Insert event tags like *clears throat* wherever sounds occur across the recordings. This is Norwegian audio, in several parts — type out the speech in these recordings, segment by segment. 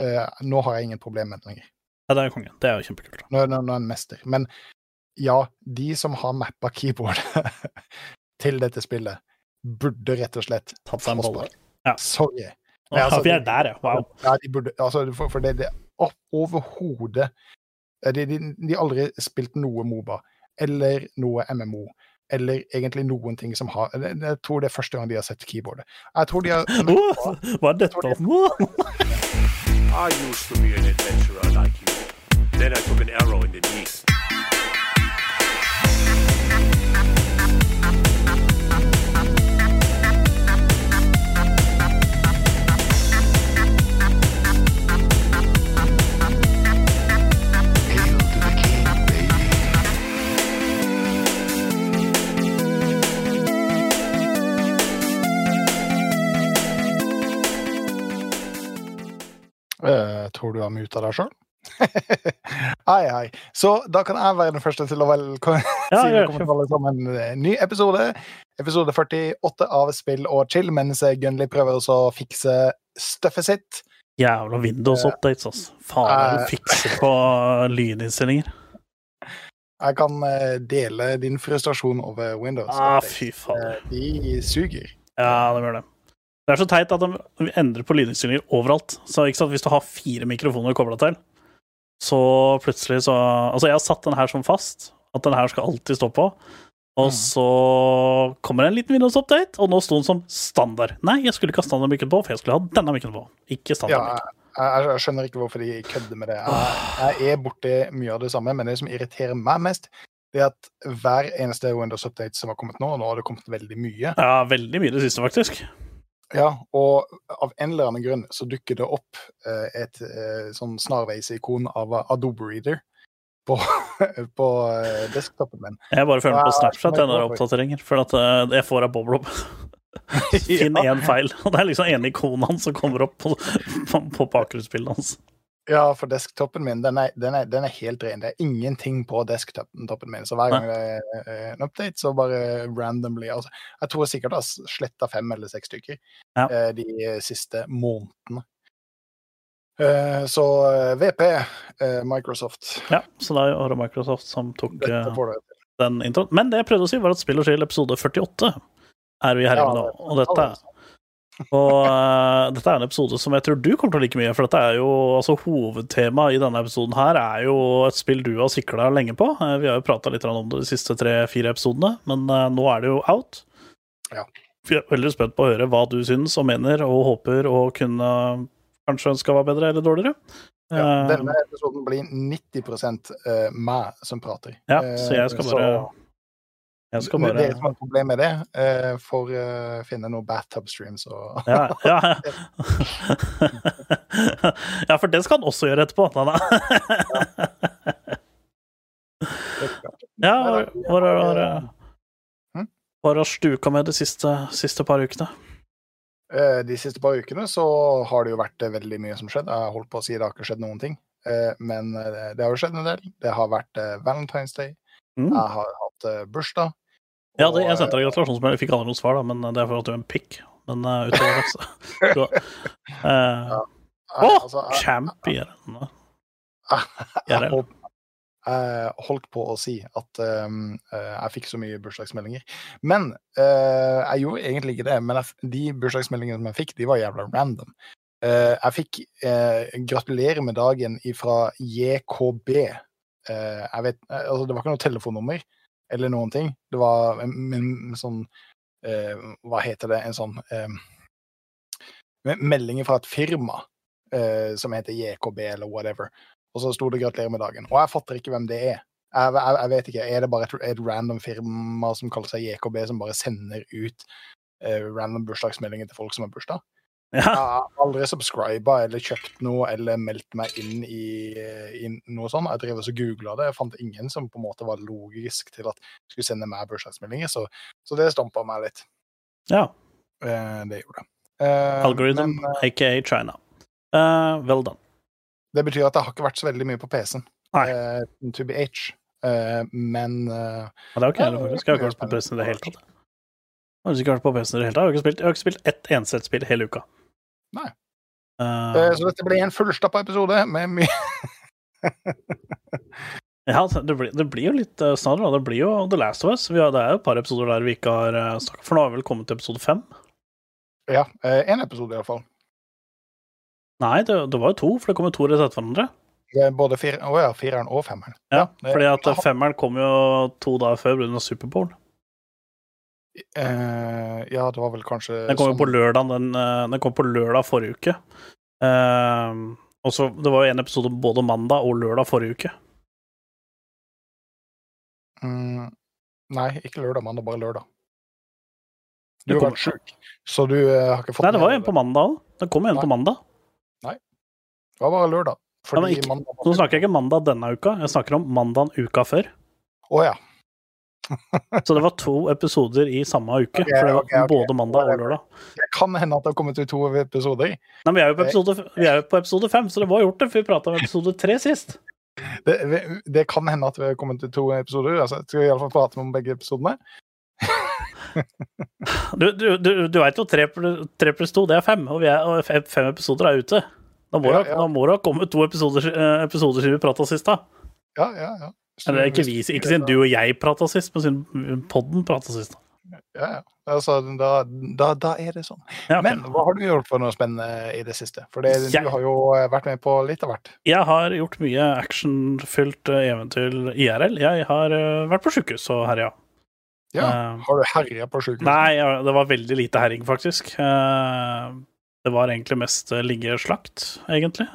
eh, nå har jeg ingen problem med det lenger. Ja, det er kongen. Det er jo kjempekult. Nå, nå, nå er han en mester. Men ja, de som har mappa keyboard *laughs* til dette spillet, burde rett og slett Tatt seg en bolle. Ja. Sorry. Ja, altså, vi er der, ja. Wow. Ja, de burde, altså, for, for det, det er overhodet eh, de, de, de har aldri spilt noe Moba, eller noe MMO, eller egentlig noen ting som har Jeg, tror det er første gang de har sett keyboardet. Jeg tror de har *laughs* oh, hva er dette? Åh. I used to be an adventurer like you. Then I took an arrow in the knee. Eh, tror du har muta deg sjøl? *laughs* hei, hei. Så da kan jeg være den første til å velkommen *laughs* Ja, til alle sammen. En ny episode. Episode 48 av Spill og chill, mens Gunnli prøver også å fikse støffet sitt. Jævla Windows-updates, altså. Faen, er Eh. du fikser på *laughs* lyninnstillinger. Jeg kan eh, dele din frustrasjon over Windows. Ah, fy faen. Eh, De suger. Ja, det gjør det. Det er så teit at de endrer på lydinnstillinger overalt. Så hvis du har fire mikrofoner kobla til, så plutselig så Altså, jeg har satt den her som fast, at den her skal alltid stå på. Og Mm. så kommer det en liten Windows-update, og nå sto den som standard. Nei, jeg skulle ikke ha standardmikken på, for jeg skulle ha denne mikken på. Ikke Ja, jeg, jeg skjønner ikke hvorfor de kødder med det. Jeg, jeg er borti mye av det samme, men det som irriterer meg mest, det er at hver eneste Windows-update som har kommet nå, og nå har det kommet veldig mye, Ja, veldig mye det siste, faktisk. Ja, og av en eller annen grunn så dukker det opp eh, et eh, sånn snarveisikon av Adobe Reader på, *laughs* på eh, desktopen min. Jeg bare følger med på Snapchat jeg, når er oppdateringer, for at jeg får av bob-rob. *laughs* Finn Ja. én feil, og det er liksom ene ikonet hans som kommer opp på, på, på bakgrunnsbildet hans. Ja, for desktopen min, den er, den, er, den er helt ren. Det er ingenting på desktopen min. Så hver gang det er eh, en update, så bare randomly altså, Jeg tror sikkert jeg har sletta fem eller seks stykker Ja. eh, de siste månedene. Eh, så eh, VP, eh, Microsoft Ja, så da var det Microsoft som tok eh, den introen. Men det jeg prøvde å si, var at Spill og Skill episode 48 er vi her Ja, med nå. Og dette, og, uh, dette er en episode som jeg tror du kommer til å like mye, for dette er jo altså Hovedtemaet i denne episoden her er jo et spill du har sikla lenge på. Uh, Vi har jo prata litt om det de siste tre-fire episodene, men uh, nå er det jo out. Ja. Vi er veldig spent på å høre hva du syns og mener, og håper å kunne kanskje ønske var bedre eller dårligere. Ja, denne episoden blir 90 eh, meg som prater. Ja, så jeg skal bare Jeg skal Det er som er problemet problem med det, uh, for å uh, finne noen bathtub streams og Ja, ja. *laughs* *laughs* ja, for det skal han også gjøre etterpå. Da. Ja, hva har du stuka med de siste, siste par ukene? Eh, De siste par ukene så har det jo vært eh, veldig mye som skjedd. Jeg har holdt på å si det har ikke skjedd noen ting, eh, men eh, det har jo skjedd en del. Det har vært eh, Valentine's Day. Mm. Jeg har hatt eh, bursdag. Ja, det, jeg sendte deg gratulasjonsmail, jeg fikk aldri noe svar, da, men det er for at du er en pikk. Men uh, utover det, så, *laughs* så eh, eh, Å, altså, *laughs* jeg, IRL. holdt- jeg holdt på å si at um, eh, jeg fikk så mye bursdagsmeldinger. Men uh, jeg gjorde egentlig ikke det. Men jeg, de bursdagsmeldingene som jeg fikk, de var jævla random. Uh, jeg fikk uh, 'gratulerer med dagen' fra JKB. Eh, jeg vet, eh, altså, det var ikke noe telefonnummer eller noen ting. Det var en, en, sånn eh, Hva heter det? En sånn eh, melding fra et firma eh, som heter JKB eller whatever. Og så sto det 'gratulerer med dagen'. Og jeg fatter ikke hvem det er. Jeg, jeg, jeg vet ikke, Er det bare et, et random firma som kaller seg JKB, som bare sender ut eh, random bursdagsmeldinger til folk som har bursdag? Jeg har aldri subscriba eller kjøpt noe eller meldt meg inn i, i noe sånt. Jeg drev og googla det. Jeg fant ingen som på en måte var logisk til at jeg skulle sende meg bursdagsmeldinger, så, så det stampa meg litt. ja. Eh, det gjorde det. Eh, Algorithm, Men eh, aka China. Uh, well done. det betyr at det har ikke vært så veldig mye på PC-en. Eh, to be H. Eh, men eh, Ja, det heller, faktisk. Jeg har ikke vært på PC i det hele tatt. Jeg har ikke vært på PC i det hele tatt. Jeg har ikke spilt, jeg har ikke spilt ett eneste spill hele uka. Nei. Uh, Eh, Så dette blir en fullstappa episode med mye *laughs* ja, det blir, det blir jo litt uh, snarere. Det blir jo The Last of Us. Vi har, det er jo et par episoder der vi ikke har uh, snakka For nå har vi vel kommet til episode fem? Ja, én episode iallfall. Nei, det, det var jo to, for det kom jo to rett etter hverandre. Både fire, oh ja, fireren og femmeren. Ja, det- fordi at femmeren kom jo to dager før pga. Superbowl. Eh, ja, det var vel kanskje Den kom jo sånn- på lørdag den, uh, den kom på lørdag forrige uke. Uh, og så Det var jo en episode både mandag og lørdag forrige uke. Mm, nei, ikke lørdag, mandag, bare lørdag. Du har vært sjuk, så du uh, har ikke fått Nei, det var jo en på mandag òg. Det kom en Nei. på mandag. Nei. Det var bare lørdag. Ja, ikke- mandag var- Nå snakker jeg ikke mandag denne uka, jeg snakker om mandagen uka før. Å ja. *laughs* Så det var to episoder i samme uke. okay, for det var okay, okay. både mandag og lørdag. Det kan hende at det har kommet ut to episoder. Nei, vi er jo på episode, vi jo på episode fem, så det var gjort, det, for vi prata om episode tre sist. Det, det kan hende at vi har kommet ut to episoder. Altså, skal vi iallfall prate om begge episodene? *laughs* Du, du, du, du veit jo tre, tre pluss to, det er fem, og, vi er, og fem, fem episoder er ute. Da må, Ja, det- ja. da må det ha kommet to episoder, eh, episoder siden vi prata sist, da. Ja, ja, ja. Eller ikke vi, ikke siden du og jeg prata sist, men siden podden prata sist. Ja, ja. Altså, da, da, da er det sånn. Ja, okay. Men hva har du gjort for noe spennende i det siste? For det, du har jo vært med på litt av hvert. Jeg har gjort mye actionfylt eh, eventyr IRL. Jeg har eh, vært på sjukehus og herja. Ja. Eh, Har du herja på sjukehuset? Nei, det var veldig lite herring, faktisk. Det var egentlig mest ligge slakt, egentlig.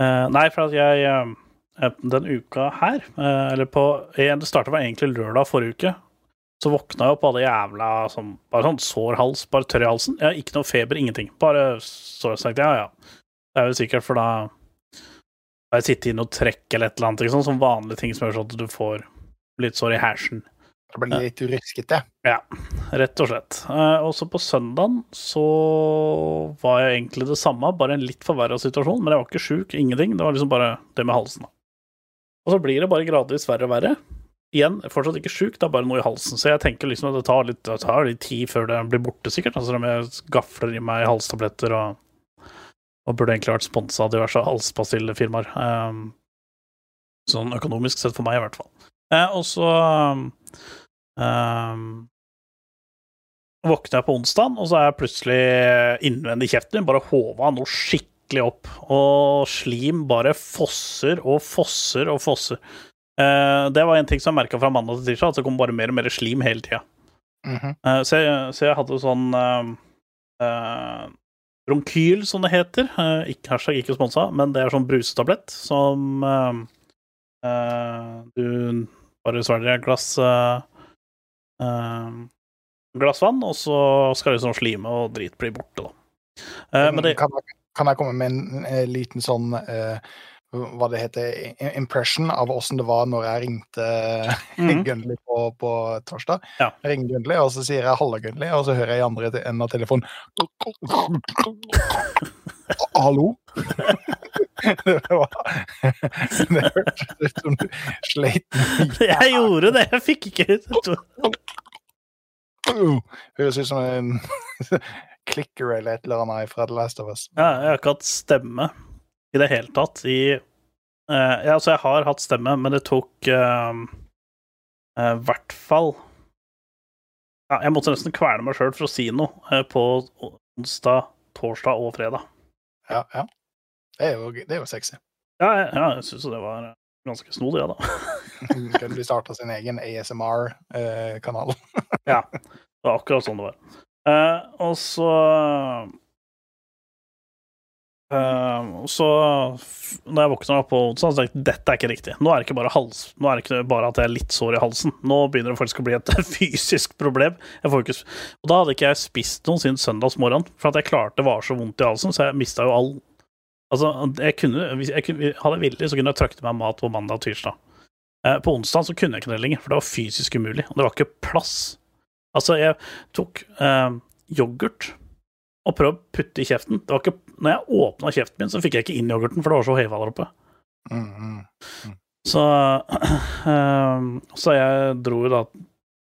Nei, for at jeg Den uka her, eh, eller på eh, Det starta egentlig lørdag forrige uke. Så våkna jeg opp av det jævla sånn, Bare sånn sår hals, bare tørr i halsen. Jeg har ikke noe feber, ingenting. Bare så jeg tenkte ja, ja. Det er jo sikkert, for da har jeg sittet i noe trekk eller et eller annet, ikke sånn, sånn vanlige ting som gjør sånn at du får litt sår i hersen. Det blir litt ruskete. Rett og slett. Og også på søndagen så var jeg egentlig det samme, bare en litt forverra situasjon. Men jeg var ikke sjuk, ingenting. Det var liksom bare det med halsen. da. Og så blir det bare gradvis verre og verre. Igjen, fortsatt ikke sjuk, det er bare noe i halsen. Så jeg tenker liksom at det tar litt, det tar litt tid før det blir borte, sikkert. Altså om jeg gafler i meg halstabletter og, og burde egentlig vært sponsa av diverse halspastillefirmaer. Um, sånn økonomisk sett for meg, i hvert fall. Eh, og så um, våkner jeg på onsdag, og så er jeg plutselig innvendig i kjeften min bare håva noe skikkelig opp. Og slim bare fosser og fosser og fosser. Eh, det var en ting som jeg merka fra mandag til tirsdag, at det kom bare mer og mer slim hele tida. Mhm. Eh, så, så jeg hadde sånn eh, eh, Bronkyl, som det heter. Ikke, hashtag ikke sponsa, men det er sånn brusetablett som du bare svelger et glass glass vann, og så skal liksom slime og drit bli borte, da. Eh, men det, kan, kan jeg komme med en, en liten sånn eh, hva det heter, impression av åssen det var når jeg ringte *laughs* Mhm. Gunnli på, på torsdag. Ja. Jeg ringer Gunnli, og så sier jeg 'halla, Gunnli', og så hører jeg i andre enden av telefonen *laughs* Hallo? *laughs* det var Det hørtes ut som du sleit mye. jeg gjorde det! Jeg fikk ikke ut Høres ut som en clicker eller et eller annet fra The Last of Us. Ja, jeg har ikke hatt stemme i det hele tatt i uh, Ja, altså, jeg har hatt stemme, men det tok uh i hvert fall ja, Jeg måtte nesten kverne meg sjøl for å si noe uh, på onsdag, torsdag og fredag. Ja, ja. Det er jo, det er jo sexy. Ja, jeg, ja, jeg syns jo det var ganske snodig, ja, da. De starta sin egen ASMR-kanal. *laughs* Ja, det var akkurat sånn det var. Eh, og så eh, Så når jeg opp på onsdag, så tenkte jeg dette er ikke riktig. Nå er det ikke bare hals Nå er det ikke bare at jeg er litt sår i halsen. Nå begynner det faktisk å bli et *laughs* fysisk problem. Og da hadde ikke jeg spist noe siden søndagsmorgen, for at jeg klarte det var så vondt i halsen, så jeg mista jo all Altså, jeg kunne, hvis jeg kunne, hadde jeg villig, så kunne jeg trøkt meg mat på mandag og tirsdag. Eh, på onsdag så kunne jeg ikke det lenger, for det var fysisk umulig. Og det var ikke plass. Altså, jeg tok eh, yoghurt og prøvde å putte i kjeften. Det var ikke, når jeg åpna kjeften min, så fikk jeg ikke inn yoghurten, for det var så heva der oppe. Mm, mm. Så, *clears throat* eh, så jeg dro jo da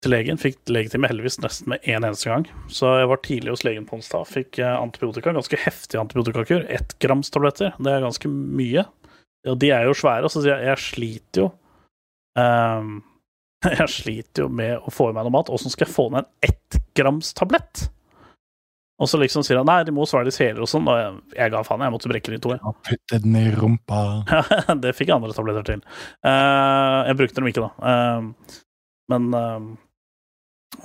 til legen. Fikk legetime heldigvis nesten med en eneste gang. Så jeg var tidlig hos legen på onsdag. Fikk eh, antibiotika, ganske heftig antibiotikakur. Ett grams tabletter. Det er ganske mye. Og de er jo svære, så jeg, jeg sliter jo ehm, *laughs* Jeg sliter jo med å få i meg noe mat. Åssen skal jeg få ned en ettgramstablett? Og så liksom sier han nei, de må svelges hele og sånn. Og jeg, jeg ga faen, jeg måtte brekke de to. Jeg. Putte den i rumpa. *laughs* det fikk jeg andre tabletter til. Uh, jeg brukte dem ikke, da. Uh, men uh,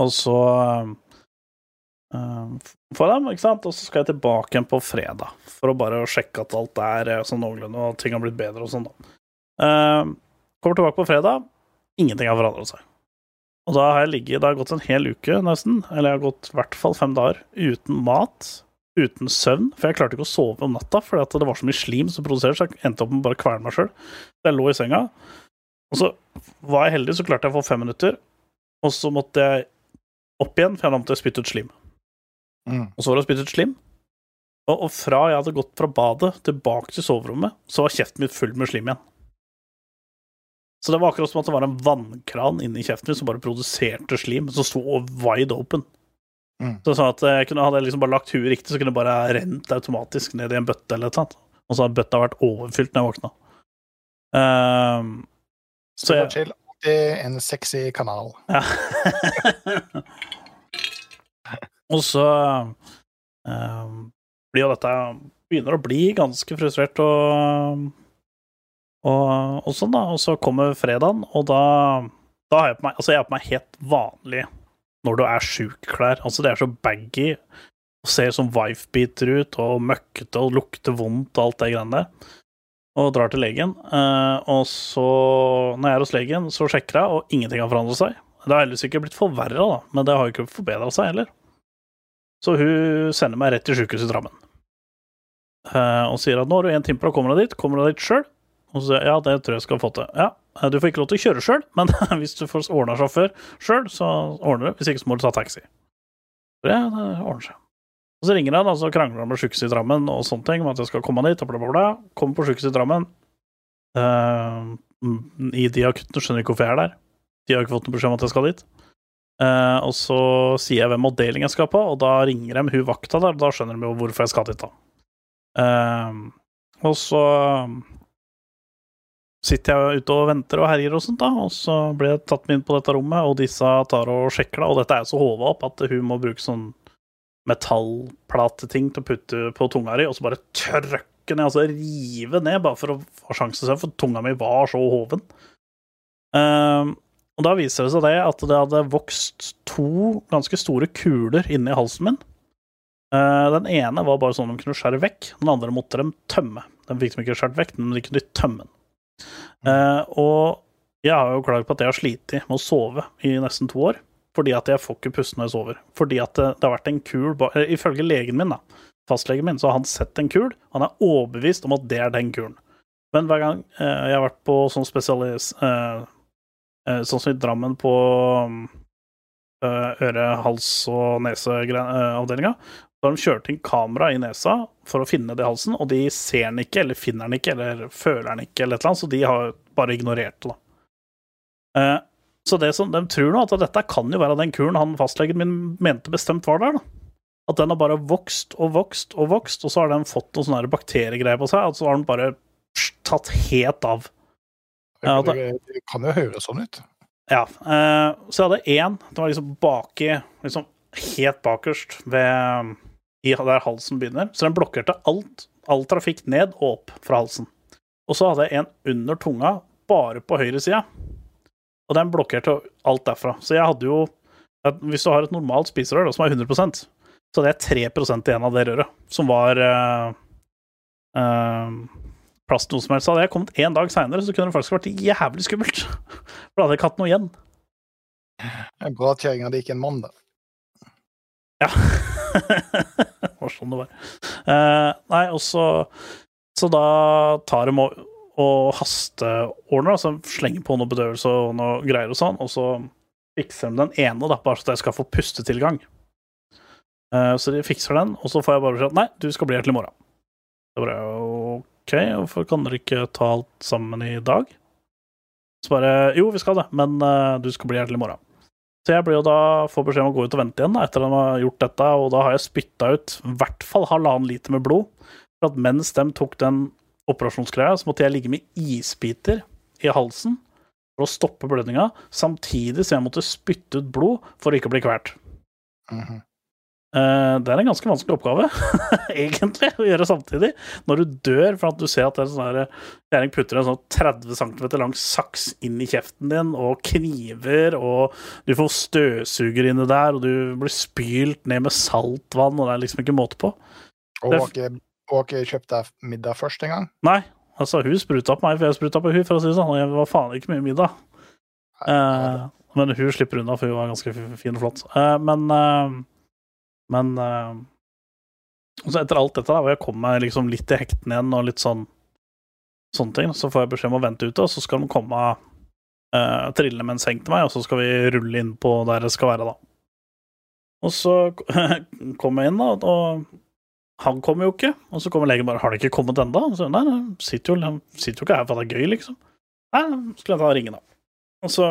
Og så får jeg dem, ikke sant? Og så skal jeg tilbake igjen på fredag for å bare sjekke at alt er sånn noenlunde, og ting har blitt bedre og sånn, da. Kommer tilbake på fredag. Ingenting har forandret seg. Og da har jeg ligget Det har gått en hel uke, nesten, eller jeg har gått i hvert fall fem dager uten mat, uten søvn, for jeg klarte ikke å sove om natta fordi det var så mye slim som produserte, så jeg endte opp med bare å kvele meg sjøl. Jeg lå i senga, og så var jeg heldig, så klarte jeg å få fem minutter, og så måtte jeg opp igjen, for jeg hadde måttet spytte ut slim. Mm. Og så var det spyttet ut slim. Og, og fra jeg hadde gått fra badet tilbake til soverommet, så var kjeften min full med slim igjen. Så det var akkurat som at det var en vannkran inni kjeften min som bare produserte slim, som sto wide open. Mm. Så sånn at jeg kunne, Hadde jeg liksom bare lagt huet riktig, så kunne det bare rent automatisk ned i en bøtte eller et eller annet. Og så hadde bøtta vært overfylt når jeg våkna. Um, så Så jeg chill. Alltid en sexy kanal. ja. *laughs* og så um, blir jo dette Begynner å bli ganske frustrert og, og, og sånn, da. Og så kommer fredagen, og da, da har jeg på meg Altså, jeg har på meg helt vanlig når du er sjuk-klær. Altså, det er så baggy og ser som wife-beater ut og møkkete og lukter vondt og alt det greiene der. Og drar til legen. eh, og så, når jeg er hos legen, så sjekker jeg, og ingenting har forandret seg. Det har heldigvis ikke blitt forverra, da, men det har jo ikke forbedra seg heller. Så hun sender meg rett til sjukehuset i Drammen. Eh, og sier at nå har du én time på deg, kommer deg dit? Kommer du dit sjøl? Og så sier jeg ja, det tror jeg skal få til. Ja, eh, du får ikke lov til å kjøre sjøl, *laughs* men hvis du får ordna sjåfør sjøl, så ordner du. Hvis ikke så må du ta taxi. Så det ordner seg. Og så ringer han, og så krangler han med sjukehuset i Drammen og sånne ting, om at jeg skal komme dit, bla, bla, bla. Kommer på sjukehuset i Drammen. Uh, I de akuttene skjønner ikke hvorfor jeg er der. De har ikke fått noen beskjed om at jeg skal dit. Uh, og så sier jeg hvem avdeling jeg skal på, og da ringer de hun vakta der, og da skjønner de jo hvorfor jeg skal dit, da. Uh, og så sitter jeg ute og venter og herjer og sånt, da, og så blir jeg tatt med inn på dette rommet, og disse tar og sjekker det, og dette er så håva opp at hun må bruke sånn metallplateting til å putte på tunga di, og så bare trøkke ned, altså rive ned, bare for å få sjansen til for tunga mi var så hoven. Ehm, og da viser det seg det at det hadde vokst to ganske store kuler inni halsen min. Uh, den ene var bare sånn de kunne skjære vekk, den andre måtte de tømme. Den fikk de ikke skjært vekk, men de kunne tømme den. Eh, og jeg har jo klaget på at jeg har slitt med å sove i nesten to år. Fordi at jeg får ikke puste når jeg sover. Fordi at det, det har vært en kul eller Ifølge legen min, da, fastlegen min, så har han sett en kul. Han er overbevist om at det er den kulen. Men hver gang eh, jeg har vært på sånn spesialis... Eh, eh, sånn som i Drammen på eh, øre-, hals- og neseavdelinga, så har de kjørt inn kamera i nesa for å finne det i halsen, og de ser den ikke, eller finner den ikke, eller føler den ikke, eller et eller annet, så de har bare ignorert det. Eh, så det som de tror nå, at dette kan jo være den kuren han fastlegen min mente bestemt var der, da. At den har bare vokst og vokst og vokst, og så har den fått noen sånne bakteriegreier på seg, og så har den bare tatt helt av. Ja, det, det kan jo høres sånn ut. Ja. Eh, så jeg hadde én, den var liksom baki Liksom helt bakerst ved der halsen begynner. Så den blokkerte alt, all trafikk ned og opp fra halsen. Og så hadde jeg en under tunga, bare på høyre sida. Og den blokkerte alt derfra. Så jeg hadde jo Hvis du har et normalt spiserør som er 100% så hadde jeg 3% igjen av det røret, som var uh, plass til noe som helst. Så hadde jeg kommet én dag seinere, så kunne det faktisk vært jævlig skummelt. For da hadde jeg ikke hatt noe igjen. Det er Bra at kjerringa di ikke en mann, da. Ja. Var sånn det var. Uh, nei, og så Så da tar de og, og hasteordner, altså slenger på noe bedøvelse og noe greier og sånn, og så fikser de den ene, da, bare så jeg skal få pustetilgang. Uh, så de fikser den, og så får jeg bare beskjed Nei, du skal bli her til i morgen. Så bare OK, hvorfor kan dere ikke ta alt sammen i dag? Så bare Jo, vi skal det, men uh, du skal bli her til i morgen. Så jeg blir jo da får beskjed om å gå ut og vente igjen da, etter at de har gjort dette, og da har jeg spytta ut i hvert fall halvannen liter med blod. For at mens de tok den operasjonsgreia, så måtte jeg ligge med isbiter i halsen for å stoppe blødninga, samtidig som jeg måtte spytte ut blod for å ikke bli kvalt. Mhm. Eh, Det er en ganske vanskelig oppgave, *laughs* egentlig, å gjøre samtidig. Når du dør for at du ser at det er sånn kjerring putter en sånn 30 cm lang saks inn i kjeften din, og kniver, og du får støvsuger inni der, og du blir spylt ned med saltvann, og det er liksom ikke måte på. Og har ikke, ikke kjøpt deg middag først engang? Nei, altså, hun spruta på meg, for jeg spruta på hun, for å si det sånn, jeg var faen ikke mye middag. Eh, men hun slipper unna, for hun var ganske fin og flott. Eh, men eh, Men eh, så etter alt dette, da, hvor jeg kom meg liksom litt i hektene igjen, og litt sånn sånne ting, så får jeg beskjed om å vente ute, og så skal de komme uh, trillende med en seng til meg, og så skal vi rulle inn på der det skal være, da. Og så *laughs* kom jeg inn, da, og han kommer jo ikke. Og så kommer legen bare 'Har det ikke kommet ennå?' Så nei, nei, sitter jo, sitter jo ikke her for at det er gøy, liksom. Nei, skulle jeg ta og ringe, da. Og så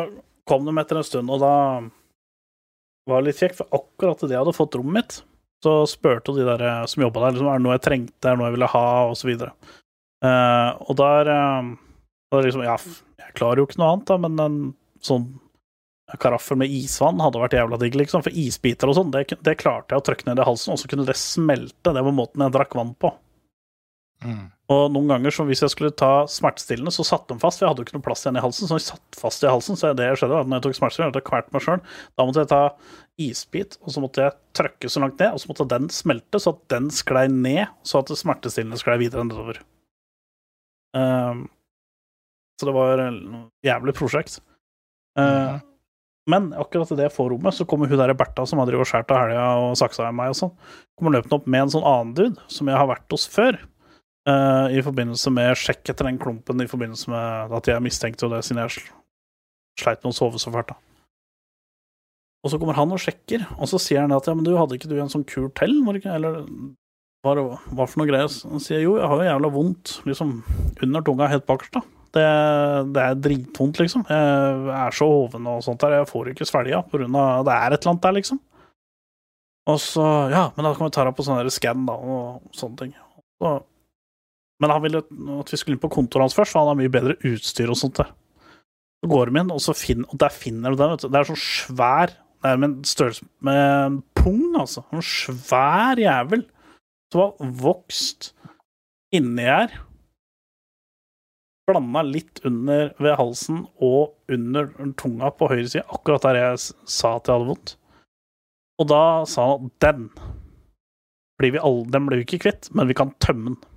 kom de etter en stund, og da var litt kjekt, for akkurat idet jeg hadde fått rommet mitt, så spurte de der eh, som jobba der, liksom, er det noe jeg trengte, er det noe jeg ville ha, og så. Eh, og der uh, var liksom Ja, jeg klarer jo ikke noe annet, da, men en sånn karaffel med isvann hadde vært jævla digg, liksom. For isbiter og sånn, det, det klarte jeg å trykke ned i halsen, og så kunne det smelte. Det var måten jeg drakk vann på. Mm. Og noen ganger som hvis jeg skulle ta smertestillende, så satt de fast. For jeg hadde jo ikke noe plass igjen i halsen, så de satt fast i halsen. Så det skjedde var at når jeg tok smertestillende, hadde jeg kvalt meg sjøl. Da måtte jeg ta isbit, og så måtte jeg trykke så langt ned, og så måtte den smelte, så at den sklei ned, så at det smertestillende sklei videre nedover. Um, så det var et jævlig prosjekt. Uh, mm. Men akkurat idet jeg får rommet, så kommer hun der Bertha som har skåret av helga og saksa i meg og sånn, kommer løpende opp med en sånn annen dude som jeg har vært hos før. Eh, I forbindelse med sjekk etter den klumpen, i forbindelse med at jeg mistenkte jo det, siden jeg sl- sleit med å sove så fælt. da. Og så kommer han og sjekker, og så sier han at ja, men du, hadde ikke du en sånn kur til? Eller hva, hva for noe greier? Han sier jo, jeg har jo jævla vondt liksom under tunga helt bakerst, da. Det, det er dritvondt, liksom. Jeg er så hoven og sånt der. Jeg får ikke svelga på grunn av Det er et eller annet der, liksom. Og så Ja, men da kan vi ta deg på sånn skann, da, og sånne ting. Så, men han ville at vi skulle inn på kontoret hans først, for han har mye bedre utstyr og sånt der. Så går de inn, og, finner, og der finner du den, vet du. Det er sånn svær Det er med en størrelse med pung, altså. En svær jævel som har vokst inni her blanda litt under ved halsen og under tunga på høyre side, akkurat der jeg sa at jeg hadde vondt. Og da sa han at den blir vi alle, den blir vi ikke kvitt, men vi kan tømme den.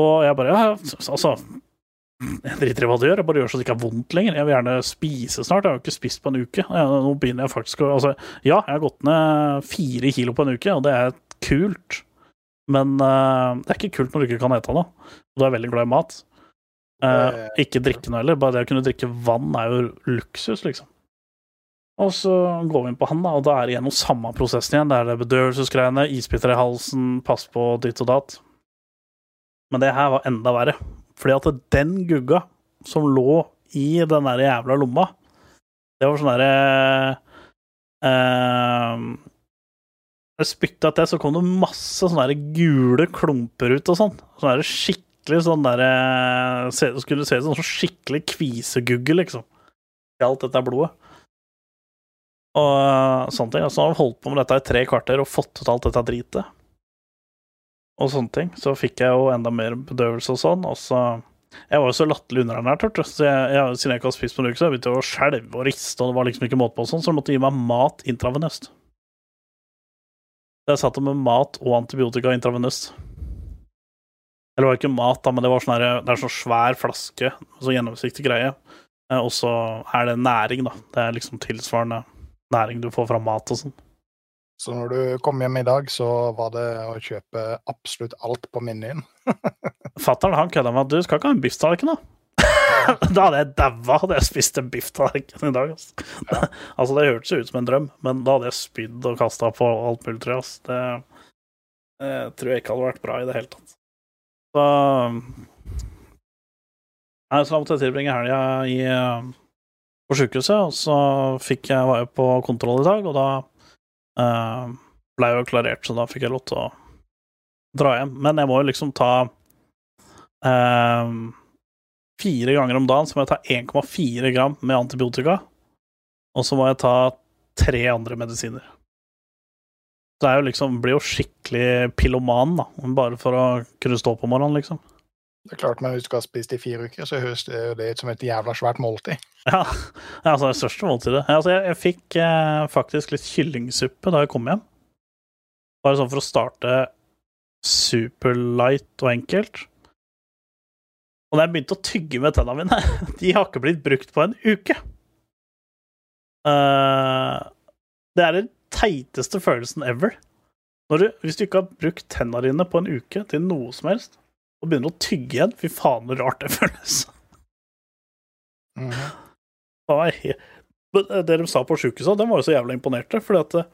Og jeg bare ja, altså Jeg driter i hva du gjør, jeg bare gjør så det ikke er vondt lenger. Jeg vil gjerne spise snart, jeg har jo ikke spist på en uke. Nå begynner jeg faktisk å Altså, ja, jeg har gått ned fire kilo på en uke, og det er kult. Men uh, det er ikke kult når du ikke kan ete noe. Og du er veldig glad i mat. Uh, ikke drikke noe heller. Bare det å kunne drikke vann er jo luksus, liksom. Og så går vi inn på han, da, og da er det gjennom samme prosessen igjen. Det er det bedøvelsesgreiene, isbiter i halsen, pass på ditt og datt. Men det her var enda verre. Fordi at den gugga som lå i den der jævla lomma, det var sånn derre eh, Jeg spytta etter, så kom det masse sånne gule klumper ut og sånn. Sånne skikkelig sånn derre se- Skulle se ut som sånn skikkelig kvisegugge, liksom. I alt dette blodet. Og eh, sånne ting. Han har holdt på med dette i tre kvarter og fått ut alt dette dritet. Og sånne ting. Så fikk jeg jo enda mer bedøvelse og sånn, og så Jeg var jo så latterlig underernært, hørte så jeg, jeg, siden jeg ikke har spist på en uke, så jeg begynte å skjelve og riste, og det var liksom ikke måte på og sånn, så de måtte gi meg mat intravenøst. Jeg satt med mat og antibiotika intravenøst. Eller det var ikke mat, da, men det var sånn det er sånn svær flaske, så gjennomsiktig greie. Eh, Og så er det næring, da. Det er liksom tilsvarende næring du får fra mat og sånn. Så når du kom hjem i dag, så var det å kjøpe absolutt alt på menyen. *laughs* Fatter'n han kødda med at du skal ikke ha en bifftallerken, da. *laughs* da hadde jeg daua hadde jeg spist en bifftallerken i dag. Altså. *laughs* altså, det hørtes ut som en drøm, men da hadde jeg spydd og kasta på alt mulig, tror jeg. Det, det tror jeg ikke hadde vært bra i det hele tatt. Så Nei, så da måtte jeg tilbringe helga i uh, på sjukehuset, og så fikk jeg, var jeg på kontroll i dag, og da uh, ble jo klarert, så da fikk jeg lov til å dra hjem. Men jeg må jo liksom ta uh, Fire ganger om dagen så må jeg ta 1,4 gram med antibiotika, og så må jeg ta tre andre medisiner. Det er jo liksom, blir jo skikkelig piloman, da, bare for å kunne stå på morgenen, liksom. Det er klart, men hvis du ikke har spist i fire uker, så høres det jo ut som et jævla svært måltid. *laughs* Ja, altså det største måltidet. Altså, jeg, jeg fikk eh, faktisk litt kyllingsuppe da jeg kom hjem. Bare sånn for å starte superlight og enkelt. Og da jeg begynte å tygge med tennene mine *laughs* De har ikke blitt brukt på en uke. Uh, det er den teiteste følelsen ever. Du, hvis du ikke har brukt tennene dine på en uke til noe som helst, og begynner å tygge igjen Fy faen, så rart det føles. Mm. Men, eh, Det de sa på sjukehuset, de var jo så jævla imponerte, fordi at eh,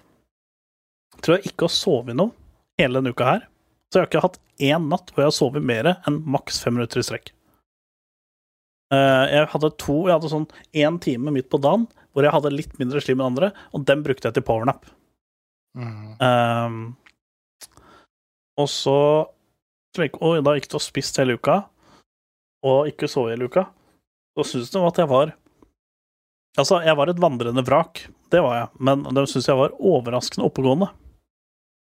jeg tror jeg ikke har sovet noe hele denne uka her. Så jeg har ikke hatt én natt hvor jeg har sovet mer enn maks fem minutter i strekk. Eh, Jeg hadde to Jeg hadde sånn én time midt på dagen hvor jeg hadde litt mindre slim enn andre, og den brukte jeg til powernap. Mm. Um, og så slik, Og da gikk det og spist hele uka, og ikke sove hele uka. Så syntes de at jeg var Altså, jeg var et vandrende vrak, det var jeg, men de syntes jeg var overraskende oppegående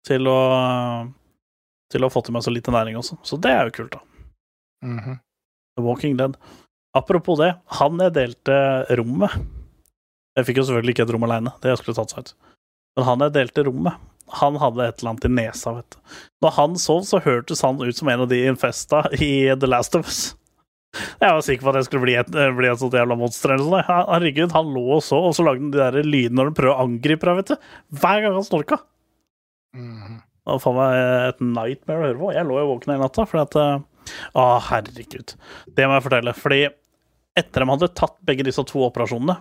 til å til å ha fått i meg så lite næring også. Så det er jo kult, da. Mhm. The Walking Dead. Apropos det, han jeg delte rommet Jeg fikk jo selvfølgelig ikke et rom aleine, det skulle tatt seg ut. Men han jeg delte rommet, han hadde et eller annet i nesa, vet du. Når han sov, så hørtes han ut som en av de infesta i The Last of Us. Jeg var sikker på at jeg skulle bli et, bli et sånt jævla monster eller sånt. Herregud, han lå og så, og så lagde han de der lydene når han prøver å angripe deg, vet du. Hver gang han snorka. Mm. Det var faen meg et nightmare å høre på. Jeg lå jo våken hele natta fordi at eh, Å, herregud. Det må jeg fortelle. Fordi etter de hadde tatt begge disse to operasjonene,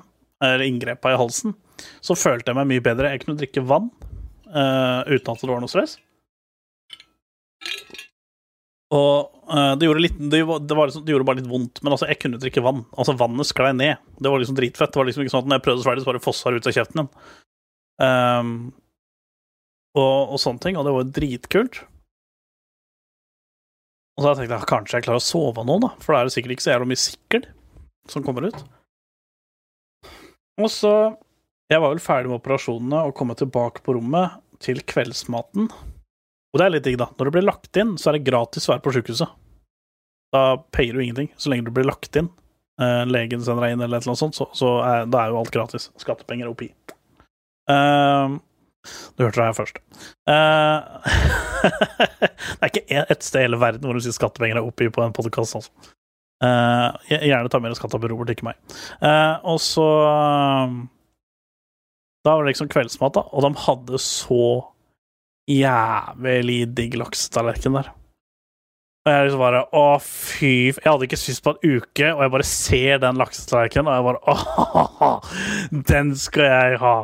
eller inngrepa i halsen, så følte jeg meg mye bedre. Jeg kunne drikke vann eh, uten at det var noe stress. Og uh, det gjorde litt det, det, liksom, det gjorde bare litt vondt, men altså, jeg kunne drikke vann. Altså, vannet sklei ned. Det var liksom dritfett. Det var liksom ikke sånn at når jeg prøvde å svelge, så bare fossa det ut av kjeften igjen. Um, og, og sånne ting. Og det var dritkult. Og så tenkte jeg kanskje jeg klarer å sove nå, da, for da er det sikkert ikke så jævla mye sikkel som kommer ut. Og så Jeg var vel ferdig med operasjonene og kom tilbake på rommet til kveldsmaten. Og det er litt digg, da. Når du blir lagt inn, så er det gratis å være på sjukehuset. Da payer du ingenting så lenge du blir lagt inn. Eh, legen sender deg inn eller et eller annet sånt, så, så er, da er jo alt gratis. Skattepenger oppi. Uh, du hørte det her først. Eh, *laughs* det er ikke ett sted i hele verden hvor du sier skattepenger er oppi på en podkast, altså. Eh, gjerne ta mer skatt av Robert, ikke meg. Eh, og så eh, Da var det liksom kveldsmat, da, og de hadde så jævlig digg laksetallerken der. Og jeg liksom bare Å, fy Jeg hadde ikke spist på en uke, og jeg bare ser den laksetallerkenen, og jeg bare Åh, *laughs* den skal jeg ha!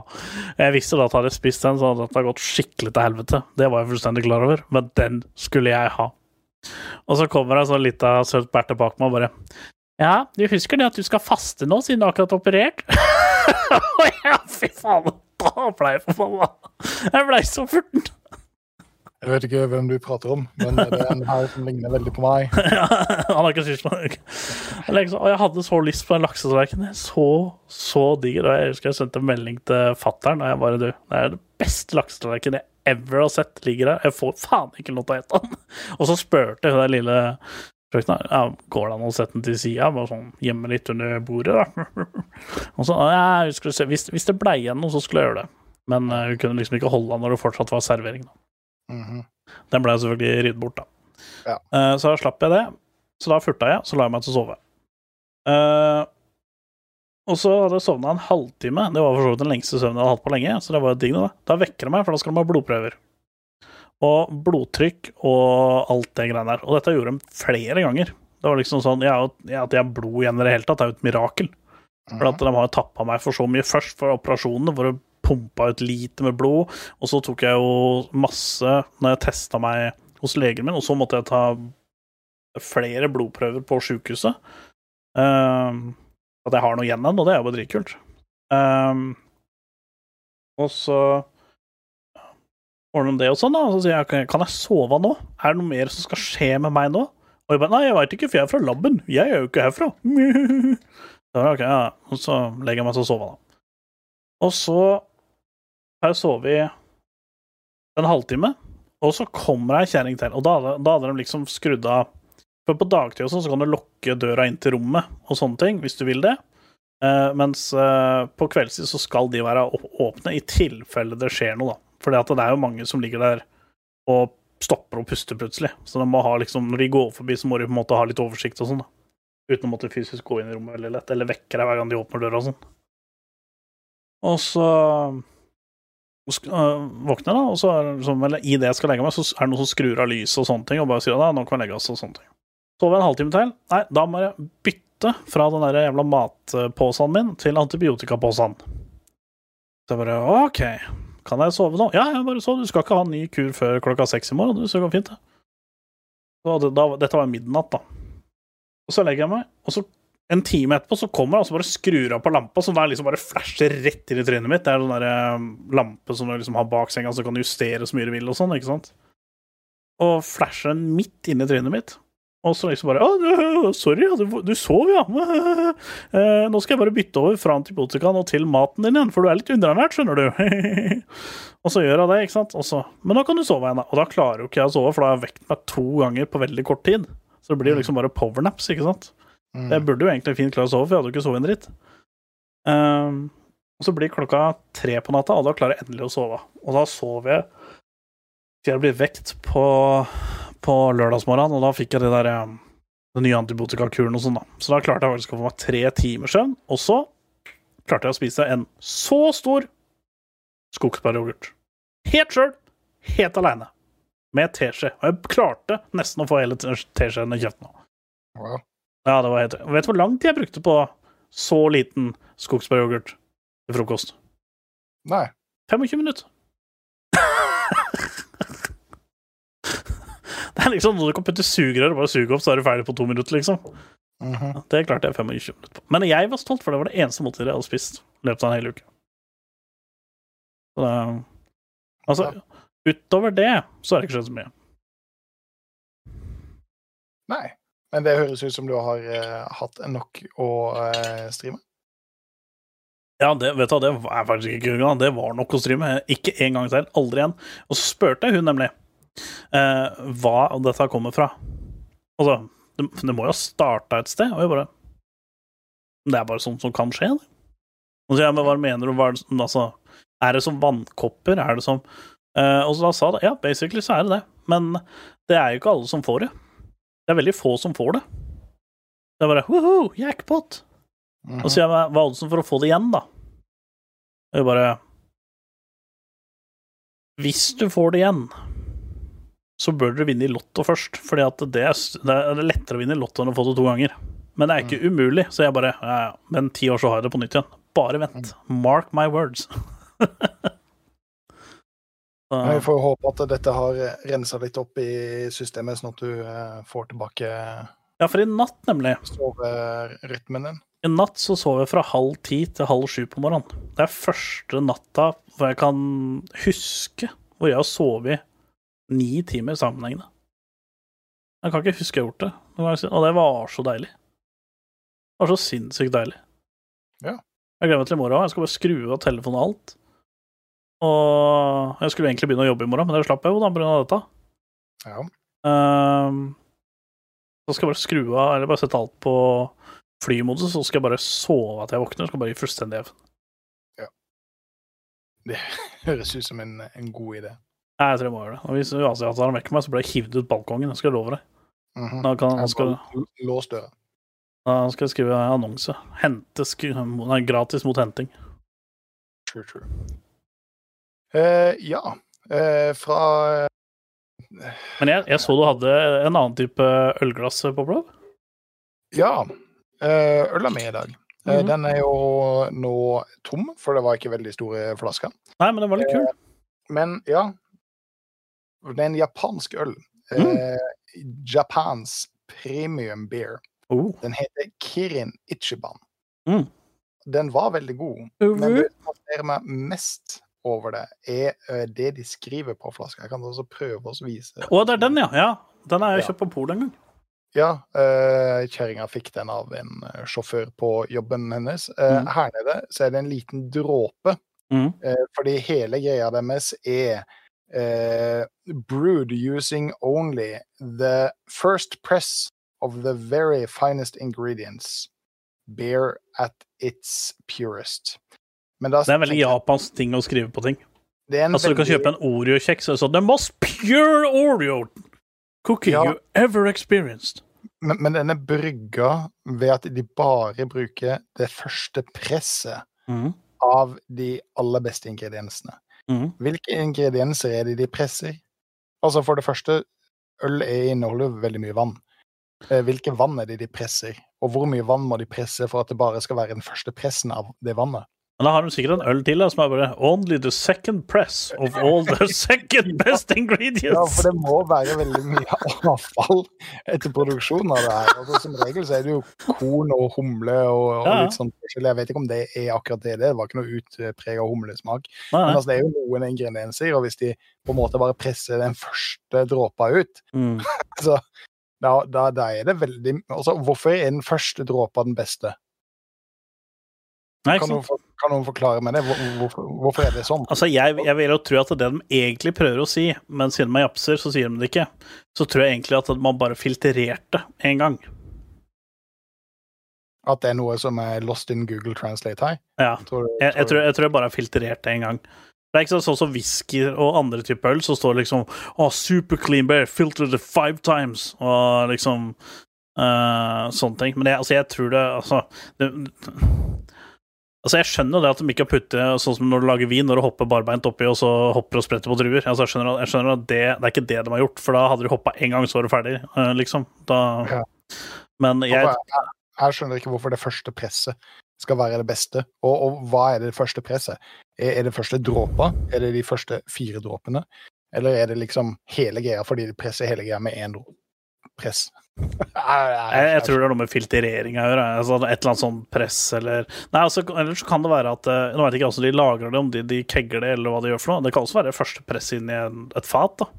Jeg visste da at hadde jeg spist den, så hadde det gått skikkelig til helvete. Det var jeg fullstendig klar over, men den skulle jeg ha. Og så kommer det en sånn lita søt berte bak meg og bare Ja, du husker det at du skal faste nå, siden du akkurat har operert? *laughs* Ja, fy faen, da ble jeg forbanna. Jeg blei så furten. Jeg vet ikke hvem du prater om, men det er en her som ligner veldig på meg. *laughs* Ja, han har ikke. Jeg liksom, og jeg hadde så lyst på en laksetallerken. Så, så diger. Og jeg husker jeg sendte en melding til fattern, og jeg bare Du, det er det beste laksetallerkenen jeg ever har sett ligger der. Jeg får faen ikke lov til å ete den. Og så spurte hun den lille ja, går det an å sette den til sida, bare sånn gjemme litt under bordet, da. *laughs* Og så, ja, se, hvis, hvis det blei igjen noe, så skulle jeg gjøre det. Men uh, hun kunne liksom ikke holde den når det fortsatt var servering. da. -hmm. Den ble selvfølgelig ridd bort, da. Ja. Uh, så da slapp jeg det. Så da furta jeg, så la jeg meg til å sove. Uh, og så hadde jeg sovna en halvtime. Det var for så vidt den lengste søvnen jeg hadde hatt på lenge. Så det var digg, da. Da vekker det meg, for da skal de ha blodprøver. Og blodtrykk og alt det greiene der. Og dette gjorde de flere ganger. Det var liksom sånn ja, At jeg har blod igjen i det hele tatt, det er jo et mirakel. For at de har tappa meg for så mye først for operasjonene, hvor å pumpa ut lite med blod, og så tok jeg jo masse når jeg testa meg hos legen min, og så måtte jeg ta flere blodprøver på sjukehuset. Um, At jeg har noe igjen ennå, det er jo bare dritkult. Um, og så ordner de det og sånn, da. Og så sier jeg kan jeg sove nå? Er det noe mer som skal skje med meg nå? Og jeg bare nei, jeg veit ikke, for jeg er fra laben. Jeg er jo ikke herfra. *laughs* Så, ok, ja. Og så legger jeg meg til å sove, da. Og så har jeg sovet en halvtime, og så kommer ei kjerring til. Og da, da hadde de liksom skrudd av For på dagtid og sånn, så kan du lukke døra inn til rommet og sånne ting, hvis du vil det. Eh, mens eh, på kveldstid så skal de være åpne i tilfelle det skjer noe, da. At det er jo mange som ligger der og stopper å puste plutselig. Så de må ha liksom, når de går forbi, så må de på en måte ha litt oversikt og sånn, da. Uten å måtte fysisk gå inn i rommet veldig lett, eller vekke deg hver gang de åpner døra og sånn. Og så øh, våkner jeg, da, og så er liksom, eller i det jeg skal legge meg, så er det noen som skrur av lyset og sånne ting, og bare sier da, nå kan vi legge oss og sånne ting. Sover en halvtime til. Nei, da må jeg bytte fra den der jævla matpåsen min til antibiotikapåsen. Så jeg bare OK, kan jeg sove nå? Ja, jeg bare så. Du skal ikke ha ny kur før klokka seks i morgen. Du, så går fint, det. Da, da, dette var midnatt, da. Og så legger jeg meg, og så en time etterpå så kommer jeg og bare skrur av på lampa, som der liksom bare flasher rett inn i trynet mitt. Det er sånn der eh, lampe som du liksom har bak senga, så du kan justere så mye du vil og sånn, ikke sant? Og flasher den midt inn i trynet mitt. Og så liksom bare Å, sorry, du, du sov, ja. *laughs* Eh, Nå skal jeg bare bytte over fra antibiotikaen og til maten din igjen, for du er litt underernært, skjønner du. *laughs* og så gjør jeg det, ikke sant. Og så, men da kan du sove igjen, da. Og da klarer jo ikke jeg å sove, for da har jeg vekt meg to ganger på veldig kort tid. Så det blir jo liksom bare powernaps, ikke sant. Mm. Jeg burde jo egentlig fint klare å sove, for jeg hadde jo ikke sovet en dritt. Um, og så blir klokka tre på natta, og da klarer jeg endelig å sove. Og da sover jeg til jeg blir vekt på, på lørdagsmorgenen, og da fikk jeg det der eh, den nye antibiotikakuren og sånn, da. Så da klarte jeg faktisk å få meg tre timers søvn, og så klarte jeg å spise en så stor skogsbæryoghurt. Helt sjøl, helt aleine. Med teskje. Og jeg klarte nesten å få hele teskjeen i kjeften. Wow. Ja, det var helt Vet du hvor lang tid jeg brukte på så liten skogsbæryoghurt til frokost? Nei. 25 minutter. det er liksom noe du kan putte sugerør og bare suge opp, så er du ferdig på to minutter, liksom. Mhm. Det klarte jeg 25 minutter på. Men jeg var stolt, for det var det eneste måltidet jeg hadde spist i løpet av en hel uke. Så det, altså, utover det så har det ikke skjedd så mye. Nei. Men det høres ut som du har uh, hatt nok å uh, streame. Ja, det, vet du, det er faktisk ikke grunnen. Det var nok å streame. Ikke en gang til. Aldri igjen. Og så spurte jeg hun nemlig eh, hva dette kommer fra. Altså, det, det må jo ha starta et sted. Og jeg bare Det er bare sånt som kan skje. det. Og sier men hva mener du? Hva er, det, som- altså, er det som vannkopper? Er det som eh, Og så da sa det ja, basically så er det det. Men det er jo ikke alle som får det. Det er veldig få som får det. Det er bare woho, jackpot. Og så sier jeg hva er oddsen for å få det igjen, da? Og jeg bare Hvis du får det igjen, så bør dere vinne i Lotto først, fordi at det er, det er lettere å vinne i Lotto enn å få det to ganger. Men det er ikke umulig, så jeg bare Ja, ja, men ti år så har jeg det på nytt igjen. Bare vent. Mark my words. *laughs* Vi får håpe at dette har rensa litt opp i systemet, sånn at du eh, får tilbake ja, for i natt, nemlig soverytmen din. I natt så sov jeg fra halv ti til halv sju på morgenen. Det er første natta hvor jeg kan huske hvor jeg har sovet ni timer sammenhengende. Jeg kan ikke huske jeg har gjort det. Og det var så deilig. Det var så sinnssykt deilig. Ja. Jeg gleder meg til i morgen. Jeg skal bare skru av telefonen og alt. Og jeg skulle egentlig begynne å jobbe i morgen, men det slapp jeg jo da pga. dette. Ja. Um, så skal jeg bare skru av, eller bare sette alt på flymodus, så skal jeg bare sove til jeg våkner. Skal bare gi fullstendig F. Det *laughs* høres ut som en, en god idé. Nei, jeg tror jeg må gjøre det. Og hvis asiateren vekker meg, så blir jeg hivd ut balkongen. Det skal jeg love deg. Mhm. Da, kan, han skal, Lås døra. da skal jeg skrive annonse. Hente sk nei, gratis mot henting. True, true. Eh, ja. Eh, fra Men jeg, jeg så du hadde en annen type ølglass, blod. Ja. Eh, øl er med i dag. Eh, Mhm. Den er jo nå tom, for det var ikke veldig store flasker. Nei, men den var litt kul. Men ja. Det er en japansk øl. Eh, Japans premium beer. Oh. Den heter Kirin Ichiban. Mm. Den var veldig god. Men det som fascinerer meg mest over det, er eh, det de skriver på flaska. Jeg kan også prøve å vise. Å, det er den, ja. ja. Den har jeg Ja. kjøpt på Polet en gang. Ja, uh, kjerringa fikk den av en eh, sjåfør på jobben hennes. Eh, mm. Her nede så er det en liten dråpe, mm. eh, fordi hele greia deres er eh, brewed using only the first press of the very finest ingredients. Beer at its purest. Men da Det er en veldig japansk ting å skrive på ting. Altså, du kan kjøpe en Oreo-kjeks, og så The most pure Oreo cookie Ja. you ever experienced. men, men den er brygga ved at de bare bruker det første presset mm. av de aller beste ingrediensene. Mhm. Hvilke ingredienser er det de presser? Altså For det første, øl er- inneholder veldig mye vann. Eh, Hvilke vann er det de presser? Og hvor mye vann må de presse for at det bare skal være den første pressen av det vannet? Men da har de sikkert en øl til da, som er bare Only the second press of all the *laughs* second best ingredients. Ja, for det må være veldig mye avfall etter produksjonen av det her. Altså, som regel så er det jo korn og humle og, og Ja, litt sånn. Jeg vet ikke om det er akkurat det. Det Det var ikke noe utprega humlesmak. Men altså, det er jo noen ingredienser, og hvis de på en måte bare presser den første dråpa ut, Mm. *laughs* så da, da, da er det veldig altså, Hvorfor er den første dråpa den beste? Nei, ikke Kan sant? Kan noen forklare meg det? Hvorfor, hvorfor er det sånn? Altså, jeg, jeg vil jo tro at det de egentlig prøver å si, men siden man japser, så sier de det ikke, så tror jeg egentlig at man bare filtrerte en gang. At det er noe som er lost in Google Translate her? Ja. Tror, du- Jeg, jeg, tror jeg tror jeg bare har filtrert det en gang. Det er ikke sånn som whisky og andre typer øl, så står det liksom oh, super clean bear, filtered five times, og liksom uh, sånne ting. Men jeg, altså, jeg tror det Altså det, Altså, Jeg skjønner det at de ikke har puttet sånn som når du lager vin, når du hopper barbeint oppi og så hopper og spretter på druer. Altså, jeg skjønner, jeg skjønner at det, det er ikke det de har gjort, for da hadde de hoppa én gang, så var du ferdig, eh, liksom. Da, Ja. Men jeg jeg, jeg skjønner ikke hvorfor det første presset skal være det beste. Og, og hva er det første presset? Er, er det første dråpa? Er det de første fire dråpene? Eller er det liksom hele greia fordi de presser hele greia med én? Press. Jeg, jeg tror det er noe med filtrering å gjøre. Altså et eller annet sånn press eller Nei, altså, ellers så kan det være at eh, Nå vet jeg ikke hvordan de lagrer det, om de, de kegger det eller hva de gjør for noe. Det kan også være første press inn i en, et fat. da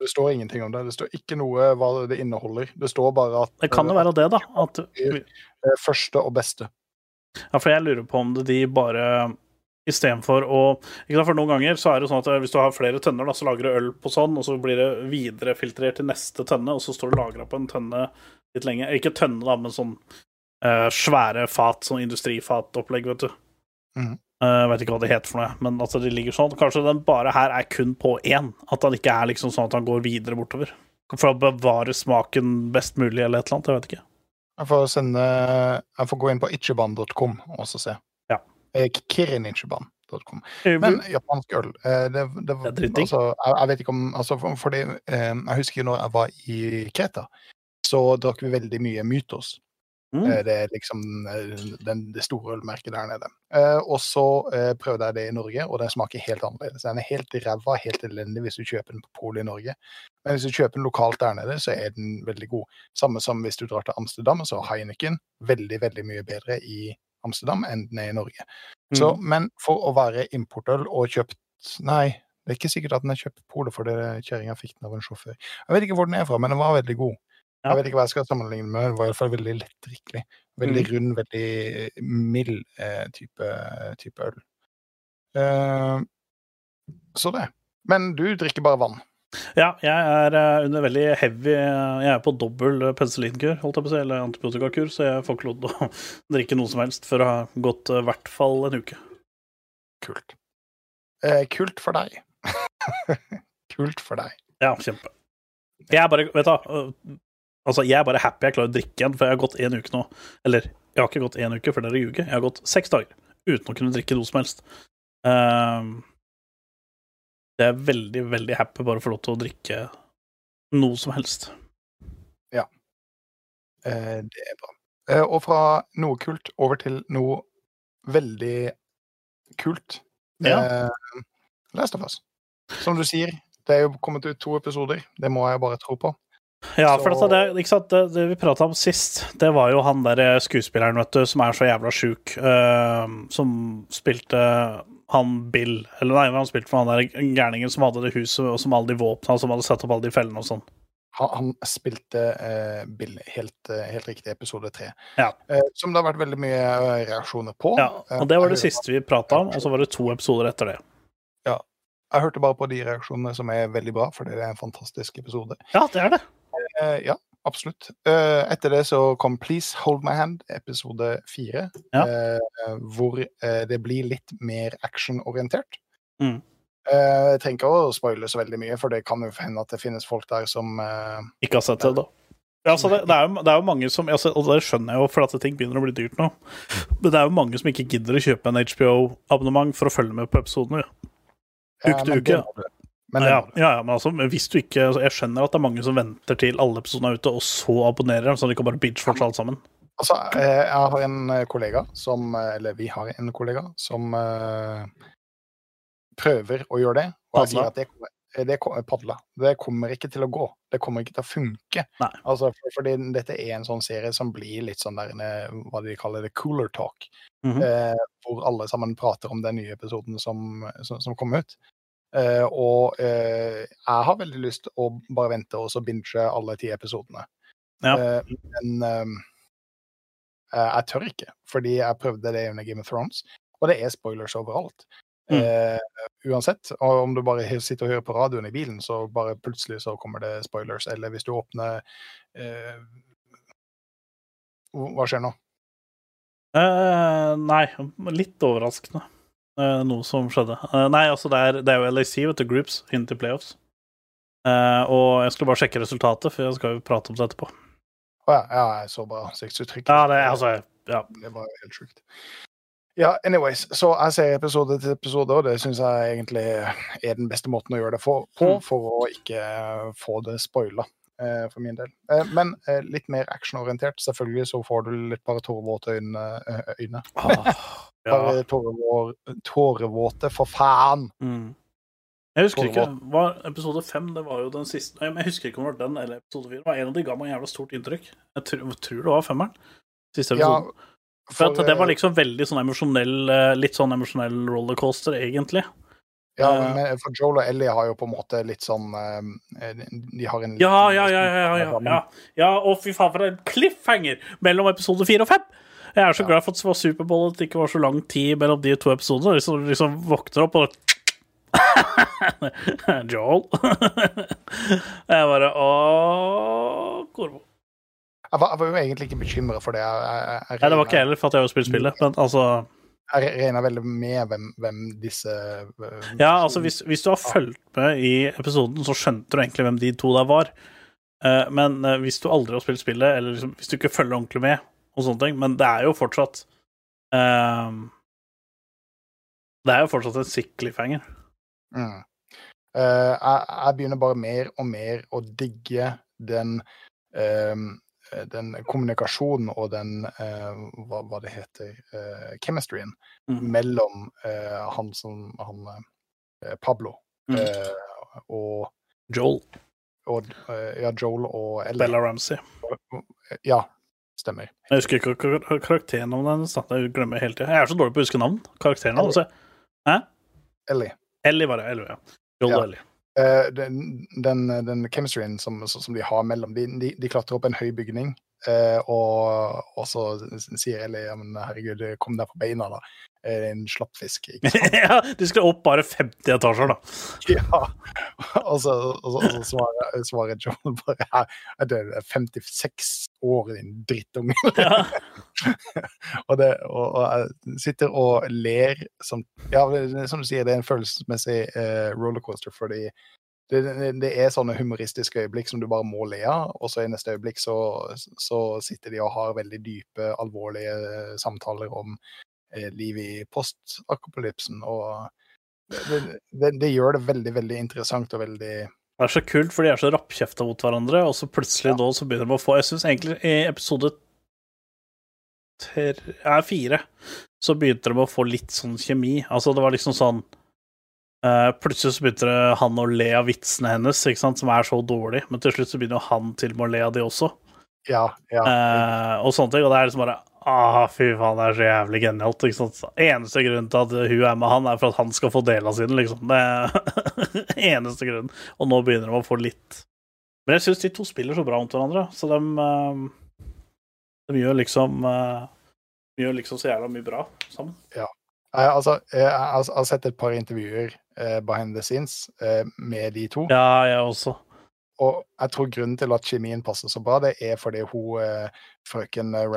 Det står ingenting om det. Det står ikke noe hva det inneholder. Det står bare at Det kan jo være det, da. At, eh, første og beste. ja, For jeg lurer på om det de bare Istedenfor å For noen ganger så er det sånn at hvis du har flere tønner, da, så lager du øl på sånn, og så blir det viderefiltrert til neste tønne, og så står det lagra på en tønne litt lenge. Ikke tønne, da, men sånn uh, svære fat, sånn industrifatopplegg, vet du. Mm. Uh, vet ikke hva det heter for noe, men at de ligger sånn. Kanskje den bare her er kun på én. At den ikke er liksom sånn at han går videre bortover. For å bevare smaken best mulig, eller et eller annet. Jeg vet ikke. Jeg får, sende, jeg får gå inn på ichiban.com og så se. Eh, Men japansk øl eh, det, det, altså, jeg, jeg vet ikke om altså, for, fordi, eh, Jeg husker når jeg var i Kreta, så drakk vi veldig mye Mytos. Mm. Eh, Det er liksom den, det store ølmerket der nede. Eh, og så prøvde jeg det i Norge, og den smaker helt annerledes. Den er helt ræva, helt elendig hvis du kjøper den på polet i Norge. Men hvis du kjøper den lokalt der nede, så er den veldig god. Samme som hvis du drar til Amsterdam, så er Heineken veldig, veldig mye bedre i Amsterdam enn den er i Norge. Så, Mm. men for å være importøl og kjøpt Nei, det er ikke sikkert at den er kjøpt på polet, for det- kjerringa fikk den av en sjåfør. Jeg vet ikke hvor den er fra, men den var veldig god. Ja. Jeg vet ikke hva jeg skal sammenligne med, den var i hvert fall veldig lettdrikkelig. Veldig Mm. rund, veldig mild eh, type, type øl. Eh, så det. Men du drikker bare vann. Ja, jeg er eh, under veldig heavy Jeg er på dobbel eh, penicillinkur, holdt jeg på å si, eller antibiotikakur, så jeg får ikke lov til å *laughs* drikke noe som helst før det har gått eh, i hvert fall en uke. Kult. Eh, kult for deg. *laughs* kult for deg. Ja, kjempe. Jeg er bare Vet du øh, altså, jeg er bare happy jeg klarer å drikke igjen, for jeg har gått én uke nå. Eller, jeg har ikke gått én uke, for dere ljuger. Jeg har gått seks dager uten å kunne drikke noe som helst. Ehm, jeg er veldig, veldig happy bare å få lov til å drikke noe som helst. Eh, det er bra. Eh, og fra noe kult over til noe veldig kult. Ja. Eh, Last of Us. Som du sier, det er jo kommet ut to episoder. Det må jeg bare tro på. Ja, for Så- det? Det, det vi prata om sist, det var jo han der eh, skuespilleren, vet du, som er så jævla sjuk, eh, som spilte han Bill Eller nei, han spilte for han der gærningen som hadde det huset, og som alle de våpna, som hadde satt opp alle de fellene og sånn. Han, han spilte eh, Bill helt, eh, helt riktig, episode tre. Ja. Eh, som det har vært veldig mye eh, reaksjoner på. Ja, Eh, og det var det siste vi prata om, og så var det to episoder etter det. Ja. jeg hørte bare på de reaksjonene som er veldig bra, for det er en fantastisk episode. Ja, det er det. Eh, ja, absolutt. Eh, etter det så kom Please Hold My Hand, episode fire. Ja. eh, hvor eh, det blir litt mer actionorientert. Mm. Jeg trenger ikke å spoile så veldig mye, for det kan jo hende at det finnes folk der som Ikke har sett det, da. Ja, altså det, det, er jo, det er jo mange som altså, Og det skjønner jeg jo, for at ting begynner å bli dyrt nå. Men det er jo mange som ikke gidder å kjøpe en HBO-abonnement for å følge med på episodene. Uke til uke. det. Men ja, ja, ja, men altså, hvis du ikke altså, Jeg skjønner at det er mange som venter til alle episodene er ute, og så abonnerer, så de kan bare binge-watche alt sammen. Altså, eh, jeg har en eh, kollega som eh, Eller vi har en kollega som uh, prøver å gjøre det. Og jeg sier at det, det, padla. Det kommer ikke til å gå. Det kommer ikke til å funke. Altså, for, fordi dette er en sånn serie som blir litt sånn der Hva de kaller det, cooler talk. Mm -hmm. uh, hvor alle sammen prater om den nye episoden som, som, som kom ut. Eh, og eh, jeg har veldig lyst å bare vente og så binge alle ti episodene. Ja. Eh, men eh, eh, jeg tør ikke, fordi jeg prøvde det under Game of Thrones, og det er spoilers overalt. Mm. Uh, uansett, og om du bare sitter og hører på radioen i bilen, så bare plutselig så kommer det spoilers. Eller hvis du åpner uh, Hva skjer nå? Uh, nei, litt overraskende, noe som skjedde. Eh, nei, altså, det er, det er jo LAC, vet du, Groups, inn til playoffs. Eh, og jeg skulle bare sjekke resultatet, for jeg skal jo prate om det etterpå. Å ja, ja, jeg så bare ansiktsuttrykket. Ja, det altså Ja. Det var helt sjukt. Ja, anyways, så jeg ser episode til episode, og det syns jeg egentlig er den beste måten å gjøre det for, på, Mm. for å ikke få det spoila, eh, for min del. Eh, men eh, litt mer actionorientert. Selvfølgelig så får du litt bare tårevåte øyne. eh, øyne. Ah. Bare tårevå- tårevåte, for faen! Mm. Jeg husker ikke. Var episode fem det var jo den siste Nei, men Jeg husker ikke om det var den eller episode fire. Det var En av de ga meg jævla stort inntrykk. Jeg tror, tror det var femmeren. Siste Ja, for, for, at det var eh, liksom veldig sånn emosjonell eh, Litt sånn emosjonell rollercoaster, egentlig. ja, eh, men for Joel og Ellie har jo på en måte litt sånn De har en Ja, ja, ja, ja, ja, ja. ja og fy faen, for en cliffhanger mellom episode fire og fem! Jeg er så glad for at det var Superbowl, at det ikke var så lang tid mellom de to episodene. Liksom, liksom våkner opp og *laughs* Joel. *laughs* jeg bare Å, Korvo. Jeg var, jeg var jo egentlig ikke bekymra for det. Jeg, jeg, Nei, det var ikke jeg heller, for at jeg har spilt spillet, men altså Jeg regna veldig med hvem, hvem disse eh, Ja, altså, hvis, hvis du har fulgt med i episoden, så skjønte du egentlig hvem de to der var. Eh, men eh, hvis du aldri har spilt spillet, eller liksom, hvis du ikke følger ordentlig med, og sånne ting Men det er jo fortsatt um, Det er jo fortsatt en sick cliffhanger. Mm. Uh, jeg, jeg begynner bare mer og mer å digge den um, den kommunikasjonen og den eh, hva, hva det heter uh, chemistryen Mm. mellom eh, han som han eh, Pablo Mm. eh, og, Joel. og eh, ja, Joel og Ellie. Bella Ramsey. Ja, stemmer. Jeg husker ikke kar- kar- karakternavnet hennes. Det glemmer jeg hele tiden. Jeg er så dårlig på å huske navn. Karakternavn. Altså. Ellie. Ellie var det. Ellie, ja. Joel Ja. Ellie. Uh, den, den, den chemistryen som, som de har mellom De, de, de klatrer opp en høy bygning, uh, og, og så sier Ellie ja, men herregud, kom deg på beina, da. Eh, En slappfisk. *laughs* Ja, de skulle opp bare 50 etasjer, da. ja. *laughs* Og så, og så, og så svarer, svarer Joel bare her, det er 56 år, din drittunge. *laughs* Ja. *laughs* og, det, og, og jeg sitter og ler som Ja, som du sier, det er en følelsesmessig eh, rollercoaster, fordi det, det, det er sånne humoristiske øyeblikk som du bare må le av, og så i neste øyeblikk så, så sitter de og har veldig dype, alvorlige eh, samtaler om eh, livet i postakopolypsen, og det, det gjør det veldig, veldig interessant og veldig Det er så kult, for de er så rappkjefta mot hverandre, og så plutselig da så begynner de å få Jeg syns egentlig i episode tre, ja, fire så begynte de å få litt sånn kjemi. Altså, det var liksom sånn uh, plutselig så begynte han å le av vitsene hennes, ikke sant, som er så dårlig, men til slutt så begynner han til og med å le av de også. Ja, ja. Uh, og sånne ting. Og det er liksom bare Ah, fy faen, det er så jævlig genialt. Ikke sant? Eneste grunnen til at hun er med han, er for at han skal få del av sine, liksom. Det er *laughs* eneste grunnen. Og nå begynner de å få litt Men jeg syns de to spiller så bra mot hverandre, så de eh, De gjør liksom eh, De gjør liksom så jævla mye bra sammen. Ja. altså, jeg, har- jeg har sett et par intervjuer eh, behind the scenes eh, med de to. Ja, jeg også. Og jeg tror grunnen til at kjemien passer så bra, det er fordi hun eh, frøken eh,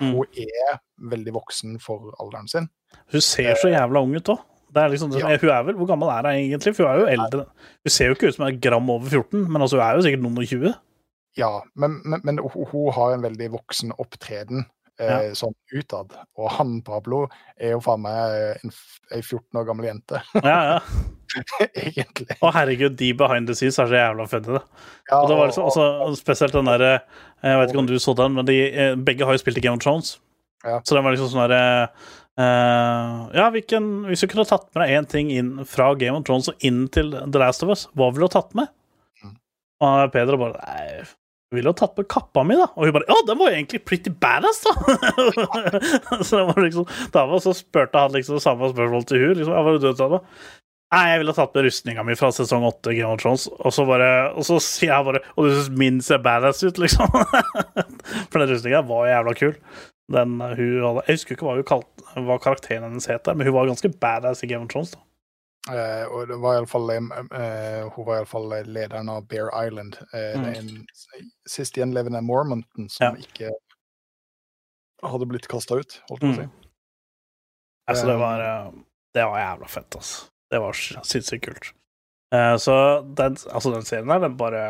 Ramsay hun er veldig voksen for alderen sin. Hun ser så jævla ung ut òg. Liksom, Ja. Hun er vel Hvor gammel er hun egentlig? For hun er jo eldre. Hun ser jo ikke ut som en gram over 14, men altså, hun er jo sikkert noen og 20. Ja, men, men, men hun, har en veldig voksen opptreden eh, sånn utad. Og han Pablo er jo faen meg en, ei 14 år gammel jente, Ja, ja. *laughs* *laughs* egentlig. Å, herregud, de behind the scenes er så jævla det. Ja, Og det var liksom, også, spesielt den derre Jeg vet ikke om du så den, men de, eh, begge har jo spilt i Game of Thrones. Ja. Så den var liksom sånn derre uh, Ja, hvilken, hvis du kunne tatt med deg én ting inn fra Game of Thrones og inn til The Last of Us, hva ville du tatt med? Mm. Og Peder bare Nei, jeg ville ha tatt med kappa mi, da. Og hun bare Ja, den var jo egentlig pretty badass, da! *laughs* så det var liksom Da var så spurte han liksom samme spørsmål til hun liksom, ja, var tatt med? Nei, jeg ville tatt med rustninga mi fra sesong åtte Game of Thrones, og så bare Og så sier jeg bare Og du syns min ser badass ut, liksom? *laughs* For den rustninga var jævla kul. Den uh, hun hadde Jeg husker ikke hva hun kalt, hva karakteren hennes het, men hun var ganske badass i Game of Thrones. da. Uh, og det var iallfall uh, Hun var iallfall lederen av Bear Island. Uh, Mm. Den sist gjenlevende Mormonten som Ja. ikke hadde blitt kasta ut, holdt jeg på å si. Mm. Altså, det var uh, Det var jævla fett, altså. Det var sinnssykt kult. Eh, så den, altså, den serien der, den bare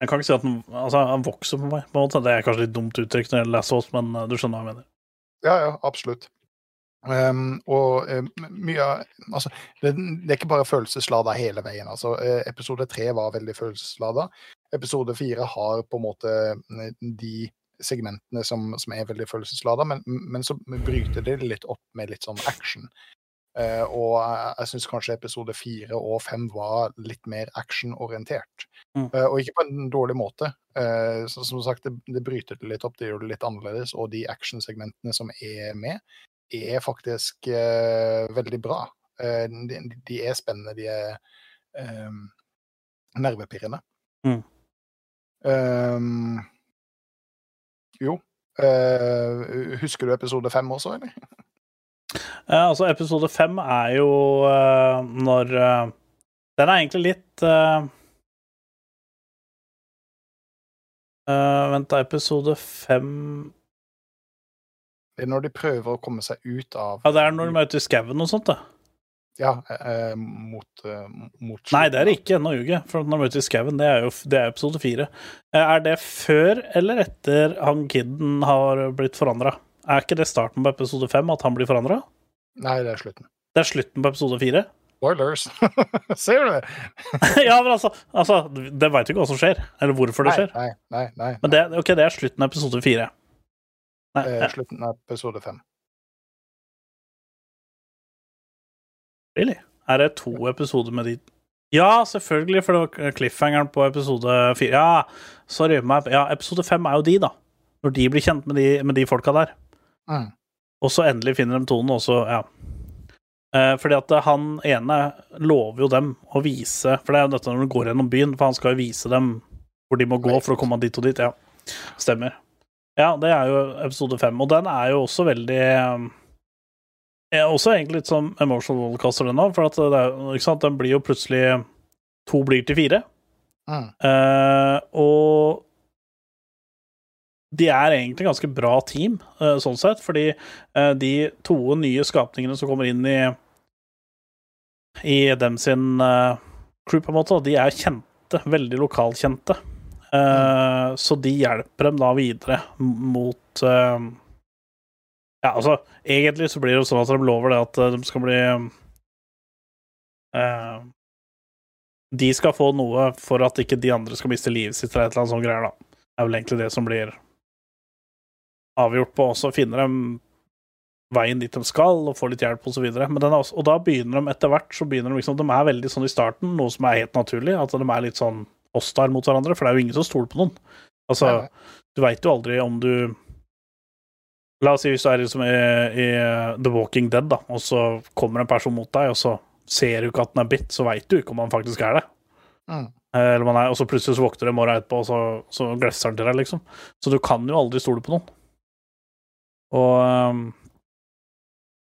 Jeg kan ikke si at den Altså, den vokser på meg, på en måte. Det er kanskje litt dumt uttrykk når det gjelder oss, men uh, du skjønner hva jeg mener. Ja, ja, absolutt. Um, og um, mye av Altså, det, det er ikke bare følelseslada hele veien. Altså, eh, episode tre var veldig følelseslada. Episode fire har på en måte eh, de segmentene som, som er veldig følelseslada, men, men så bryter det litt opp med litt sånn action. Eh, og jeg, syns kanskje episode fire og fem var litt mer actionorientert. Mm. Eh, og ikke på en dårlig måte. Eh, så, som sagt, det, det bryter det litt opp, det gjør det litt annerledes, og de actionsegmentene som er med, er faktisk uh, veldig bra. Uh, de, de er spennende, de er um, nervepirrende. Mm. Um, jo. Uh, husker du episode fem også, eller? *laughs* Eh, altså, episode fem er jo eh, når eh, Den er egentlig litt Vent, da. Episode fem Det er når de prøver å komme seg ut av Ja, det er når de er ute i skauen og sånt, da. Ja, eh, mot, eh, mot Nei, det er det ikke. Nå ljuger jeg. For når de møter skauen, det er jo det er episode fire. Er det før eller etter han kiden har blitt forandra? Er ikke det starten på episode fem, at han blir forandra? Nei, det er slutten. Det er slutten på episode fire? Spoilers! *laughs* Ser du det? *laughs* ja, men altså, altså Det veit jo ikke hva som skjer, eller hvorfor det nei, skjer. Nei, nei, nei. Men det, ok, det er slutten av episode fire. Nei, er ja, slutten av episode fem. really? Er det to episoder med de Ja, selvfølgelig, for det var cliffhangeren på episode fire. Ja, sorry. Ja, episode fem er jo de, da. Når de blir kjent med de, med de folka der. Mm. Og så endelig finner de tonen, og så Ja. Eh, fordi at han ene lover jo dem å vise For det er jo dette når du går gjennom byen, for han skal jo vise dem hvor de må gå for å komme dit og dit. Ja, stemmer. Ja, det er jo episode fem, og den er jo også veldig eh, er også egentlig litt som emotional rollercoaster, den òg, for at det er, ikke sant, den blir jo plutselig To blir til fire. Mm. Eh, og de er egentlig ganske bra team, eh, sånn sett, fordi eh, de to nye skapningene som kommer inn i i dem sin eh, crew, på en måte, de er kjente, veldig lokalkjente. Eh, Så de hjelper dem da videre mot Ja, altså, egentlig så blir det jo sånn at de lover det at de skal bli De skal få noe for at ikke de andre skal miste livet sitt, eller et eller annet sånt greier, da. Det er vel egentlig det som blir avgjort på. Og så finner de veien dit de skal, og får litt hjelp osv. Og, og da begynner de etter hvert så begynner de liksom De er veldig sånn i starten, noe som er helt naturlig, at de er litt sånn hostile mot hverandre, for det er jo ingen som stoler på noen. Altså, du veit jo aldri om du La oss si hvis du er liksom i, i The Walking Dead, da, og så kommer en person mot deg, og så ser du ikke at den er bitt, så veit du ikke om han faktisk er det. Mm. Eh, Eller man er, og så plutselig så våkner du en morgen etterpå, og så, så glefser han til deg, liksom. Så du kan jo aldri stole på noen. Og ehm,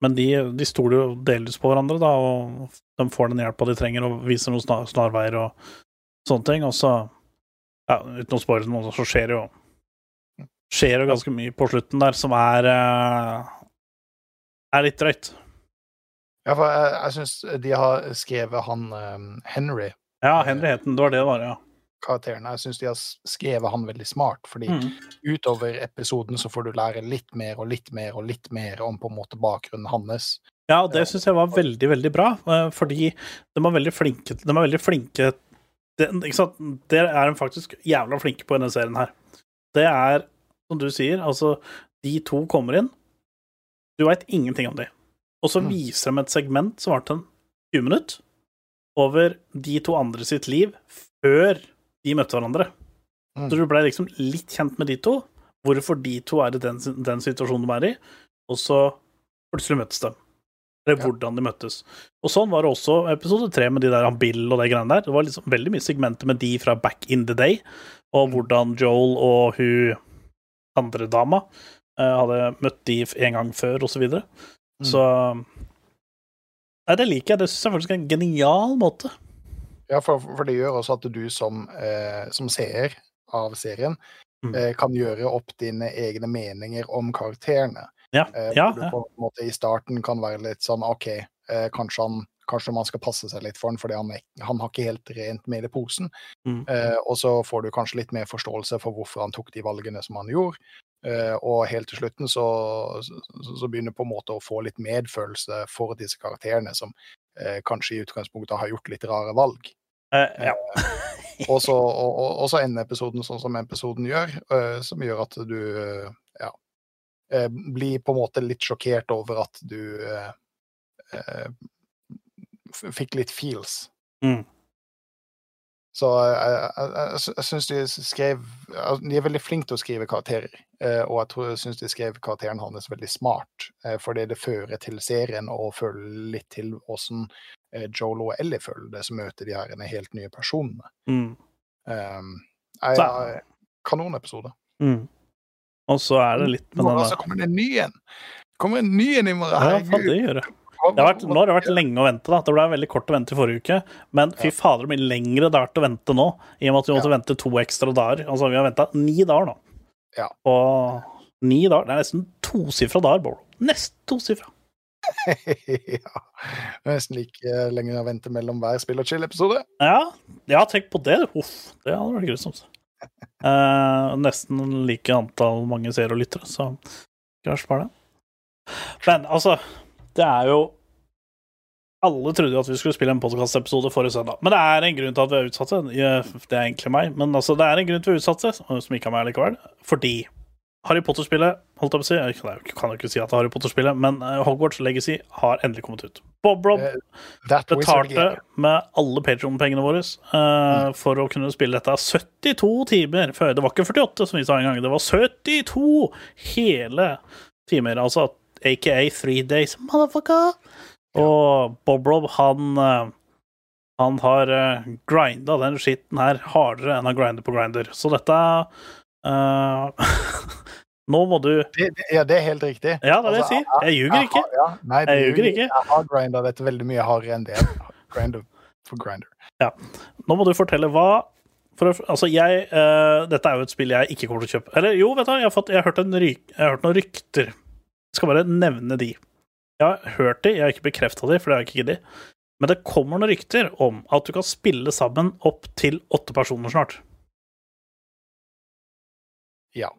Men de, de stoler jo delvis på hverandre, da, og de får den hjelpa de trenger, og viser noen snar, snarveier og sånne ting. Og så, ja, uten å spoile noe, så skjer det jo skjer jo ganske mye på slutten der som er eh, er litt drøyt. Ja, for jeg, jeg syns de har skrevet han um, Henry, Ja, Henry het den, det var det det var, ja. Karakteren. Jeg syns de har skrevet han veldig smart, fordi Mm. utover episoden så får du lære litt mer og litt mer og litt mer om på en måte bakgrunnen hans. Ja, og det syns jeg var veldig, veldig bra, eh, fordi de var veldig flinke De er veldig flinke det, det er de faktisk jævla flinke på i denne serien her. Det er, som du sier, altså De to kommer inn, du veit ingenting om dem. Og så Mm. viser de et segment som varte en 20 minutter, over de to andre sitt liv før de møtte hverandre. Mm. Så du ble liksom litt kjent med de to, hvorfor de to er i den, den situasjonen de er i, og så plutselig møttes de. Eller Ja. hvordan de møttes. Og sånn var det også episode tre med de der han Bill og de greiene der. Det var liksom veldig mye segmenter med de fra back in the day, og hvordan Joel og hun andre dama eh, hadde møtt de en gang før, og så videre. Mm. Så Nei, det liker jeg. Det syns jeg faktisk er en genial måte. Ja, for, for det gjør også at du som, eh, som seer av serien Mm. eh, kan gjøre opp dine egne meninger om karakterene. Ja, Eh, ja, du på en måte i starten kan være litt sånn OK, eh, kanskje, han, kanskje man skal passe seg litt for han, fordi han, er- han har ikke helt rent mel i posen. Mm. Eh, og så får du kanskje litt mer forståelse for hvorfor han tok de valgene som han gjorde. Eh, og helt til slutten så, så, så begynner du på en måte å få litt medfølelse for disse karakterene, som kanskje i utgangspunktet har gjort litt rare valg. Eh, ja. Og så, og, og, så ender episoden sånn som episoden gjør, eh, som gjør at du eh, ja, eh, blir på en måte litt sjokkert over at du eh, eh, fikk litt feels. Mm. Så eh, jeg, jeg, jeg, syns de skrev altså, De er veldig flinke til å skrive karakterer, eh, og jeg tror jeg syns de skrev karakteren hans veldig smart, eh, fordi det fører til serien og føler litt til åssen Joel og Ellie føler det, som møter de her helt nye personene. Mm. Um, jeg, jeg, kanonepisode. Mm. Og så er det litt med den der Så kommer det en ny en! kommer en ny en i morgen! Ja, faen, det gjør det. Det har vært, nå har det vært lenge å vente. da Det ble veldig kort å vente i forrige uke. Men fy fader, det blir lengre har vært å vente nå. I og med at vi måtte vente to ekstra dager. Altså, vi har venta ni dager nå. Ja. Og ni dager Det er nesten tosifra dager, Bård. Nesten tosifra. *laughs* ja. Det er Nesten like lenge å vente mellom hver spill og chill-episode. Ja, ja, tenk på det. Uff, det hadde vært grusomt. Uh, *laughs* nesten like antall mange seere og lyttere, så verst bare det. Men altså, det er jo Alle trodde jo at vi skulle spille en podkastepisode forrige søndag. Men det er en grunn til at vi er utsatte. Det er egentlig meg, men altså, det er en grunn til at vi er utsatte, som ikke er meg likevel. Fordi Harry Potter-spillet holdt jeg på å si, Jeg kan jo- ikke si at det er Harry Potter-spillet, men eh, Hogwarts Legacy har endelig kommet ut. Bob Rob uh, betalte med alle Patreon-pengene våre eh, for å kunne spille dette 72 timer før. Det var ikke 48, som vi sa en gang. Det var 72 hele timer. Altså aka three days, motherfucker. Og Bob Rob, han eh, Han har uh, grinda den skitten her hardere enn han grinder på grinder. Så dette uh, *laughs* Nå må du Det, det, ja, det er helt riktig. Ja, det er det jeg Altså, sier. Jeg ljuger ikke. Ja, nei, Jeg ljuger ikke. Jeg har grinda dette veldig mye hardere enn det. Grinder for grinder. Nå må du fortelle hva for Altså, jeg uh, Dette er jo et spill jeg ikke kommer til å kjøpe. Eller jo, vet du, jeg har, fått, jeg har, hørt, en ryk, jeg har hørt noen rykter. Skal bare nevne de. Jeg har hørt de, jeg har ikke bekrefta de, for det har jeg ikke giddet. Men det kommer noen rykter om at du kan spille sammen opp til åtte personer snart. Ja.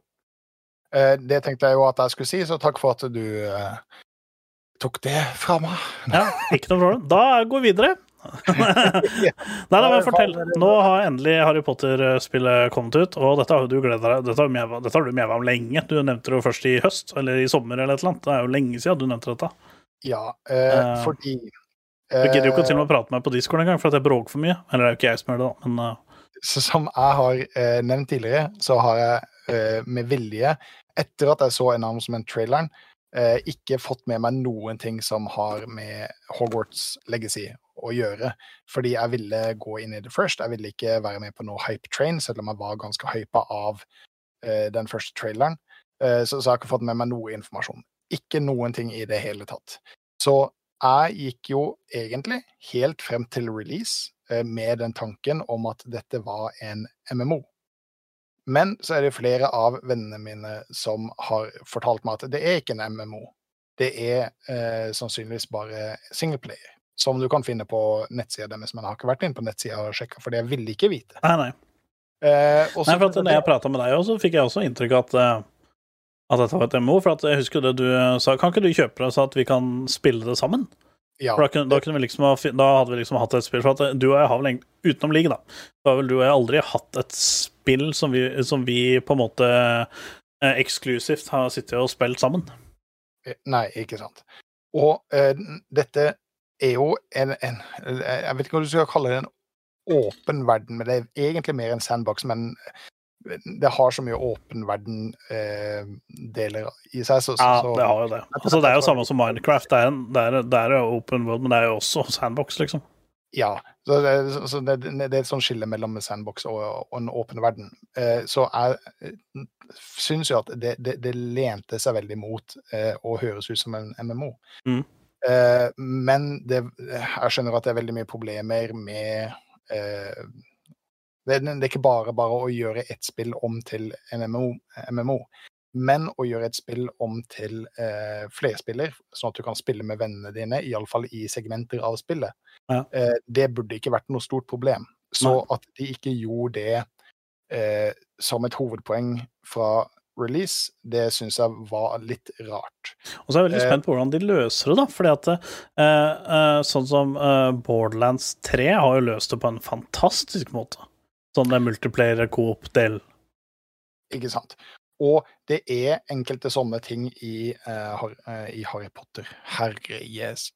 Eh, det tenkte jeg jo at jeg skulle si, så takk for at du eh, tok det fra meg. Ja, ikke noe problem. Da går vi videre. *laughs* Nei, da, men fortell. Nå har endelig Harry Potter-spillet kommet ut, og dette har du gledet deg Dette har du meva om lenge. Du nevnte det jo først i høst, eller i sommer, eller et eller annet. Det er jo lenge siden du nevnte dette. Ja, eh, Eh, fordi Du gidder jo ikke til og eh, med å prate med meg på Discord engang, for at jeg bråker for mye. Eller det er jo ikke jeg som gjør det, da, men eh, så Som jeg har eh, nevnt tidligere, så har jeg eh, med vilje, etter at jeg så announcement-traileren, eh, ikke fått med meg noen ting som har med Hogwarts legacy å gjøre. Fordi jeg ville gå inn i det først. Jeg ville ikke være med på noe hype train, selv om jeg var ganske hypa av eh, den første traileren. Eh, så, så jeg har ikke fått med meg noe informasjon. Ikke noen ting i det hele tatt. Så jeg gikk jo egentlig helt frem til release eh, med den tanken om at dette var en MMO. Men så er det flere av vennene mine som har fortalt meg at det er ikke en MMO. Det er sannsynligvis bare singleplayer, som du kan finne på nettsida deres. Men jeg har ikke vært inne på nettsida og sjekka, for det vil de ikke vite. nei, nei. Eh, også, Nei, for at når jeg prata med deg så fikk jeg også inntrykk av at, eh, at dette var et MO. For at jeg husker det du eh, sa, kan ikke du kjøpe det så at vi kan spille det sammen? ja, For da kunne, da kunne vi liksom ha, da hadde vi liksom hatt et spill. For at du og jeg har vel egentlig, utenom League, da, så har vel du og jeg aldri hatt et spill som vi, som vi på en måte eh, eksklusivt har sittet og spilt sammen. Eh, Nei, ikke sant. Og eh, dette er jo en, en Jeg vet ikke hva du skal kalle det, en åpen verden, men det er egentlig mer en sandbox. Men det har så mye åpen verden-deler i seg. Så, så, Ja, det har jo det. Altså, det er jo samme som Minecraft. Det er, en, det er, det er open world, men det er jo også sandbox, liksom. Ja. Så det, så- det, det er et sånt skille mellom en sandbox og, og en åpen verden. Eh, så jeg eh, syns jo at det, det, det lente seg veldig mot eh, å høres ut som en MMO. Mm. Eh, men det, jeg skjønner at det er veldig mye problemer med eh, det, det er ikke bare bare å gjøre et spill om til en MMO, MMO men å gjøre et spill om til eh, flerspiller, sånn at du kan spille med vennene dine, iallfall i segmenter av spillet. Ja. Eh, det burde ikke vært noe stort problem. Så at de ikke gjorde det eh, som et hovedpoeng fra release, det syns jeg var litt rart. Og så er jeg veldig Eh, spent på hvordan de løser det, da. Fordi at eh, eh, sånn som eh, Borderlands 3 har jo løst det på en fantastisk måte. Sånn det multiplayer-coop-del. Ikke sant? Og det er enkelte sånne ting i, i Harry Potter. Herre Jesus.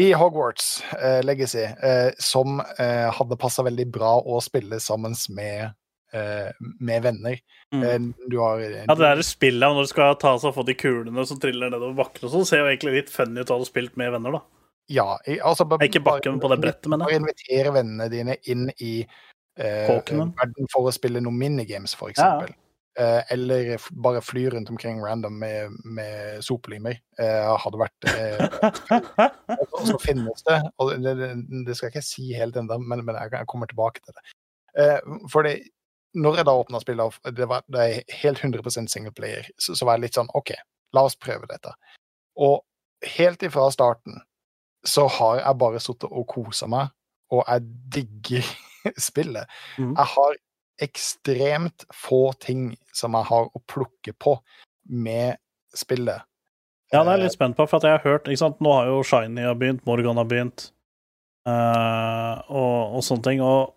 I Hogwarts eh, Legacy, eh, som hadde passa veldig bra å spille sammen med, med venner. Mm. Eh, du har eh, Ja, det der spillet når du skal ta seg og få de kulene som triller nedover bakken og sånn, ser jo egentlig litt funny ut å ha spilt med venner, da. Ja, altså, bare, Ikke bakken, på det brettet, mener jeg. Bare invitere vennene dine inn i eh, verden for å spille noen minigames, for eksempel. ja. Eh, eller f bare fly rundt omkring random med, med sopelimer. Eh, hadde vært eh, *laughs* Og så finnes det, og det, det, det skal jeg ikke si helt ennå, men, men jeg, jeg kommer tilbake til det. Eh, for det, når jeg da åpna spillet, og det, var, det er helt 100% singleplayer, så, så var jeg litt sånn OK, la oss prøve dette. Og helt ifra starten så har jeg bare sittet og kosa meg, og jeg digger *laughs* spillet. Mm. Jeg har ekstremt få ting som jeg har å plukke på med spillet. Ja, det er jeg litt spent på, for jeg har hørt ikke sant? Nå har jo Shiny har begynt, Morgan har begynt, uh, og, og sånne ting. Og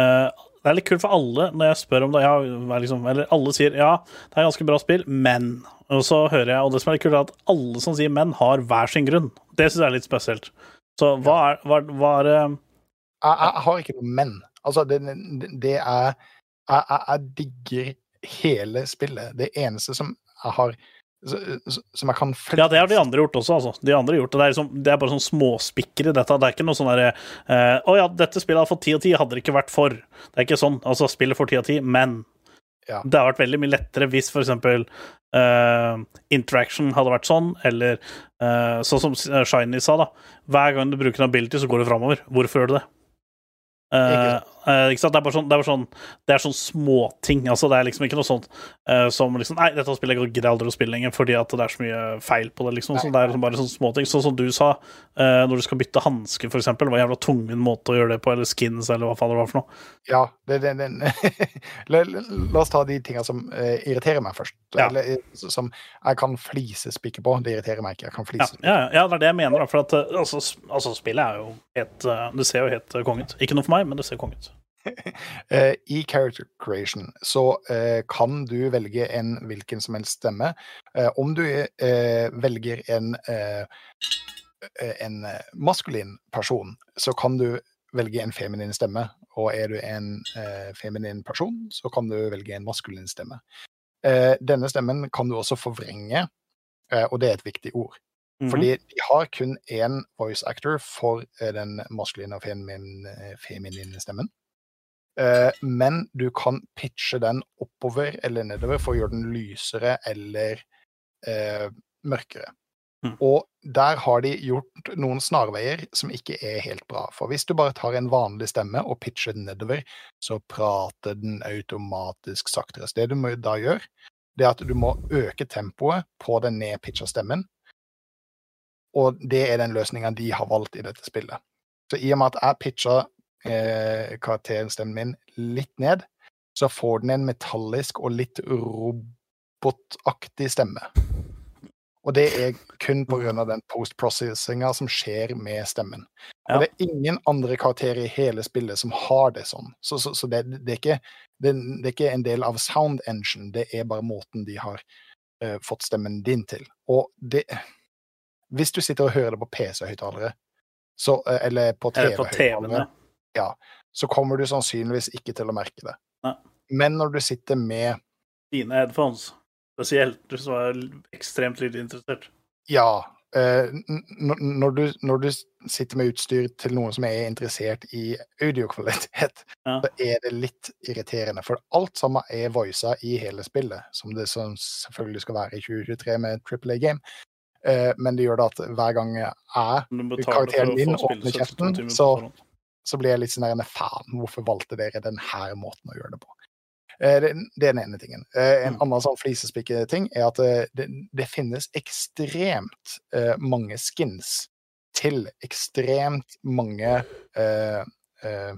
eh, det er litt kult for alle når jeg spør om det. Ja, liksom, eller alle sier ja, det er ganske bra spill, men Og så hører jeg, og det som er litt kult, er at alle som sier men, har hver sin grunn. Det syns jeg er litt spesielt. Så hva er, hva, hva er eh, Jeg, jeg, har ikke noe men. Altså, det, det- det er jeg, jeg, jeg digger hele spillet. Det eneste som jeg har Som jeg kan Ja, det har de andre gjort også, altså. De andre gjort det. Det er, liksom, det er bare sånn småspikker i dette. Det er ikke noe sånn derre uh, Å ja, dette spillet hadde fått ti av ti, hadde det ikke vært for. Det er ikke sånn. Altså, spillet får ti av ti, men Ja. det har vært veldig mye lettere hvis for eksempel eh, interaction hadde vært sånn, eller uh, sånn som Shiny sa, da. Hver gang du bruker en ability, så går du framover. Hvorfor gjør du det? Eh, Sant? Det er bare sånn, det er sånn, det er sånn småting. Altså, det er liksom ikke noe sånt uh, som liksom Nei, dette spillet gidder jeg aldri å spille lenger fordi at det er så mye feil på det, liksom. Så det er liksom bare sånne småting. Sånn som du sa, uh, når du skal bytte hanske. Det var en jævla tungen måte å gjøre det på, eller skins, eller hva faen det var for noe. Ja, det, det, det, *laughs* la, la, oss ta de tinga som irriterer meg først. Ja. Eller som jeg kan flisespikke på. Det irriterer meg ikke. Jeg kan Ja, flisespikke. ja, ja, det er det jeg mener. da, For at, altså, altså, spillet er jo helt Det ser jo helt konge ut. Ikke noe for meg, men det ser konge ut. *laughs* Eh, I character creation så eh, kan du velge en hvilken som helst stemme. Eh, om du eh, velger en eh, en maskulin person, så kan du velge en feminin stemme. Og er du en eh, feminin person, så kan du velge en maskulin stemme. Eh, denne stemmen kan du også forvrenge, eh, og det er et viktig ord. Mhm. Fordi de har kun én voice actor for den maskuline og femin, feminine stemmen. Eh, men du kan pitche den oppover eller nedover for å gjøre den lysere eller eh, mørkere. Mm. Og der har de gjort noen snarveier som ikke er helt bra. For hvis du bare tar en vanlig stemme og pitcher den nedover, så prater den automatisk saktere. Så det du må da gjøre, det er at du må øke tempoet på den nedpitcha stemmen. Og det er den løsninga de har valgt i dette spillet. Så i og med at jeg pitcha eh, karakterstemmen min litt ned, så får den en metallisk og litt robotaktig stemme. Og det er kun pga. den post-processinga som skjer med stemmen. Ja. Og det er ingen andre karakterer i hele spillet som har det sånn. Så, så, så det, det, er ikke, det, det er ikke en del av sound engine, det er bare måten de har uh, fått stemmen din til. Og det Hvis du sitter og hører det på PC-høyttalere, så- eh, eller på TV-høyttalere, ja. så kommer du sannsynligvis ikke til å merke det. Nei. Men når du sitter med Dine headphones. Spesielt du som er ekstremt lydinteressert. interessert. Ja. eh, når, du, når du sitter med utstyr til noen som er interessert i audiokvalitet, Ja. så er det litt irriterende. For alt sammen er voisa i hele spillet, som det som selvfølgelig skal være i 2023 med Triple A Game. Eh, men det gjør det at hver gang jeg Karakteren din min åpner kjeften, så-. Så blir jeg litt sånn der, faen, hvorfor valgte dere denne måten å gjøre det på? Eh, Det, er den ene tingen. Eh, En Mm. annen sånn flisespikketing er at eh, det, det finnes ekstremt mange skins til ekstremt mange uh, uh,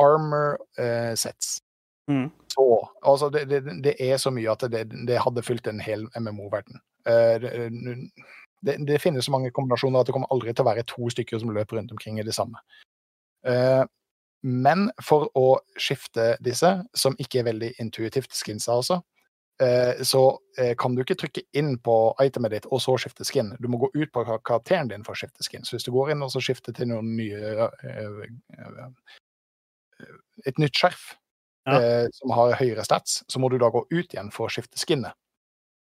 armor uh, sets. Mm. Så altså, det, det, det er så mye at det, det hadde fylt en hel MMO-verden. Det finnes så mange kombinasjoner at det kommer aldri til å være to stykker som løper rundt omkring i det samme. Eh, men for å skifte disse, som ikke er veldig intuitivt skinsa altså, eh, så eh, kan du ikke trykke inn på itemet ditt og så skifte skin. Du må gå ut på karakteren din for å skifte skin. Så hvis du går inn og så skifter til noen nye Et nytt skjerf Ja. som har høyere stats, så må du da gå ut igjen for å skifte skinnet.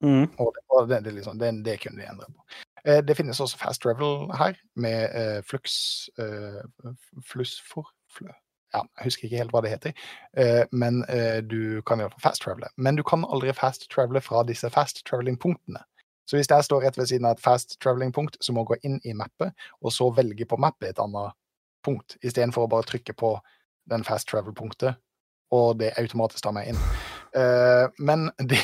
Mm. Og det, det, det, liksom, det, det kunne de endre på. Eh, det finnes også fast travel her, med eh, flux eh, Flussfor flø. Ja, jeg husker ikke helt hva det heter. Eh, men du kan iallfall fast travele. Men du kan aldri fast travele fra disse fast traveling-punktene. Så hvis jeg står rett ved siden av et fast traveling-punkt, så må jeg gå inn i mappet, og så velge på mappet et annet punkt, istedenfor å bare trykke på den fast travel-punktet, og det automatisk tar meg inn. Men *laughs* det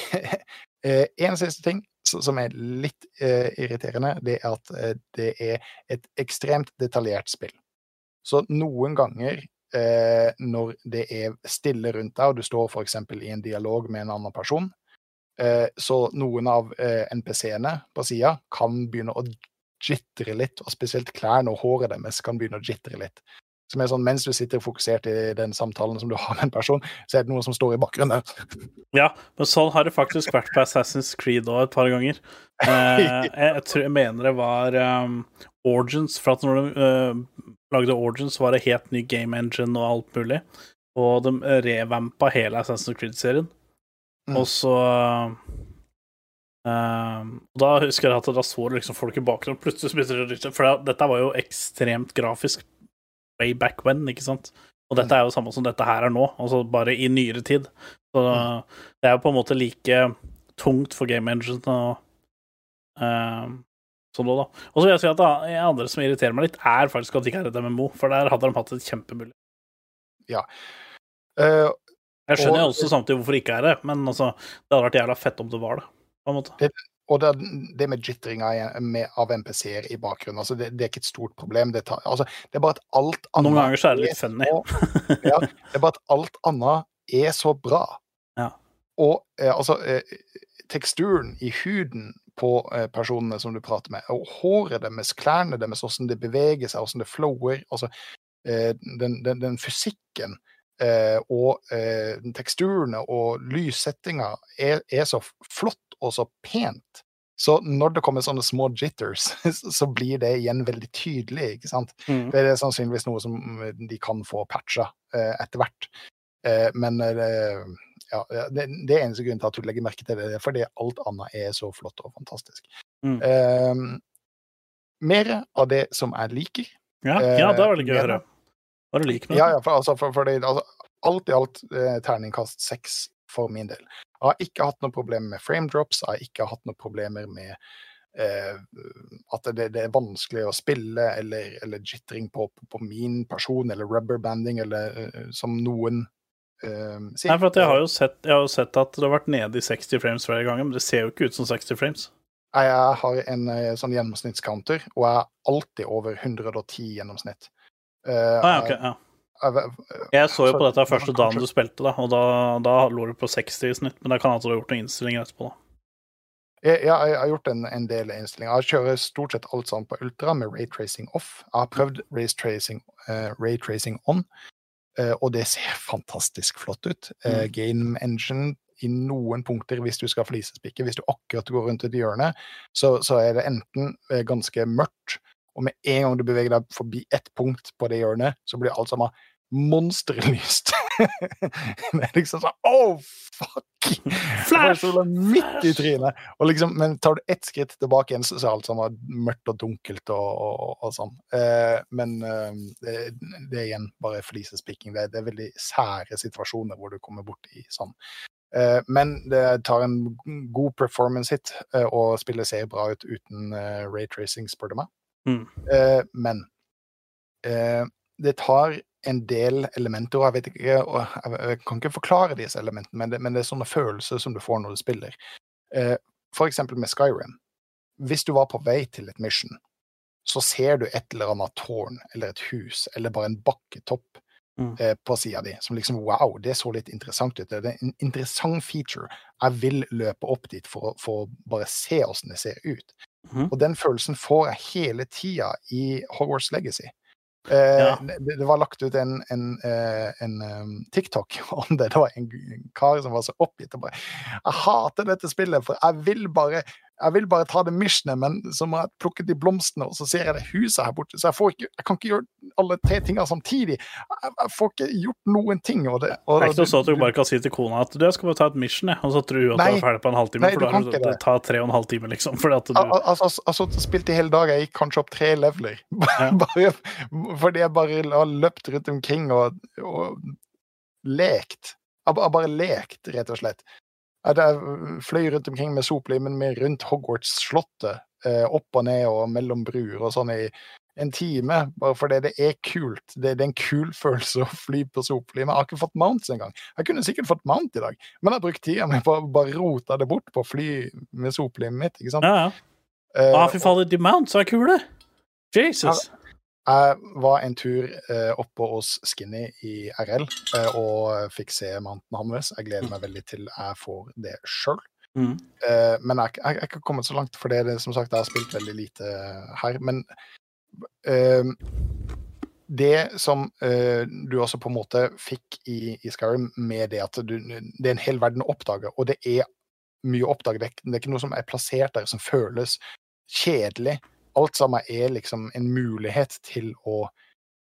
En siste ting som er litt eh, irriterende, det er at eh, det er et ekstremt detaljert spill. Så noen ganger eh, når det er stille rundt deg, og du står f.eks. i en dialog med en annen person, eh, så noen av eh, NPC-ene på sida kan begynne å jitre litt, og spesielt klærne og håret deres kan begynne å jitre litt. Som er sånn, Mens du sitter fokusert i den samtalen som du har med en person, så er det noen som står i bakgrunnen. Ja, men sånn har det faktisk vært på Assassin's Creed òg et par ganger. Eh, *laughs* jeg, tror, jeg mener det var um, Origins, for at når de uh, lagde Origins, var det helt ny game engine og alt mulig. Og de revampa hele Assassin's Creed-serien. Mm. Og så eh, Da husker jeg at da så liksom folk i bakgrunnen, plutselig det. For dette var jo ekstremt grafisk way back when, ikke sant? Og dette er jo samme som dette her er nå, altså bare i nyere tid. Så det er jo på en måte like tungt for game engine og uh, sånn nå, da. Og så vil jeg si at det det andre som irriterer meg litt, er faktisk at det ikke er et MMO, for der hadde de hatt et kjempemulig. Uh, Jeg skjønner jo Og- også samtidig hvorfor det ikke er det, men altså, det hadde vært jævla fett om det var det. på en måte. Og det, det med jittering av, med, av NPC-er i bakgrunnen, altså det, det er ikke et stort problem. Det, tar, altså, det er bare at alt annet Noen ganger så er det litt funny. ja, det er bare at alt annet er så bra. Ja. Og eh, altså eh, Teksturen i huden på eh, personene som du prater med, og håret deres, klærne deres, hvordan det beveger seg, hvordan det flower altså eh, den, den, den fysikken og eh, teksturene og lyssettinga er, er så flott og så pent. Så når det kommer sånne små jitters, *laughs* så blir det igjen veldig tydelig. ikke sant? Mm. Det er sannsynligvis noe som eh, de kan få patcha eh, etter hvert. Eh, men eh, ja, det, det er eneste grunn til at du legger merke til det, er fordi alt annet er så flott og fantastisk. Mm. Eh, mer av det som jeg liker. Ja, ja, det er veldig gøy å Eh, høre. Hva er du lik med Ja, det? ja, for, altså, for, for det, altså, alt i alt eh, terningkast seks for min del. Jeg har ikke hatt noen problemer med frame drops, jeg har ikke hatt noen problemer med eh, at det, det er vanskelig å spille, eller, eller jittering på, på, på min person, eller rubberbanding, eller eh, som noen eh, sier. Nei, for jeg har, sett, jeg har jo sett at det har vært nede i 60 frames flere ganger, men det ser jo ikke ut som 60 frames. Jeg, jeg har en eh, sånn gjennomsnittscounter, og jeg er alltid over 110 gjennomsnitt. Eh, Ah, ja, ok, ja. jeg- Jeg så jo på dette første dagen du spilte, da, og da, da lå du på 60 i snitt. Men det kan altså du ha gjort noen innstillinger etterpå, da. Jeg, ja, jeg har gjort en, en del innstillinger. Jeg kjører stort sett alt sammen på ultra med raytracing off. Jeg har prøvd raytracing, uh, raytracing on, uh, og det ser fantastisk flott ut. Eh, Mm. game engine i noen punkter hvis du skal flisespikke. Hvis du akkurat går rundt et hjørne, så, så er det enten eh, ganske mørkt, og med en gang du beveger deg forbi ett punkt på det hjørnet, så blir alt sammen monsterlyst. *laughs* det er liksom sånn Oh, fuck! Flash! Midt i trynet. Liksom, men tar du ett skritt tilbake igjen, så er alt sammen mørkt og dunkelt og, og, og sånn. Eh, men eh, det, det er igjen bare flisespikking. Det, det er veldig sære situasjoner hvor du kommer bort i sånn. Eh, men det tar en god performance hit, eh, og spillet ser bra ut uten uh, raytracing, spør du meg. Mm. Eh, men eh, det tar en del elementer, og jeg vet ikke, og jeg, kan ikke forklare disse elementene, men det, men det er sånne følelser som du får når du spiller. Eh, for eksempel med Skyrim. Hvis du var på vei til et mission, så ser du et eller annet tårn eller et hus eller bare en bakketopp Mm. eh, på sida di, som liksom wow, det så litt interessant ut. Det er en interessant feature. Jeg vil løpe opp dit for, for å bare se åssen det ser ut. Mhm. Og den følelsen får jeg hele tida i Hogwarts Legacy. Eh, Ja. det, det var lagt ut en, en, en, en um, TikTok *laughs* om det. Det var en kar som var så oppgitt og bare Jeg hater dette spillet, for jeg vil bare jeg vil bare ta det missionet, men så må jeg plukke de blomstene, og så ser jeg det huset her borte. Så jeg, får ikke, jeg kan ikke gjøre alle tre tingene samtidig. Jeg, jeg får ikke gjort noen ting. Og det, og, Det er ikke noe sånn at du bare kan si til kona at du, skal bare ta et mission, og så tror du at Nei. du er ferdig på en halvtime, Nei, for da kan du det, tar tre og en halv time, liksom. Fordi at du Al- al- Altså, altså, altså spilt i hele dag, jeg gikk kanskje opp tre leveler. *laughs* bare fordi jeg bare har løpt rundt omkring og, og lekt. Jeg har bare lekt, rett og slett. Jeg fløy rundt omkring med soplimen min rundt Hogwarts-slottet, eh, opp og ned og mellom bruer og sånn i en time, bare fordi det er kult. Det, er en kul *laughs* følelse å fly på soplim. Jeg har ikke fått mounts engang. Jeg kunne sikkert fått mount i dag, men jeg har brukt tida mi på å bare rote det bort på å fly med soplimet mitt. ikke sant? Ja, ja. Eh, Ah, fy fader, de mounts er kule! Jesus. Jeg var en tur eh, oppe hos Skinny i RL eh, og fikk se manten Hammes. Jeg gleder meg veldig til jeg får det sjøl. Mm. Eh, men jeg, er ikke kommet så langt, for det er som sagt, jeg har spilt veldig lite her. Men eh, det som eh, du også på en måte fikk i, i Skyrim, med det at du, det er en hel verden å oppdage, og det er mye å oppdage. Det er, det er ikke noe som er plassert der som føles kjedelig. Alt sammen er liksom en mulighet til å,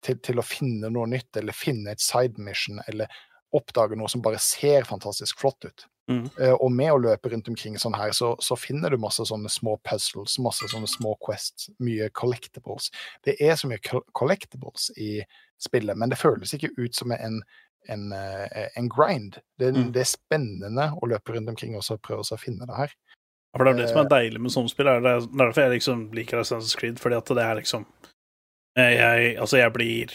til, til å finne noe nytt, eller finne et side mission, eller oppdage noe som bare ser fantastisk flott ut. Mm. Eh, og med å løpe rundt omkring sånn her, så, så finner du masse sånne små puzzles, masse sånne små quests, mye collectibles. Det er så mye collectibles i spillet, men det føles ikke ut som en, en, eh, en grind. Det, Mm. det er spennende å løpe rundt omkring og så prøve å finne det her. Ja, For det er det som er deilig med sånne spill. Er det, er derfor jeg liksom liker Assassin's Creed, fordi at det er liksom eh, jeg, Altså, jeg blir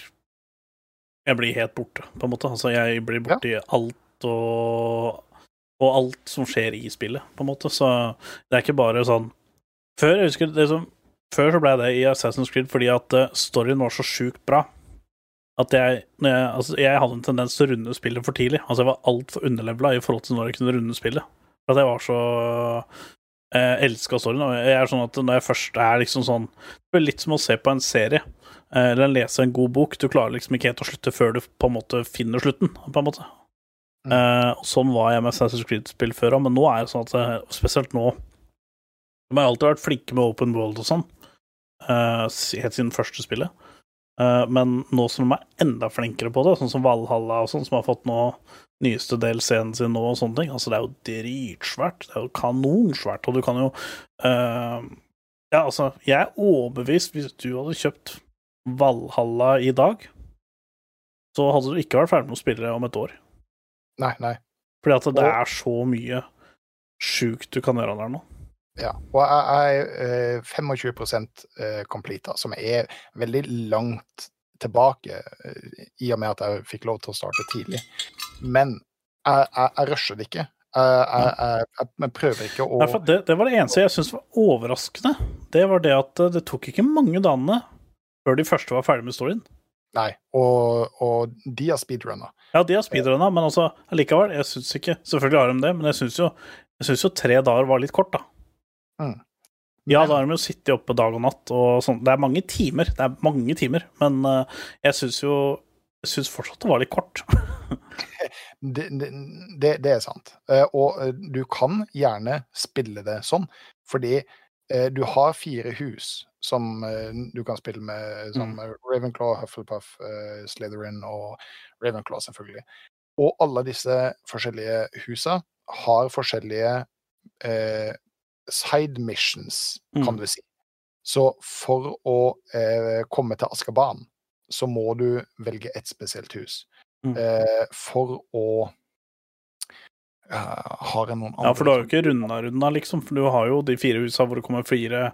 Jeg blir helt borte, på en måte. Altså, jeg blir borte i alt og Og alt som skjer i spillet, på en måte. Så det er ikke bare sånn Før, jeg husker liksom, Før så ble det i Assassin's Creed fordi at eh, storyen var så sjukt bra at jeg, når jeg, altså, jeg hadde en tendens til å runde spillet for tidlig. Altså, jeg var altfor underlevela i forhold til når jeg kunne runde spillet. For at jeg var så Jeg elska storyen. Jeg er sånn at når jeg først er liksom sånn Det er litt som å se på en serie. eh, Eller lese en god bok. Du klarer liksom ikke helt å slutte før du på en måte finner slutten. På en måte. Mm. Eh, sånn var jeg med Assassin's Creed-spill før men nå er det sånn at eh, spesielt nå De har alltid vært flinke med open world og sånn, eh, helt siden første spillet. Eh, men nå som de er enda flinkere på det, sånn som Valhalla og sånn, som har fått nå nyeste del scenen sin nå og sånne ting, altså det er jo dritsvært. Det er jo kanonsvært, og du kan jo uh, Ja, altså, jeg er overbevist hvis du hadde kjøpt Valhalla i dag, så hadde du ikke vært ferdig med å spille om et år. Nei, nei. Fordi at det er så mye sjukt du kan gjøre der nå. Ja. Og jeg er eh, 25 eh, complete, som er veldig langt tilbake, eh, i og med at jeg fikk lov til å starte tidlig. Men jeg, jeg, jeg rusher det ikke. Jeg, jeg, jeg, prøver ikke å det, det var det eneste jeg syntes var overraskende. Det var det at eh, det tok ikke mange dagene før de første var ferdig med storyen. Nei. Og, og de har speedrunner. Ja, de har speedrunna, men altså likevel, jeg syns ikke Selvfølgelig har de det, men jeg syns jo, jo tre dager var litt kort, da. Mm. Ja, da har de jo sittet oppe dag og natt og sånn. Det er mange timer, det er mange timer, men uh, jeg syns jo Jeg syns fortsatt det var litt kort. *laughs* Det, det, det, er sant. Eh, Og eh, du kan gjerne spille det sånn, fordi du har fire hus som du kan spille med, som Mm. Ravenclaw, Hufflepuff, Slytherin og Ravenclaw, selvfølgelig. Og alle disse forskjellige husa har forskjellige eh, side missions, kan Mm. du si. Så for å eh, komme til Askaban, så må du velge et spesielt hus. Mm. Eh, for å eh, Har jeg noen andre Ja, for du har jo ikke runda runda, liksom. For du har jo de fire husa hvor det kommer fire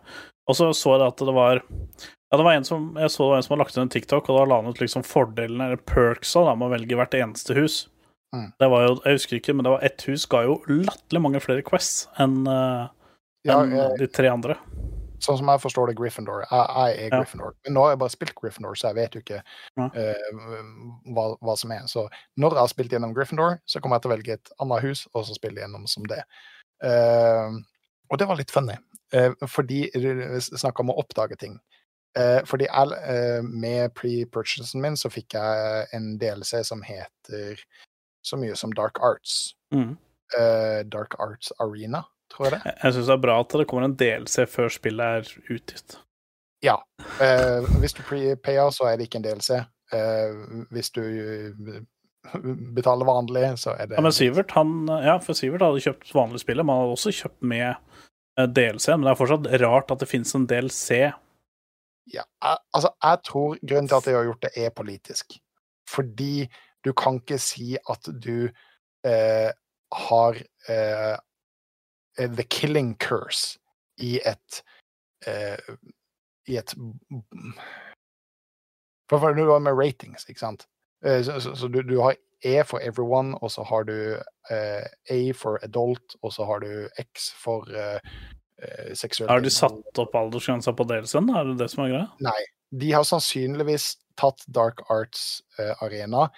Og så så jeg at det var Ja, det var en som Jeg så en som hadde lagt inn en TikTok, og da la han ut liksom fordelene, eller perksa, da, med å velge hvert eneste hus. Mm. Det var jo Jeg husker ikke, men det var ett hus ga jo latterlig mange flere quests enn eh, ja, enn de tre andre. Sånn som jeg forstår det, Gryffindor. Jeg, jeg er Ja. Gryffindor. Men nå har jeg bare spilt Gryffindor, så jeg vet jo ikke Ja. uh, hva, hva som er. Så når jeg har spilt gjennom Gryffindor, så kommer jeg til å velge et annet hus, og så spille gjennom som det. Uh, og det var litt funny, uh, fordi du snakka om å oppdage ting. Fordi jeg, med pre-purchasen min så fikk jeg en DLC som heter så mye som Dark Arts. Mm. Dark Arts Arena, tror jeg det. Jeg, jeg syns det er bra at det kommer en DLC før spillet er utgitt. Ja. Eh, hvis du prepayer, så er det ikke en DLC. Eh, hvis du eh, betaler vanlig, så er det Ja, men Sivert, han Ja, for Sivert hadde kjøpt vanlig spillet, men han hadde også kjøpt med eh, DLC. Men det er fortsatt rart at det finnes en DLC. Ja, altså, jeg tror grunnen til at de har gjort det, er politisk. Fordi du kan ikke si at du eh, har eh, The Killing Curse i et eh, I et For for var med ratings, ikke sant? Eh, så så, så du, du har E for everyone, og så har du eh, A for adult, og så har du X for eh, eh, seksuelt Har de satt opp aldersgrensa på da? Er det det som er greia? Nei. De har sannsynligvis tatt Dark Arts eh, Arena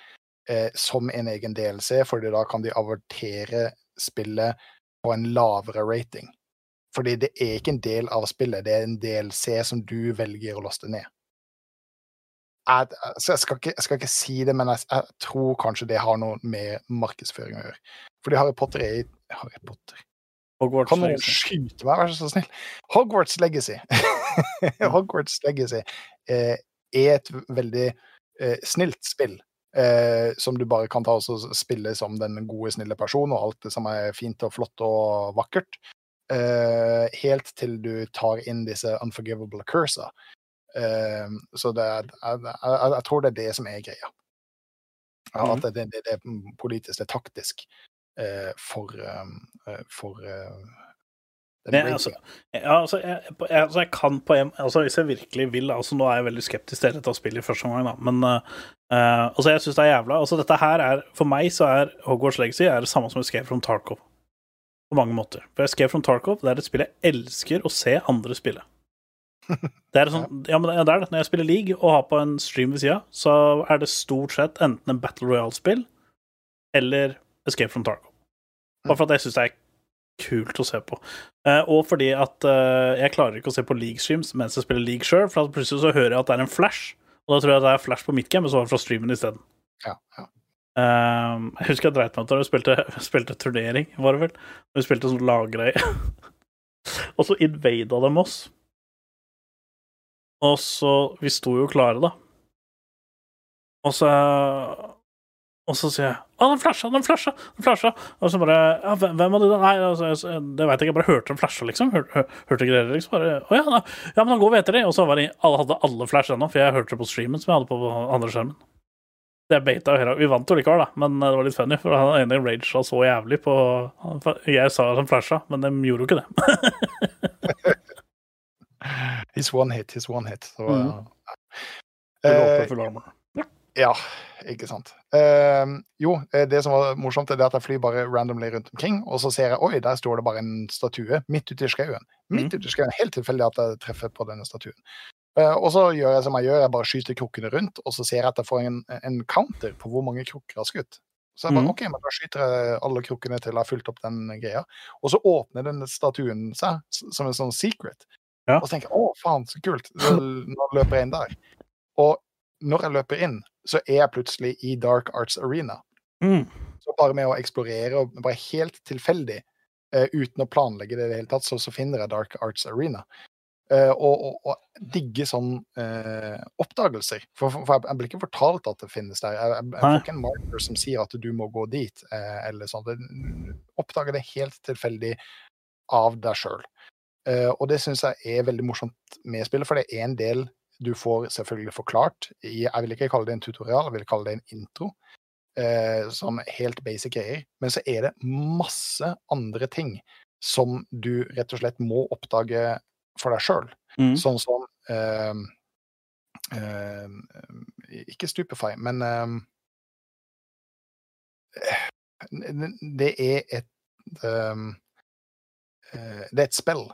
eh, som en egen DLC, fordi da kan de avertere spillet på en lavere rating. Fordi det er ikke en del av spillet, det er en DLC som du velger å laste ned. Jeg, altså jeg, skal ikke, jeg skal ikke si det, men jeg, jeg tror kanskje det har noe med markedsføring å gjøre. Fordi Harry Potter er i Harry Potter Hogwarts kan noen skyte meg, vær så snill? Hogwarts Legacy. *laughs* Hogwarts Legacy eh, er et veldig eh, snilt spill. Eh, som du bare kan ta og spille som den gode, snille personen, og alt det som er fint og flott og vakkert. Eh, helt til du tar inn disse unforgivable cursa. Eh, så det er, jeg, jeg, jeg tror det er det som er greia. At det, det, det, det er politisk, det er taktisk eh, for, eh, for ratingen. altså, ja, altså, jeg, altså, jeg kan på en altså, Hvis jeg virkelig vil altså, Nå er jeg veldig skeptisk til dette spillet i første omgang, da, men eh, altså, jeg syns det er jævla altså, Dette her er For meg så er Hogwarts Legacy er det samme som Escape from Tarkov. På mange måter. For Escape from Tarkov det er et spill jeg elsker å se andre spille. *laughs* Det er sånn, ja, men det er det. Når jeg spiller League og har på en stream ved sida, så er det stort sett enten en Battle Royale-spill eller Escape from Tarkov. Bare for at jeg syns det er kult å se på. Uh, og fordi at uh, jeg klarer ikke å se på League-streams mens jeg spiller League sjøl, for at plutselig så hører jeg at det er en flash, og da tror jeg det er flash på mitt game, og så var det fra streamen isteden. Ja, ja. Uh, jeg husker jeg dreit meg ut da vi spilte, *laughs* spilte turnering, var det vel. Vi spilte sånn laggreie. *laughs* og så invada dem oss. Og så Vi sto jo klare, da. Og så Og så sier jeg Å, den flasha, den flasha! den flasha Og så bare ja, hvem- var det? Nei, altså, jeg, det veit jeg ikke. Jeg bare hørte den flasha, liksom. Hør, hør, hørte ikke dere, liksom? Bare, Å ja, da, ja, men da går vi etter de. Og så var de, alle, hadde alle flash ennå, for jeg hørte det på streamen som jeg hadde på andre skjermen. Det beita jo hele Vi vant jo likevel, da, men det var litt funny, for han ene raga så jævlig på Jeg sa han flasha, men de gjorde jo ikke det. *laughs* It's one hit, it's one hit. Så, Mm. ja. Ja, ikke sant. Uh, jo, eh, det som var morsomt, er at jeg flyr bare randomly rundt omkring, og så ser jeg oi, der står det bare en statue midt ute i skauen. Midt ute i skauen. Helt tilfeldig at jeg treffer på denne statuen. Uh, og så gjør jeg som jeg gjør, jeg bare skyter krukkene rundt, og så ser jeg at jeg får en, en counter på hvor mange krukker jeg har skutt. Så jeg bare, Mhm. ok, men da skyter jeg alle krukkene til jeg har fulgt opp den greia. Og så åpner den statuen seg som en sånn secret. Ja. Og så tenker jeg å, faen, så kult. Nå løper jeg inn der. Og når jeg løper inn, så er jeg plutselig i Dark Arts Arena. Mm. Så bare med å eksplorere, og bare helt tilfeldig, uh, uten å planlegge det i det hele tatt, så, så finner jeg Dark Arts Arena. Uh, og, og, og digge sånn uh, oppdagelser. For, for, for jeg, blir ikke fortalt at det finnes der. Jeg, jeg, jeg får ikke en marker som sier at du må gå dit, eh, eller sånn. Jeg Oppdager det helt tilfeldig av deg sjøl. Og det syns jeg er veldig morsomt med spillet, for det er en del du får selvfølgelig forklart Jeg vil ikke kalle det en tutorial, jeg vil kalle det en intro. Eh, som helt basic greier. Men så er det masse andre ting som du rett og slett må oppdage for deg sjøl. Mm. Sånn som eh, eh, Ikke Stupefy, men ehm, eh, Det er et ehm, eh, Det er et spill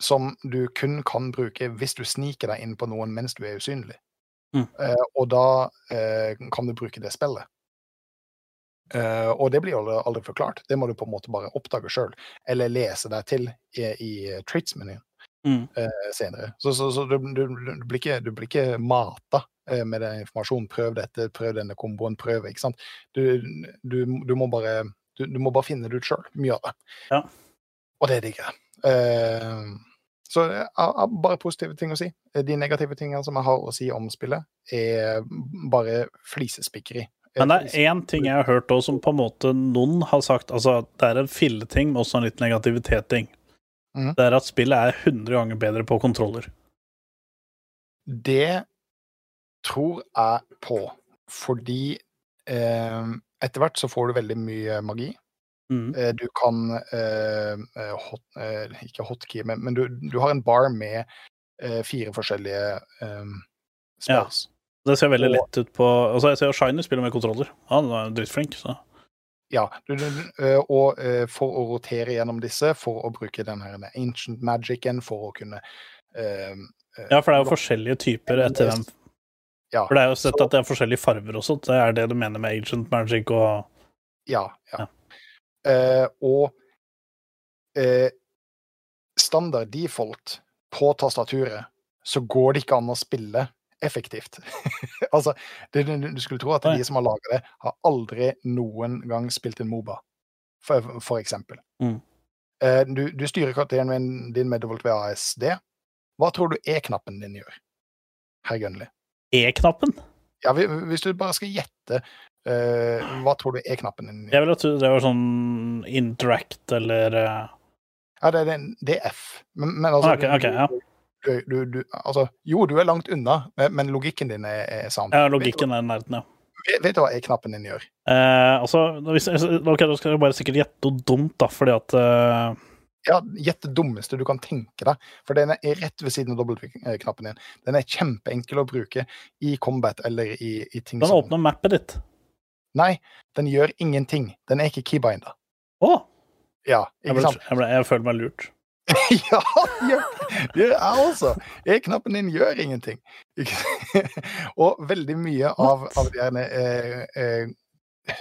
som du kun kan bruke hvis du sniker deg inn på noen mens du er usynlig. Mm. Uh, og da uh, kan du bruke det spillet. Uh, og det blir aldri, aldri forklart. Det må du på en måte bare oppdage sjøl, eller lese deg til i, i traits-menyen Mm. senere. Så, så, så du, du, du, blir ikke, du blir ikke mata med den informasjonen. Prøv dette, prøv denne komboen, prøv. ikke sant? Du, du, du må bare du, du må bare finne det ut sjøl, mye av det. Ja. Og det digger jeg. Eh, så jeg har bare positive ting å si. De negative tingene som jeg har å si om spillet, er bare flisespikkeri. Eh, Men det er én ting jeg har hørt òg, som på en måte noen har sagt Altså, det er en filleting, men også en litt negativitet-ting. Mm. Det er at spillet er 100 ganger bedre på kontroller. Det tror jeg på, fordi eh, etter hvert så får du veldig mye magi. Mm. Eh, Du kan eh, eh, hot, Ikke hotkey, men, men du, du har en bar med fire forskjellige eh, Ja. Det ser veldig lett ut på Altså, jeg ser jo Shiny spiller med kontroller. Han er dritflink, så Ja. Og for å rotere gjennom disse, for å bruke den her ancient magicen, for å kunne eh, Ja, for det er jo forskjellige typer etter hvem ja, For det er jo sett så- at det er forskjellige farver også. Det er det du mener med ancient magic og Ja. ja. Ja. Eh, og eh, standard default på tastaturet, så går det ikke an å spille effektivt. *laughs* altså, det, du, skulle tro at de som har laga det, har aldri noen gang spilt en Moba, for, for eksempel. Mm. Eh, du, du styrer karakteren din- din med WASD. Hva tror du E-knappen din gjør, herr Gunnli? E-knappen. Ja, hvis du bare skal gjette, eh, hva tror du er knappen din? Jeg ville tro det var sånn interact eller uh... Ja, det, er det er F. Men, men altså, ah, okay, okay, ja. du, du, du, altså Jo, du er langt unna, men, logikken din er, er sann. Ja, logikken er nerden, ja. Vet, vet du hva E-knappen din gjør? Eh, altså, hvis, ok, da skal jeg bare sikkert gjette noe dumt, da, fordi at uh... Ja, gjett det dummeste du kan tenke deg. For den er rett ved siden av W-knappen din. Den er kjempeenkel å bruke i combat eller i, i ting Den som åpner mappet ditt. Nei, den gjør ingenting. Den er ikke keybinda. Å! Ja, Jeg, ikke ble, sant? jeg, ble, jeg føler meg lurt. *laughs* ja, gjør, det er jeg også. E-knappen din gjør ingenting. *laughs* Og veldig mye av, av de gjerne, eh, eh,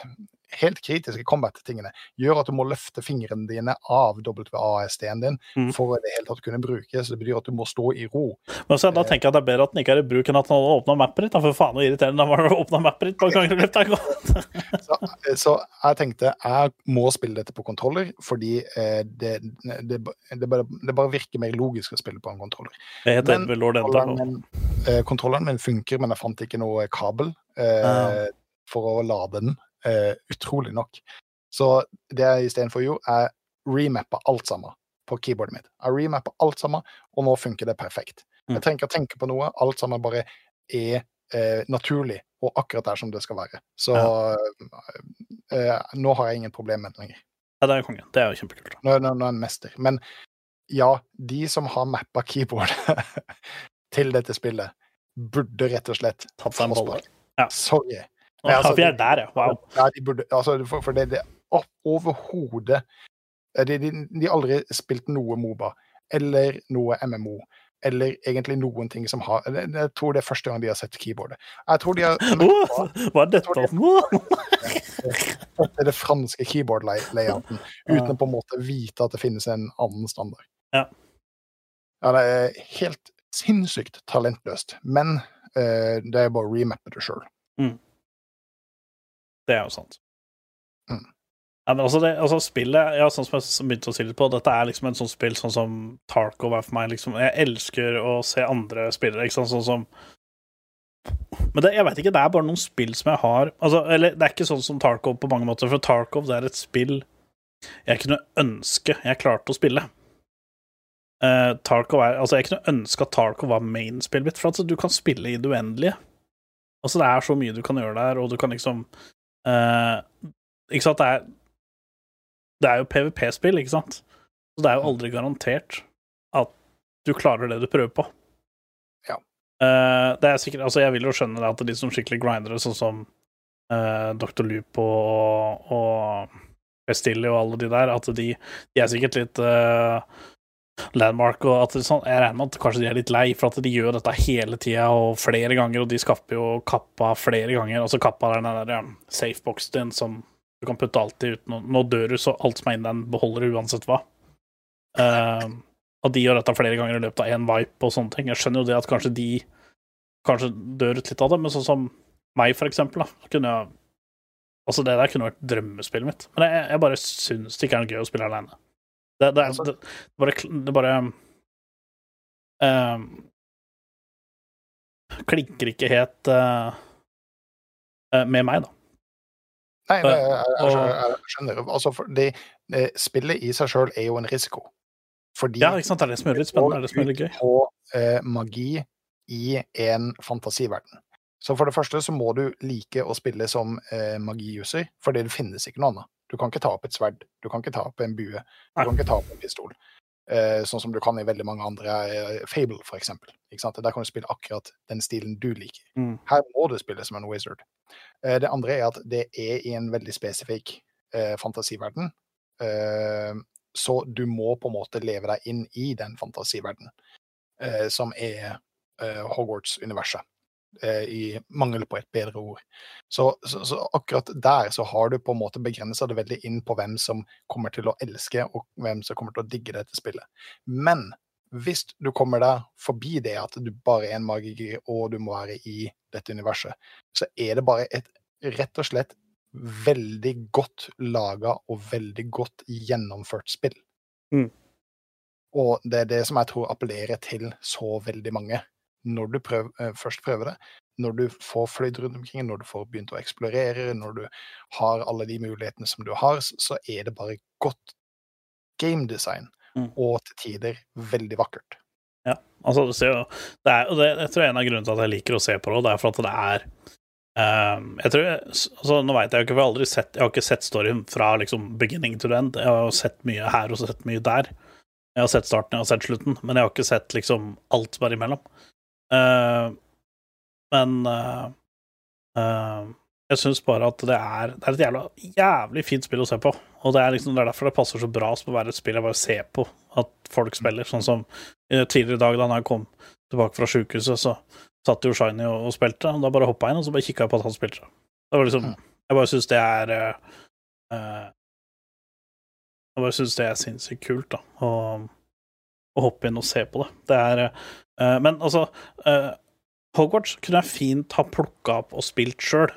helt kritiske combat-tingene gjør at du må løfte fingrene dine av WASD-en din Mm. for å det hele tatt kunne brukes. det betyr at du må stå i ro. Men så da tenker jeg at det er bedre at den ikke er i bruk enn at den åpna mappet ditt. For faen så irriterende det var å åpne mappet ditt på gangen. *laughs* Så, eh, så jeg tenkte jeg må spille dette på kontroller, fordi eh, det, det, det, bare, det bare virker mer logisk å spille på en kontroller. Jeg heter Men Kontrolleren min, eh, kontrolleren min funker, men jeg fant ikke noe kabel eh, Ah. for å lade den, eh, utrolig nok. Så det jeg istedenfor gjorde, er remappa alt sammen på keyboardet mitt. Jeg remappa alt sammen, og nå funker det perfekt. Mm. Jeg trenger ikke å tenke på noe, alt sammen bare er eh, naturlig og akkurat der som det skal være. Så eh, nå har jeg ingen problem med det lenger. Ja, det er konge. Det er jo kjempekult. Nå, nå, nå er en mester. Men ja, de som har mappa keyboard *laughs* til dette spillet, burde rett og slett Tatt seg en bolle. Ja. Sorry. Nei, altså, vi er der, ja. Wow. Ja, de burde, altså, for, for det, det overhodet de, de, de har aldri spilt noe Moba eller noe MMO. Eller egentlig noen ting som har Jeg tror det er første gang de har sett keyboardet. Jeg tror de har *laughs* oh, Hva er dette for noe? det er det franske keyboard-layouten, uten å på en måte vite at det finnes en annen standard. Ja. Ja, det er helt sinnssykt talentløst, men uh, det er bare å remappe det sjøl. Det er jo sant. Mm. Ja, men altså, det, altså spillet ja, Sånn som jeg begynte å si litt på, dette er liksom en sånn spill sånn som Tarkov er for meg. Liksom, jeg elsker å se andre spillere, ikke sant, sånn som Men det, jeg veit ikke, det er bare noen spill som jeg har altså, Eller det er ikke sånn som Tarkov på mange måter, for Tarkov det er et spill jeg kunne ønske jeg klarte å spille. Uh, Tarkov er, altså Jeg kunne ønske at Tarkov var main-spillet mitt, for altså, du kan spille i det uendelige. Altså, det er så mye du kan gjøre der, og du kan liksom eh, Ikke sant, det er Det er jo PVP-spill, ikke sant? Så det er jo aldri garantert at du klarer det du prøver på. Ja. Uh, det er sikkert Altså, jeg vil jo skjønne det at de som skikkelig grindere, sånn som uh, Dr. Loop og, og Bestilli og alle de der, at de, de er sikkert litt eh, landmark, og at det, sånn, jeg regner med at kanskje de er litt lei for at de gjør dette hele tida og flere ganger, og de skaffer jo kappa flere ganger. Altså kappa er den der safeboxen din som du kan putte alltid uten å Nå dør du, så alt som er inni den, beholder du uansett hva. Uh, og de gjør dette flere ganger i løpet av én vipe og sånne ting. Jeg skjønner jo det at kanskje de kanskje dør ut litt av det, men sånn som meg, for eksempel, da, kunne jeg Altså, det der kunne vært drømmespillet mitt. Men jeg, jeg bare syns det ikke er noe gøy å spille alene. Det, det, er, Altså- det, det bare, det bare eh, Klinker ikke helt uh, med meg, da. Nei, det, jeg, jeg, skjønner- jeg skjønner. Altså, det, det, spillet i seg sjøl er jo en risiko. Fordi Ja, ikke sant? Det er det som det litt spennende. Det er det gøy. på eh, magi i en fantasiverden. Så for det første så må du like å spille som eh, magi-user, fordi det finnes ikke noe annet. Du kan ikke ta opp et sverd, du kan ikke ta opp en bue, du kan ikke ta opp en pistol. Eh, sånn som du kan i veldig mange andre eh, Fable, for eksempel. Der kan du spille akkurat den stilen du liker. Mm. Her må du spille som en wizard. Eh, det andre er at det er i en veldig spesifikk eh, fantasiverden. Eh, så du må på en måte leve deg inn i den fantasiverdenen, eh, som er eh, Hogwarts-universet. Eh, I mangel på et bedre ord. Så, så, så akkurat der så har du på en måte begrensa det veldig inn på hvem som kommer til å elske, og hvem som kommer til å digge dette spillet. Men hvis du kommer deg forbi det at du bare er en magiker, og du må være i dette universet, så er det bare et rett og slett veldig godt laga og veldig godt gjennomført spill. Mm. Og det er det som jeg tror appellerer til så veldig mange. Når du prøv, eh, først prøver det, når du får fløyd rundt omkring, når du får begynt å eksplorere, når du har alle de mulighetene som du har, så- er det bare godt gamedesign. Mm. Og til tider veldig vakkert. Ja, altså du ser jo det er, det, Jeg tror en av grunnene til at jeg liker å se på det, det er for at det er um, jeg tror, altså, Nå vet jeg jo ikke, for jeg har aldri sett Jeg har ikke sett storyen fra liksom beginning to end. Jeg har jo sett mye her og sett mye der. Jeg har sett starten, jeg har sett slutten, men jeg har ikke sett liksom alt er imellom. Ehm, men uh, uh, jeg syns bare at det er, det er et jævla, jævlig fint spill å se på. Og det er, liksom, det er derfor det passer så bra som å være et spill jeg bare ser på at folk spiller. Sånn som eh, tidligere i dag, da han kom tilbake fra sjukehuset, så satt jo Shiny og, og spilte. Og da bare hoppa jeg inn, og så bare kikka jeg på at han spilte. Det var liksom, jeg bare syns det er eh, eh, Jeg bare syns det er sinnssykt kult, da. Å, å hoppe inn og se på det. Det er eh, Men altså eh, Hogwarts kunne jeg fint ha plukka opp og spilt sjøl.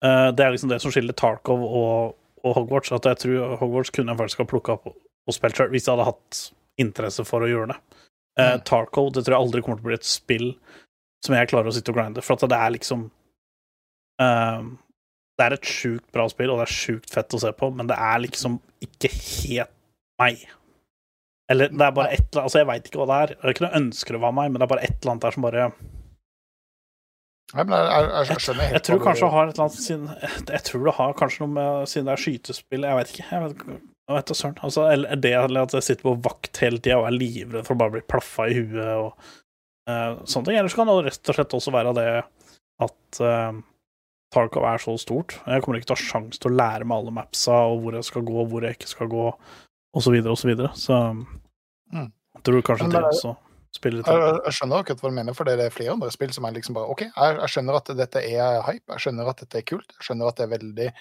det er liksom det som skiller Tarkov og, og Hogwarts. At jeg tror Hogwarts kunne jeg faktisk ha plukka opp og spilt sjøl, hvis jeg hadde hatt interesse for å gjøre det. Eh, Mm. Tarkov det tror jeg aldri kommer til å bli et spill som jeg klarer å sitte og grinde, for at det er liksom eh, Det er et sjukt bra spill, og det er sjukt fett å se på, men det er liksom ikke helt meg. Eller det er bare et eller annet Altså, jeg veit ikke hva det er. Det er ikke noe ønsker det var meg, men det er bare et eller annet der som bare Nei, men jeg, jeg, jeg, jeg skjønner helt Jeg tror hva du- kanskje det har et eller annet siden Jeg tror det har kanskje noe med Siden det er skytespill Jeg vet ikke. Jeg vet, jeg vet søren. Altså, eller det at jeg sitter på vakt hele tida og er livredd for å bare bli plaffa i huet og uh, sånne ting. Ellers kan det rett og slett også være det at uh, Tarkov er så stort. Jeg kommer ikke til å ha sjanse til å lære meg alle mapsa og hvor jeg skal gå, og hvor jeg ikke skal gå, og så videre og så videre. Så Mm. jeg tror kanskje det det også spiller litt. Jeg, jeg- skjønner akkurat hva du mener, for det er flere andre spill som er liksom bare OK, jeg, jeg skjønner at dette er hype, jeg skjønner at dette er kult, jeg skjønner at det er veldig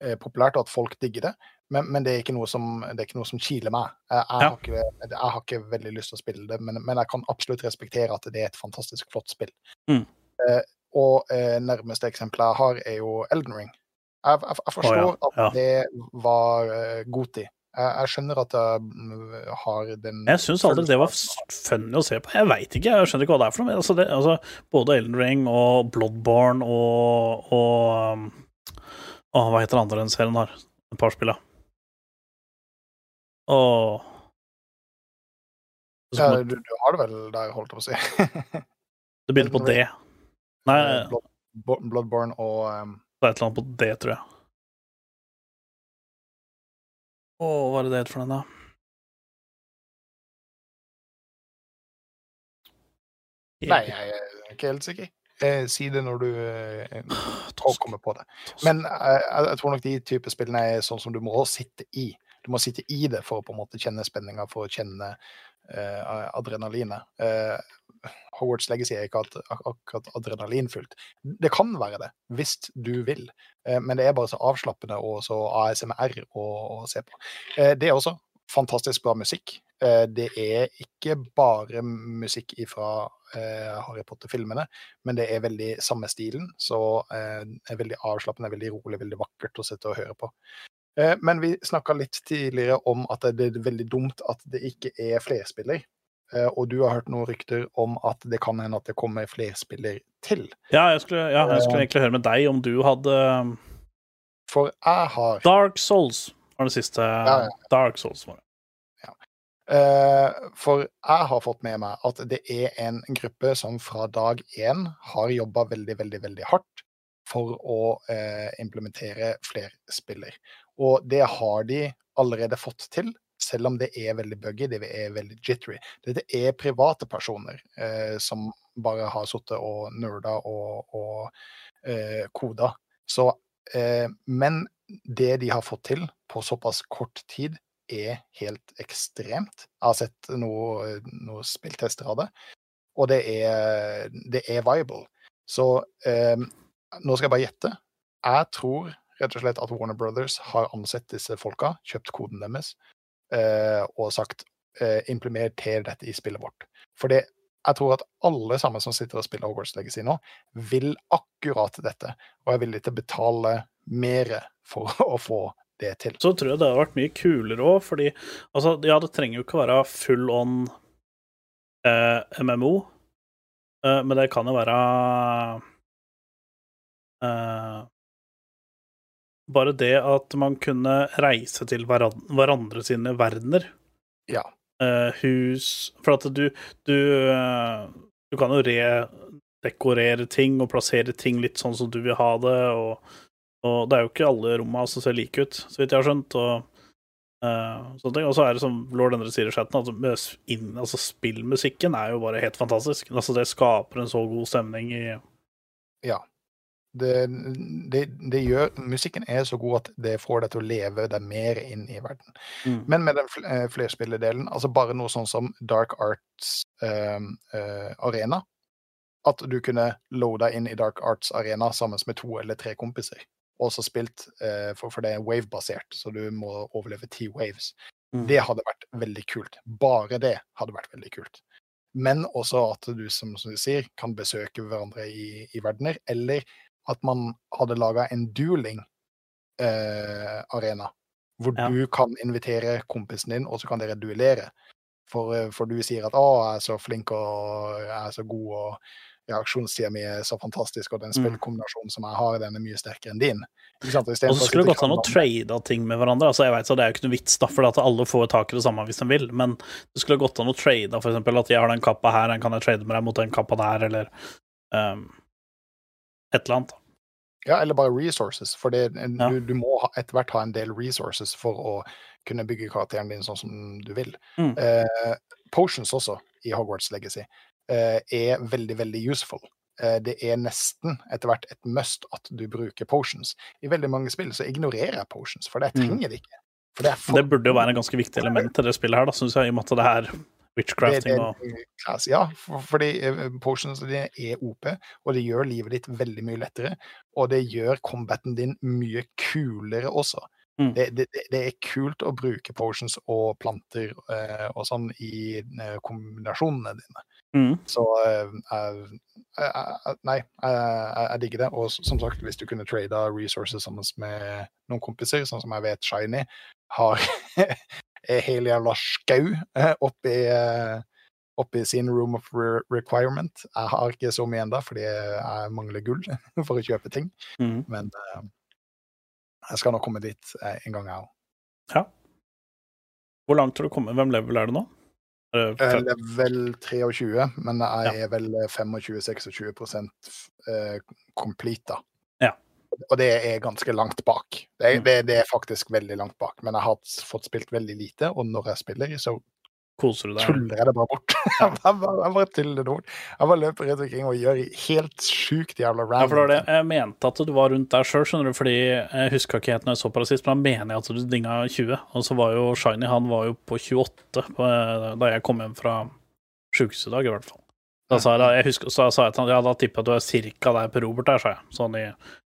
eh, populært, og at folk digger det, men, men det, er ikke noe som, det er ikke noe som kiler meg. Jeg, jeg, Ja. har ikke, jeg har ikke veldig lyst til å spille det, men, men jeg kan absolutt respektere at det er et fantastisk flott spill. Mm. Eh, og eh, nærmeste eksempelet jeg har, er jo Elden Ring. Jeg, jeg, jeg forstår ja, at ja. det var uh, tid. Jeg, skjønner at jeg mm, har den Jeg syns aldri det var funny å se på. Jeg veit ikke, jeg skjønner ikke hva det er for noe. Altså, det, altså, både Elden Ring og Bloodborne og, og og Hva heter den andre den serien har? Et par spill, ja. Det Ja, du, du har det vel der, holdt jeg på å si. *laughs* Det begynner på D. Nei, Blood, Bloodborne og um, det er et eller annet på D, tror jeg. Å, hva er det det heter for den, da? Nei, jeg er ikke helt sikker. Eh, si det når du eh, *sighs* kommer på det. Men eh, jeg, tror nok de type spillene er sånn som du må sitte i. Du må sitte i det for å på en måte kjenne spenninga, for å kjenne eh, adrenalinet. Eh, Hogwarts Legacy er ikke ak- ak- akkurat adrenalinfullt. Det kan være det, hvis du vil, eh, men det er bare så avslappende og så ASMR å, å se på. Det er også fantastisk bra musikk. Det er ikke bare musikk fra eh, Harry Potter-filmene, men det er veldig samme stilen. Så er veldig avslappende, veldig rolig, veldig vakkert å sitte og høre på. Eh, men vi snakka litt tidligere om at det er veldig dumt at det ikke er flerspiller. Eh, og du har hørt noen rykter om at det kan hende at det kommer flerspiller til. Ja, jeg skulle, ja, jeg skulle egentlig høre med deg om du hadde um, For jeg har Dark Souls var det siste. Ja, ja. Dark Souls var det. Eh, for jeg har fått med meg at det er en gruppe som fra dag én har jobba veldig, veldig, veldig hardt for å implementere flerspiller. Og det har de allerede fått til, selv om det er veldig buggy, det er veldig jittery. Dette er private personer eh, som bare har sittet og nerda og, og eh, koda. Så, eh, men det de har fått til på såpass kort tid, er helt ekstremt. Jeg har sett noen noe spilltester av det, og det er, det er viable. Så eh, nå skal jeg bare gjette. Jeg tror rett og slett at Warner Brothers har ansett disse folka, kjøpt koden deres, eh, og sagt eh, implementer dette i spillet vårt. For det, jeg tror at alle sammen som sitter og spiller Hogwarts Legacy nå, vil akkurat dette, og er villig til å betale mer for *laughs* å få det til. Så tror jeg det hadde vært mye kulere òg, fordi altså, ja, det trenger jo ikke være full on eh, MMO, eh, men det kan jo være eh, Bare det at man kunne reise til hveran- hverandre sine verdener. Ja. Uh, hus For at du Du, uh, du kan jo redekorere ting og plassere ting litt sånn som du vil ha det. Og, og det er jo ikke alle rommene som ser like ut, så vidt jeg har skjønt. Og, uh, og så er det som Lord Endre sier i chatten, at inn, altså spillmusikken er jo bare helt fantastisk. Altså Det skaper en så god stemning i Det, det, det gjør Musikken er så god at det får deg til å leve deg mer inn i verden. Mm. Men med den eh, flerspillerdelen, altså bare noe sånn som Dark Arts eh, eh, Arena At du kunne loada inn i Dark Arts Arena sammen med to eller tre kompiser. Og så spilt, eh, for, for det er wave-basert, så du må overleve ti waves. Mm. Det hadde vært veldig kult. Bare det hadde vært veldig kult. Men også at du, som, som du sier, kan besøke hverandre i, i verdener. Eller at man hadde laga en dueling eh, arena. Hvor Ja. du kan invitere kompisen din, og så kan dere duellere. For, eh, for du sier at 'Å, jeg er så flink og jeg er så god', og reaksjonstida mi er så fantastisk, og den Mm. spillkombinasjonen som jeg har, den er mye sterkere enn din. Og så skulle det gått an å trade ting med hverandre. Altså jeg vet så Det er jo ikke noe vits, da, for at alle får tak i det samme hvis de vil. Men det skulle gått an å trade, eksempel at jeg har den kappa her, den kan jeg trade med deg mot den kappa der, eller um, et eller annet. Ja, eller bare resources. For det, Ja. du, du må etter hvert ha en del resources for å kunne bygge karakteren din sånn som du vil. Mm. Eh, potions også, i Hogwarts Legacy, eh, er veldig, veldig useful. Eh, det er nesten etter hvert et must at du bruker potions. I veldig mange spill så ignorerer jeg potions, for jeg Mm. trenger det ikke. For det for Det burde jo være en ganske viktig element til det spillet her, da, syns jeg, i og med at det er det, witchcrafting og class, ja, for, fordi eh, potions dine er OP, og det gjør livet ditt veldig mye lettere. Og det gjør combaten din mye kulere også. Mm. Det, det, det- er kult å bruke potions og planter eh, og sånn i eh, kombinasjonene dine. mm. Så eh, jeg- Nei, jeg digger det. Og som sagt, hvis du kunne trada resources sammen med noen kompiser, sånn som jeg vet Shiny har en hel jævla skau eh, oppi eh, oppi sin room of re requirement. Jeg har ikke så mye ennå, fordi jeg mangler gull *laughs* for å kjøpe ting. Mm. Men eh, jeg skal nok komme dit eh, en gang, jeg òg. Ja. Hvor langt har du kommet? Hvem level er det nå? Er det Eh, Level 23, men jeg er vel 25-26 eh, complete, da. Ja. Og det er ganske langt bak. Det er, Mm. det, det er faktisk veldig langt bak. Men jeg har fått spilt veldig lite, og når jeg spiller, så Koser du deg? tuller jeg det bare bort. *laughs* jeg bare, jeg bare tuller det bort. Jeg bare løper rundt omkring og gjør helt sjukt jævla Ja, for det var det. Jeg mente at du var rundt der sjøl, skjønner du, fordi jeg huska ikke helt når jeg så på det sist, men da mener jeg at du dinga 20. Og så var jo Shiny, han var jo på 28 på, da jeg kom hjem fra sjukehuset i dag, i hvert fall. Da sa jeg, jeg husker, så sa jeg til han ja, da tipper jeg at du er cirka der på Robert der, sa jeg. Sånn i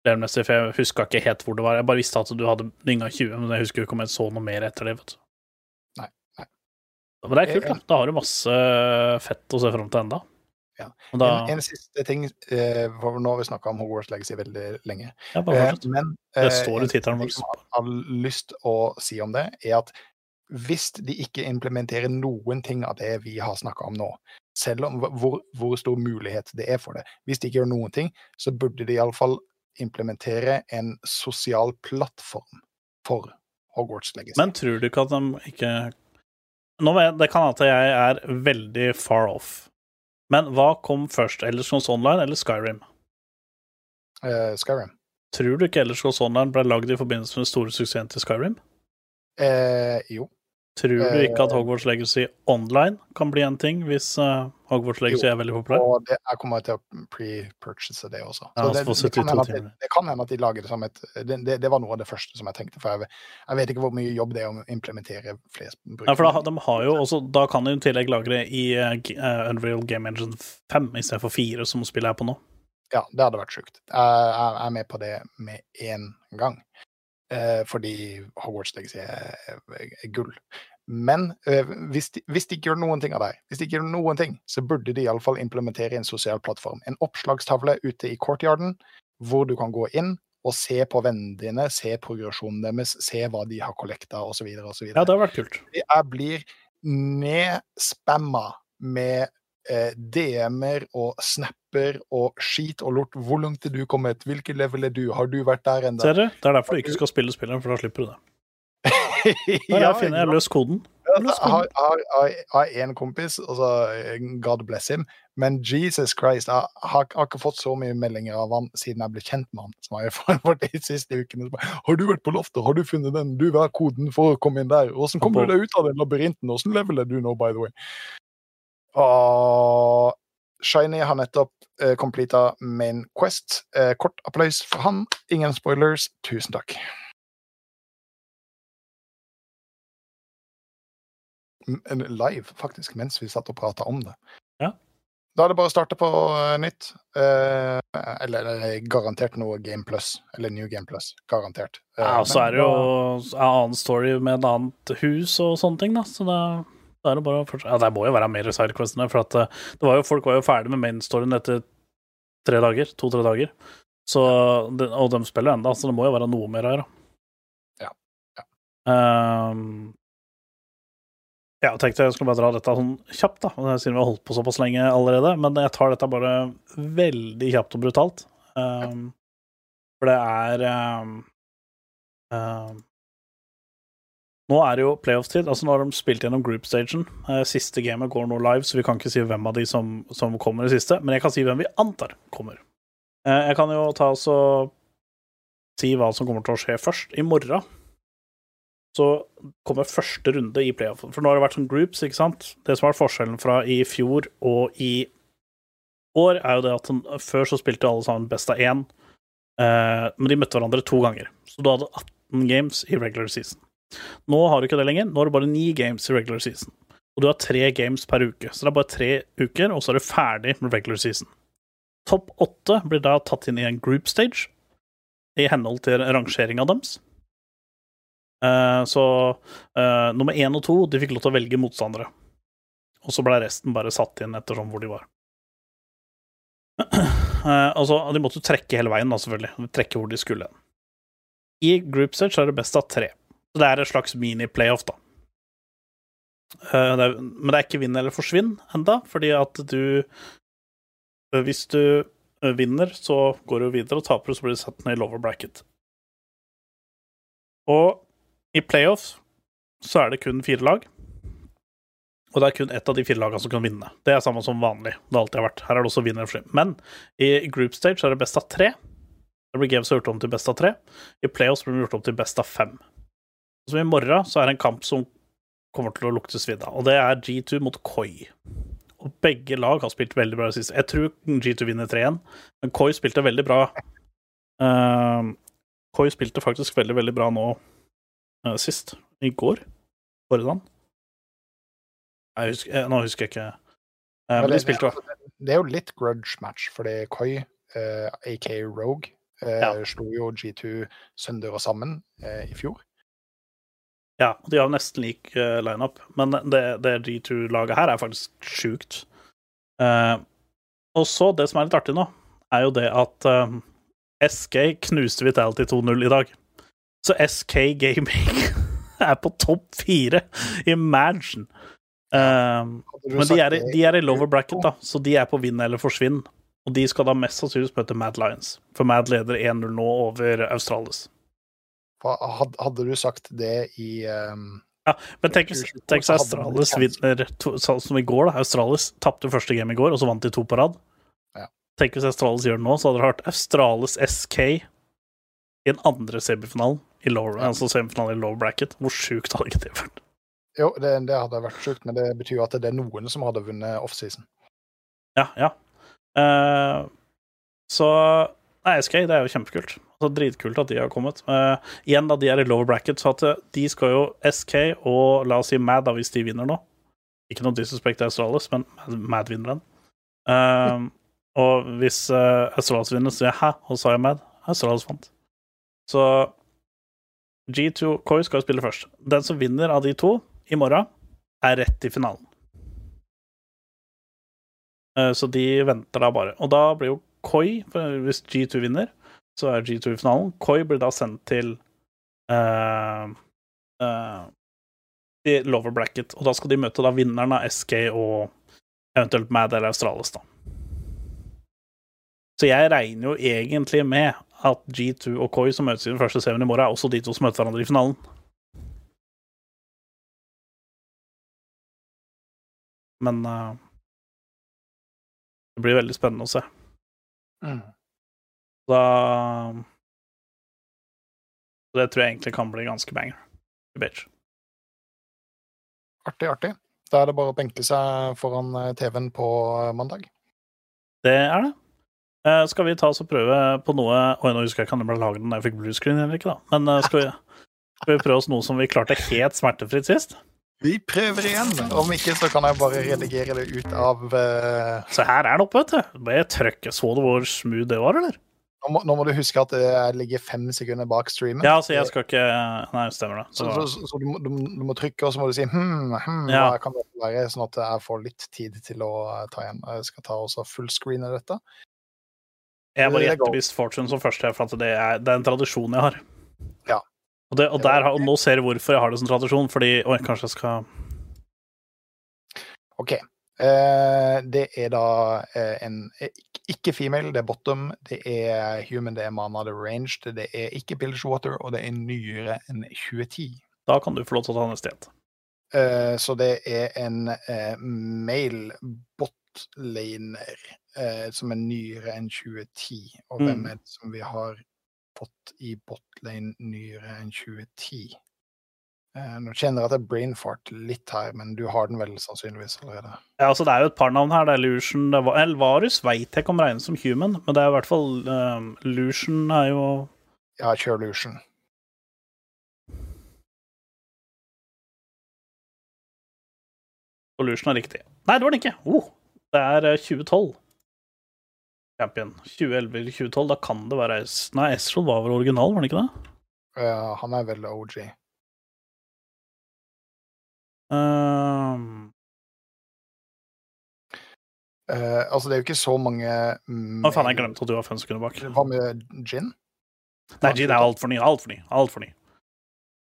levelmessig, for jeg huska ikke helt hvor det var. Jeg bare visste at du hadde dynga 20, men jeg husker ikke om jeg så noe mer etter det, vet du. Nei, nei. Men det er kult, da. Da har du masse fett å se fram til enda. Ja. Da, En, en siste ting, eh, for nå har vi snakka om Hogwarts Legacy veldig lenge. ja, bare fortsatt. men Det eh, står i en tittelen vår. jeg har lyst å si om det, er at hvis de ikke implementerer noen ting av det vi har snakka om nå, selv om hvor, hvor stor mulighet det er for det Hvis de ikke gjør noen ting, så burde de iallfall implementere en sosial plattform for Hogwarts Legacy. Men tror du ikke at de ikke Nå vet jeg, Det kan hende at jeg er veldig far off, men hva kom først? Elderscrolls Online eller Skyrim? Uh, Skyrim. Tror du ikke Elderscrolls Online ble lagd i forbindelse med den store suksessen til Skyrim? Uh, jo. Tror du Eh, ikke at Hogwarts Legacy Online kan bli en ting, hvis uh, Hogwarts Legacy Jo, er veldig populær? Og det, jeg kommer til å pre-purchase det også. Ja, Så altså det, det, kan 72 hende at det, kan hende at de lager det som et det, var noe av det første som jeg tenkte, for jeg, jeg vet ikke hvor mye jobb det er å implementere flest Ja, for da, de har jo også, da kan de i tillegg lagre i uh, eh, Unreal Game Engine 5 istedenfor 4, som spillet er på nå. Ja, det hadde vært sjukt. Jeg, jeg er med på det med en gang. Eh, fordi Hogwarts Legacy er, gull. Men eh, hvis, de, hvis de ikke gjør noen ting av det, hvis de ikke gjør noen ting, så burde de iallfall implementere en sosial plattform. En oppslagstavle ute i courtyarden hvor du kan gå inn og se på vennene dine, se progresjonen deres, se hva de har kollekta osv. Ja, det har vært kult. Jeg blir nedspamma med DM-er og snapper og skit og lort. Hvor langt er du kommet? Hvilket level er du? Har du vært der ennå? Ser du? Det er derfor du ikke skal spille spilleren, for da slipper du det. *laughs* Der ja, jeg finner jeg løs koden. Jeg har, en kompis, altså eh, God bless him, men Jesus Christ, jeg har, har ikke fått så mye meldinger av han siden jeg ble kjent med han, som jeg har fått *laughs* de siste ukene. Har du vært på loftet? Har du funnet den? Du, hva er koden for å komme inn der? Hvordan kommer du deg ut av den labyrinten? Hvordan level er du nå, by the way? Og Shiny har nettopp uh, completa Main Quest. Uh, kort applaus for han. Ingen spoilers. Tusen takk. Live, faktisk, mens vi satt og prata om det. Ja. Da er det bare å starte på eh, nytt. Eh, eller eller garantert noe Game Plus. Eller New Game Plus. Garantert. Eh, Ja, og så er det jo en annen story med et annet hus og sånne ting, da. Så da, da er det bare å fortsette. Ja, det må jo være mer sidequestene, for at eh, det var jo, folk var jo ferdig med mainstoryen etter tre dager. To-tre dager. Så, og de spiller enda, så det må jo være noe mer her, da. Ja, ja. Um, ja, jeg tenkte jeg skulle bare dra dette sånn kjapt, da, siden vi har holdt på såpass lenge allerede. Men jeg tar dette bare veldig kjapt og brutalt. Um, for det er um, ehm, Nå er det jo playoff-tid. altså Nå har de spilt gjennom group-stagen. Eh, siste gamet går nå live, så vi kan ikke si hvem av de som, som kommer i siste. Men jeg kan si hvem vi antar kommer. Eh, jeg kan jo ta oss og si hva som kommer til å skje først. I morgen så kommer første runde i playoffen. For nå har det vært sånn groups, ikke sant. Det som har vært forskjellen fra i fjor og i år, er jo det at før så spilte alle sammen best av én, eh, men de møtte hverandre to ganger. Så du hadde 18 games i regular season. Nå har du ikke det lenger. Nå har du bare ni games i regular season. Og du har tre games per uke. Så det er bare tre uker, og så er du ferdig med regular season. Topp åtte blir da tatt inn i en group stage, i henhold til rangeringa deres. Uh, så uh, nummer én og to de fikk lov til å velge motstandere. Og så ble resten bare satt inn ettersom hvor de var. Uh, *clears throat* altså, de måtte jo trekke hele veien, da, selvfølgelig. Trekke hvor de skulle. I group stage er det best av tre. Så det er et slags mini-playoff, da. Eh, men det er ikke vinn eller forsvinn enda, fordi at du eh, Hvis du eh, vinner, så går du videre, og taper så blir du satt ned i lower bracket. Og i playoff så er det kun fire lag. Og det er kun ett av de fire lagene som kan vinne. Det er samme som vanlig. Det har alltid vært. Her er det også vinner eller forsvinn. Men i group stage er det best av tre. Det blir games gjort om til best av tre. I playoffs blir det gjort om til best av fem. Så i morgen så er det en kamp som kommer til å lukte svidd av, og det er G2 mot Koi. Og begge lag har spilt veldig bra det siste. Jeg tror G2 vinner 3-1, men Koi spilte veldig bra. Uh, Koi spilte faktisk veldig, veldig bra nå uh, sist. I går. Forrige dag. Jeg husker, jeg, nå husker jeg ikke. Uh, men de spilte bra. Det er jo litt grudge match, fordi Koi, uh, aka Rogue, uh, Ja. slo jo G2 sønder og sammen eh, i fjor. Ja, de har nesten lik uh, lineup, men det, det G2-laget her er faktisk sjukt. Uh, og så, det som er litt artig nå, er jo det at uh, SK knuste Vitality 2-0 i dag. Så SK Gaming *laughs* er på topp fire i Mansion. Eh, men de er, i- de er i lower bracket, da, så de er på vinn eller forsvinn. Og de skal da mest sannsynligvis møte Mad Lions, for Mad leder 1-0 nå over Australis. Hadde du sagt det i um, Men tenk tenk så Australis vinner sånn som i går, da. Australis tapte første game i går, og så vant de to på rad. Ja. Tenk hvis Australis gjør det nå, så hadde det vært Australis SK i den andre semifinalen, i low, Ja. altså semifinalen i lower bracket. Hvor sjukt hadde ikke det vært? Jo, det, det hadde vært sjukt, men det betyr jo at det er noen som hadde vunnet offseason. Ja, ja. Uh, så Nei, SK, det er jo kjempekult. Altså, dritkult at de har kommet. Uh, igjen, da, de er i lower bracket, så at eh, de skal jo SK og la oss si Mad, da, hvis de vinner nå. Ikke noe disrespekt til Australis, men Mad- vinner den. Eh, *laughs* og hvis uh, Australis vinner, så sier jeg hæ, og så er jeg Mad. Australis vant. Så G2 Koi skal jo spille først. Den som vinner av de to i morgen, er rett i finalen. Så de venter da bare. Og da blir jo Koi, hvis G2 vinner, så er G2 i finalen. Koi blir da sendt til uh, uh, til lower bracket, og da skal de møte da vinneren av SK og eventuelt Mad eller Australis, da. Så jeg regner jo egentlig med at G2 og Koi som møtes i den første semien i morgen, er også de to som møter hverandre i finalen. Men uh, det blir veldig spennende å se. Mm. Da Så det tror jeg egentlig kan bli ganske banger. Bitch. Artig, artig. Da er det bare å benke seg foran eh, TV-en på eh, mandag. Det er det. Eh, skal vi ta oss og prøve på noe Oi, nå husker jeg ikke om det ble laget da jeg fikk bluescreen eller ikke, da. Men eh, skal, vi, skal vi prøve oss noe som vi klarte helt smertefritt sist? Vi prøver igjen. Om ikke, så kan jeg bare redigere det ut av uh... Så her er det oppe, vet du. Bare. Så du hvor smooth det var, eller? nå, må, nå må du huske at jeg ligger fem sekunder bak streamen. Ja, så jeg skal ikke Nei, stemmer det. Så, så, så, så du, må, du, du må trykke, og så må du si hm, hm, Ja. hva kan det være, sånn at jeg får litt tid til å eh, ta igjen. Jeg skal ta også fullscreene dette. Jeg bare gjetter. Beast Fortune som første, for det er, det er en tradisjon jeg har. Ja. Og, det, og, der, og nå ser du hvorfor jeg har det som tradisjon, fordi Oi, kanskje jeg skal OK. Uh, det er da uh, en eh, ikke- female, det er bottom. Det er human, det er mana, det er ranged. Det er ikke Bilgewater, og det er nyere enn 2010. Da kan du få lov til å ta neste gjett. Uh, så det er en male botlaner som er nyere enn 2010. Og hvem Mm. er det som vi har fått i botlane nyere enn 2010? Eh, nå kjenner jeg at jeg brainfart litt her, men du har den vel sannsynligvis allerede. Ja, altså Det er jo et par navn her. Det er Lucian det var, Elvarus veit jeg ikke om regnes som human, men det er i hvert fall um, Lucian er jo Ja, kjør Lucian. Og Lucian er riktig. Nei, det var det ikke. Oh, det er eh, 2012. Champion. 2011 eller 2012. Da kan det være S... Nei, Esrol var vel original, var han ikke det? Uh, han er vel OG. Um, Uh, altså, det er jo ikke så mange Å, faen, jeg glemte at du var fem sekunder bak. Hva med Gin? Nei, Gin er altfor ny. Altfor ny. Altfor ny.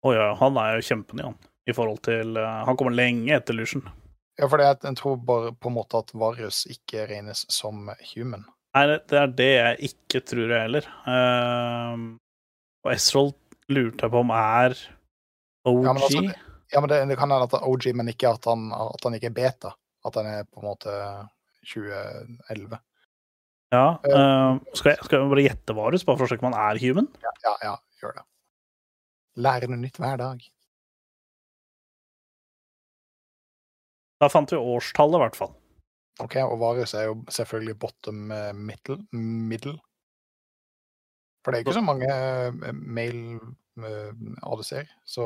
Å ja, han er jo kjempeny, han. I forhold til uh, Han kommer lenge etter Lucian. Ja, for jeg tror bare på en måte at Varus ikke regnes som human. Nei, det- er det jeg ikke tror jeg heller. Uh, og Esrol lurte jeg på om er OG. Ja, men altså, Ja, men det, det kan hende at det er OG, men ikke at han, at han ikke er beta. At han er på en måte 2011. Ja, Uh, skal, jeg, skal jeg bare gjette Varus, bare for å sjekke om han er human? Ja, ja, ja gjør det. Lære noe nytt hver dag. Da fant vi årstallet, i hvert fall. Ok, Og Varus er jo selvfølgelig bottom eh, middle. middle. For det er ikke så mange eh, male eh, ADC-er, så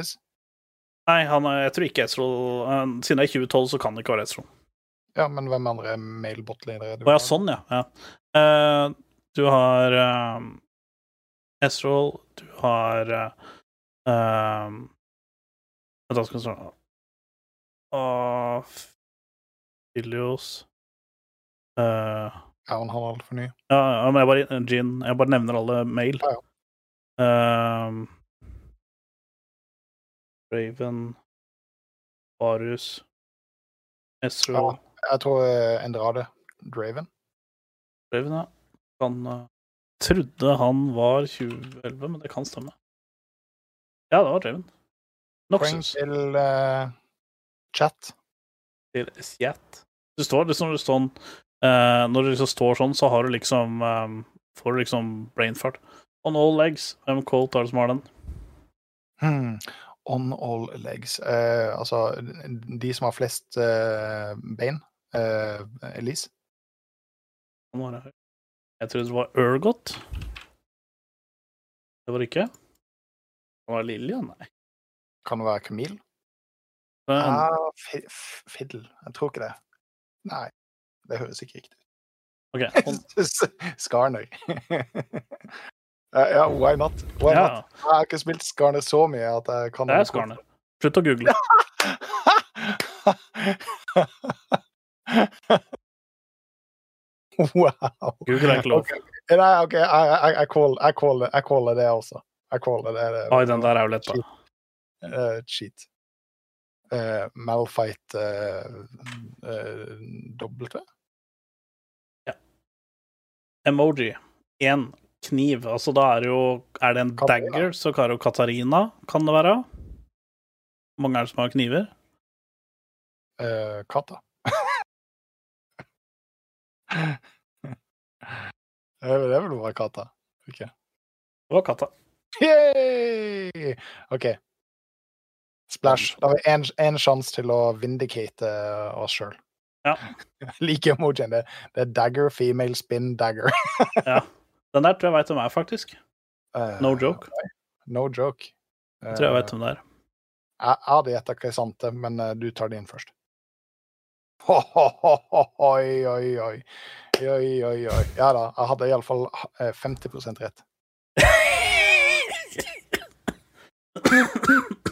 S. Nei, han, er- jeg tror ikke Esrol eh, Siden det er 2012, så kan det ikke være Esrol. Ja, men hvem andre male bot-ledere? Å ja, sånn, ja. ja. Uh, du har uh, Esrol, du har uh, Vent, skal vi se Åh, Filios uh, Ja, han har altfor ny. Ja, ja, men jeg bare, Jean, jeg bare nevner alle mail. Ja, Ehm, Raven, Varus, Esro Ja. Jeg tror eh, Endrade Draven. Draven, ja. Han uh, trodde han var 2011, men det kan stemme. Ja, det var Raven. Poeng til uh, chat. Til Sjat. Det står liksom sånn uh, Når det liksom står sånn, så har du liksom um, Får du liksom brainfart. On all legs. Hvem Colt er det som har den? Hmm. On all legs. Uh, altså, de som har flest uh, bein. Elise. Jeg trodde det var Urgot. Det var det ikke. Det var Lilja, nei. Kan det være Camille? Men, Ah, fiddel. Jeg tror ikke det. Nei, det høres ikke riktig ut. Okay. *laughs* Skarner. *laughs* ja, ja, why not? Why ja, not? Jeg har ikke spilt Skarner så mye at jeg kan det er Skarner. Slutt å google. *laughs* wow. Google er ikke lov. Okay. Nei, OK, jeg, jeg, jeg, call, caller, det også. Jeg caller det. det Oi, den der er jo lett, da. Eh, cheat. Uh, Malfight uh, W? Emoji. Én kniv. Altså, da er det jo Er det en Katarina. dagger, så Karo Katarina, kan det være. Hvor mange er det som har kniver? Eh, Kata. *laughs* det er vel- bare Kata. Okay. Det var Kata. Yay! OK. Splash. Da har vi én sjanse til å vindicate eh, oss sjøl. Ja. *laughs* Like emojien. Det, det er dagger, female spin, dagger. *laughs* Ja. Den der tror jeg veit hvem er, faktisk. Eh, No joke. No joke. Jeg tror jeg vet Eh, hvem det er. Jeg jeg hadde gjetta Crisante, men uh, du tar det inn først. Ho, ho, ho, Oi, oi, oi. Oi, oi, oi. Ja da, jeg hadde iallfall 50% rett.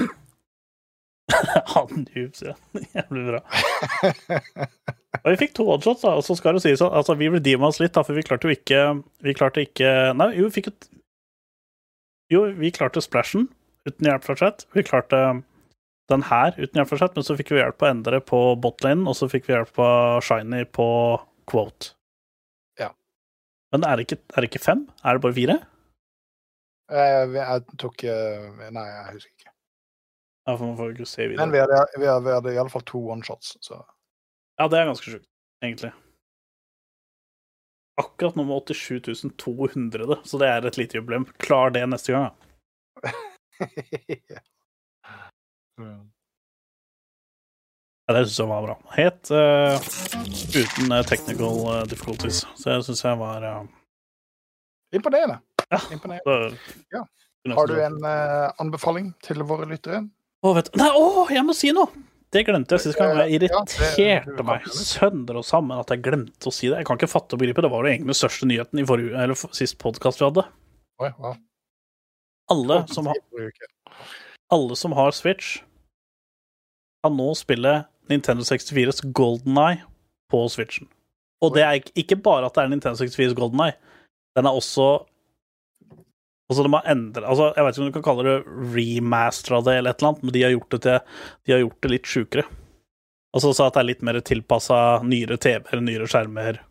*laughs* *laughs* Han noobs, ja. *laughs* Jævlig bra. Og vi fikk to oddshots, da, og så skal det sies at altså, vi redeema oss litt, da, for vi klarte jo ikke Vi klarte ikke Nei, jo, vi fikk et Jo, vi klarte splashen uten hjelp fra chat. Vi klarte den her uten hjelp fra chat, men så fikk vi hjelp på Endre på botlane, og så fikk vi hjelp på Shiny på quote. Ja. Men er det ikke, er det ikke fem? Er det bare fire? Jeg, jeg tok eh, Nei, jeg husker ikke. Ja, for man får ikke se videre. Men vi hadde, vi hadde, vi hadde iallfall to one-shots, så Ja, det er ganske sjukt, egentlig. Akkurat nå med 87 200, så det er et lite jubileum. Klar det neste gang, da. *laughs* Mm. Ja, det syns jeg var bra. Helt uh, uten eh, technical eh, difficulties. Så jeg syns jeg var uh... Imponerende. Ja. Imponerende. Ja. Har du en uh, anbefaling til våre lyttere? Å, vet du Nei, å, jeg må si noe! Det glemte jeg sist gang. Jeg irriterte meg sønder og sammen at jeg glemte å si det. Jeg kan ikke fatte og begripe. Det var jo egentlig den største nyheten i forrige, eller sist podkast vi hadde. Alle som, har, alle som har Switch, kan nå spille Nintendo 64s Golden Eye på Switchen. Og det er ikke bare at det er Nintendo 64s Golden Eye, den er også Altså, de har endret, altså, jeg vet ikke om du kan kalle det remaster av det, eller et eller annet, men de har gjort det, til, de har gjort det litt sjukere. Altså så at det er litt mer tilpassa nyere TV-er, nyere skjermer.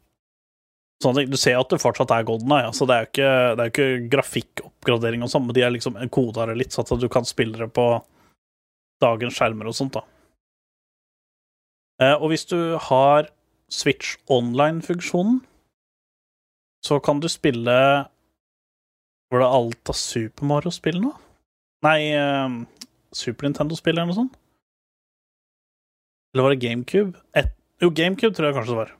Ting. Du ser at det fortsatt er Golden Eye. Altså, det er jo ikke, det er ikke grafikkoppgradering og sånn, men de er liksom koda det litt, så at du kan spille det på dagens skjermer og sånt, da. Eh, og hvis du har Switch Online-funksjonen, så kan du spille Var det alt av Super Mario-spill nå? Nei, uh, Super Nintendo-spill eller noe sånt? Eller var det GameCube? Et, jo, GameCube tror jeg kanskje det var.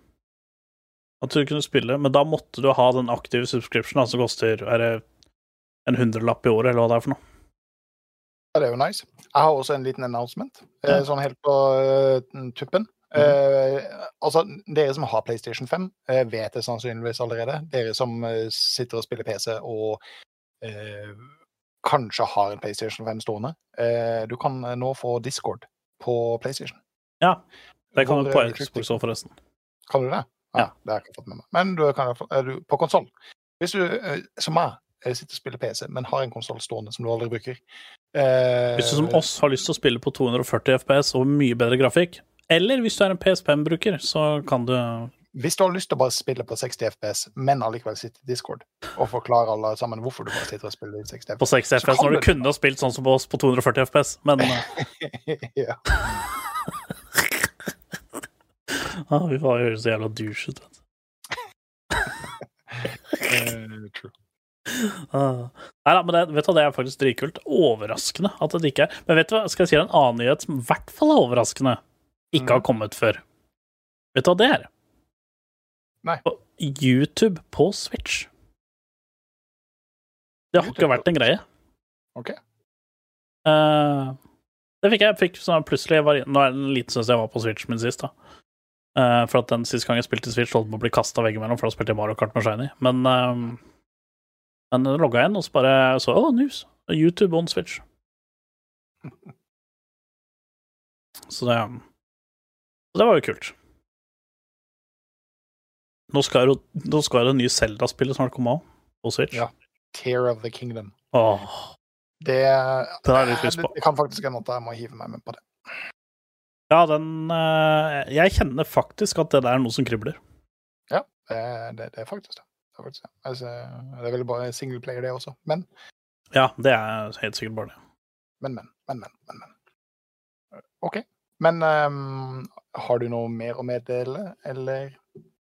At du kunne spille, men da måtte du ha den aktive subscriptionen, som koster er det en hundrelapp i året, eller hva det er for noe. Det er jo nice. Jeg har også en liten announcement, eh, Ja. sånn helt på uh, tuppen. Eh, altså, dere som har PlayStation 5, uh, vet det sannsynligvis allerede. Dere som uh, sitter og spiller PC og eh, kanskje har en PlayStation 5 stående. Eh, du kan eh, nå få Discord på PlayStation. Ja, det kan du på eh, Xbox òg, forresten. Kan du det? Ja. Det har jeg ikke fått med meg. Men du kan, er du på konsoll. Hvis du, eh, som meg, eh, sitter og spiller PC, men har en konsoll stående som du aldri bruker eh, Hvis du som oss har lyst til å spille på 240 FPS og mye bedre grafikk, eller hvis du er en PS5-bruker, så kan du Hvis du har lyst til å bare spille på 60 FPS, men allikevel sitte i Discord og forklare alle sammen hvorfor du bare sitter og spiller i 60 FPS på 60 FPS når du du- kunne ha spilt sånn som oss på 240 FPS, men eh, *laughs* ja. *laughs* ah, vi bare høres så jævla douche ut, vet du. *laughs* eh, true. Ah. Nei da, men det, vet du, det er faktisk dritkult. Overraskende at det ikke er Men vet du hva, skal jeg si deg en annen nyhet som i hvert fall er overraskende, ikke har kommet før? Vet du hva det er? Nei. På YouTube på Switch. Det har ikke vært en greie. OK. Uh, det fikk jeg. jeg fikk sånn plutselig jeg var, Nå er det en liten stund jeg var på Switch min sist, da. Uh, for at den siste gang jeg spilte Switch, holdt på å bli kasta veggimellom, for da spilte jeg Mario Kart med Shiny. Men uh, Men logga igjen, og så bare så Å, news! YouTube on Switch. *laughs* Så det Så det var jo kult. Nå skal jo nå skal det nye Zelda-spillet snart komme òg, på Switch. Ja. Tear of the Kingdom. Åh, Det, Det er litt lyst på. det kan faktisk hende at jeg må hive meg med på det. Ja, den eh, Jeg kjenner faktisk at det der er noe som kribler. Det, det, det er faktisk det. Det er, faktisk det. Altså, det er vel bare single player, det også. Men, Ja, det er helt sikkert bare det. men, men, men, men. men, men. OK. Men um, har du noe mer å meddele, eller?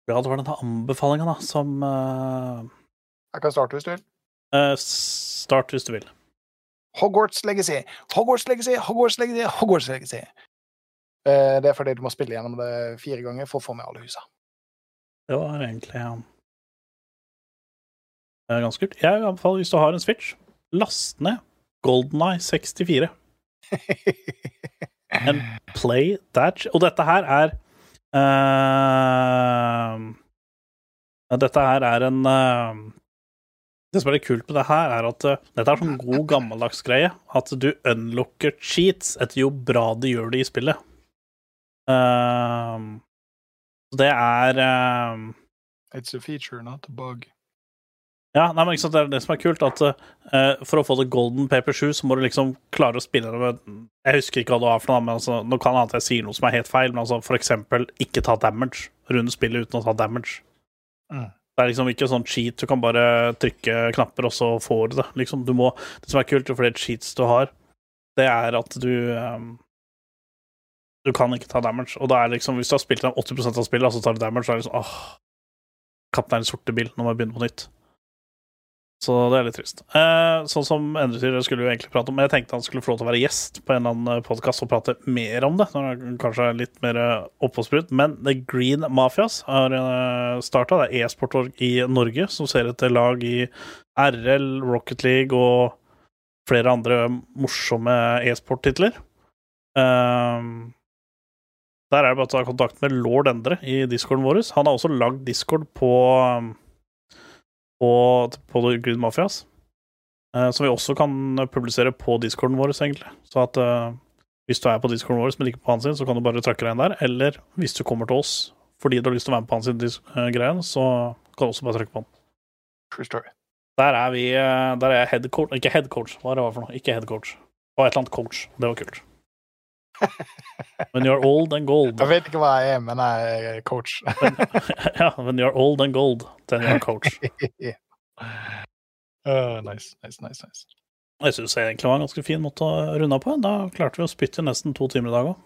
Ja, det var denne anbefalinga, da, som uh... Jeg kan starte hvis du vil. Uh, Start hvis du vil. Hogwarts Legacy, Hogwarts Legacy, Hogwarts Legacy, Hogwarts Legacy. Uh, det er fordi du må spille gjennom det fire ganger for å få med alle husa. Det var egentlig ja. Det er ganske kult. Jeg anbefaler, hvis du har en Switch, last ned Golden Eye 64. And play that Og dette her er uh, Dette her er en uh, Det som er litt kult med det her, er at uh, dette er sånn god gammeldags greie. At du unlocker cheats etter jo bra du gjør det i spillet. Eh, så det er It's a feature, not a bug. Ja, nei, men det er det som er kult, at uh, for å få det golden paper 7, så må du liksom klare å spille det med Jeg husker ikke hva det var for noe, men altså, nå kan det hende jeg sier noe som er helt feil, men altså for eksempel ikke ta damage. Runde spillet uten å ta damage. Mm. Det er liksom ikke sånn cheat, du kan bare trykke knapper, og så får du det. Liksom, du må, det som er kult, jo flere cheats du har, det er at du um, Du kan ikke ta damage. Og da er liksom, hvis du har spilt gjennom 80% av spillet, og så tar du damage, så er det liksom åh Kaptein sorte bil, nå må jeg begynne på nytt. Så det er litt trist. Eh, sånn som Endre sier, det skulle jo egentlig prate om, men jeg tenkte han skulle få lov til å være gjest på en eller annen podkast og prate mer om det, når han kanskje er litt mer oppåsprut. Men The Green Mafias har uh, starta. Det er e-sportorg i Norge som ser etter lag i RL, Rocket League og flere andre morsomme e-sporttitler. Eh, der er det bare å ta kontakt med lord Endre i discorden vår. Han har også lagd discord på på, på Green Mafias. eh, som vi også kan publisere på discorden vår, egentlig. Så at uh, hvis du er på discorden vår, men ikke på hans sin, så kan du bare trakke deg inn der. Eller hvis du kommer til oss fordi du har lyst til å være med på hans sin eh, greie, så kan du også bare trykke på den. True story. Der er vi Der er jeg head coach Ikke head coach, hva er det for noe? Ikke head coach. Og et eller annet coach. Det var kult. When you're old and gold. Jeg vet ikke hva jeg er, men jeg er coach. *laughs* *laughs* ja, when you're old and gold, then you're coach. *laughs* Uh, nice, nice, nice, nice. Jeg syns det egentlig var en ganske fin måte å runde på. Da klarte vi å spytte nesten to timer i dag òg.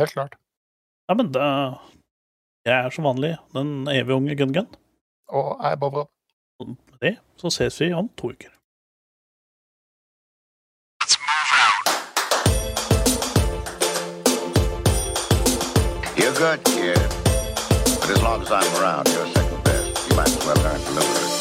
Helt klart. Ja, men det, jeg er som vanlig den evig unge Gun-Gun. Og jeg er bare bra. Med det så ses vi om to uker. Good, kid. But as long as I'm around, you're second best. You might as well learn to live with it.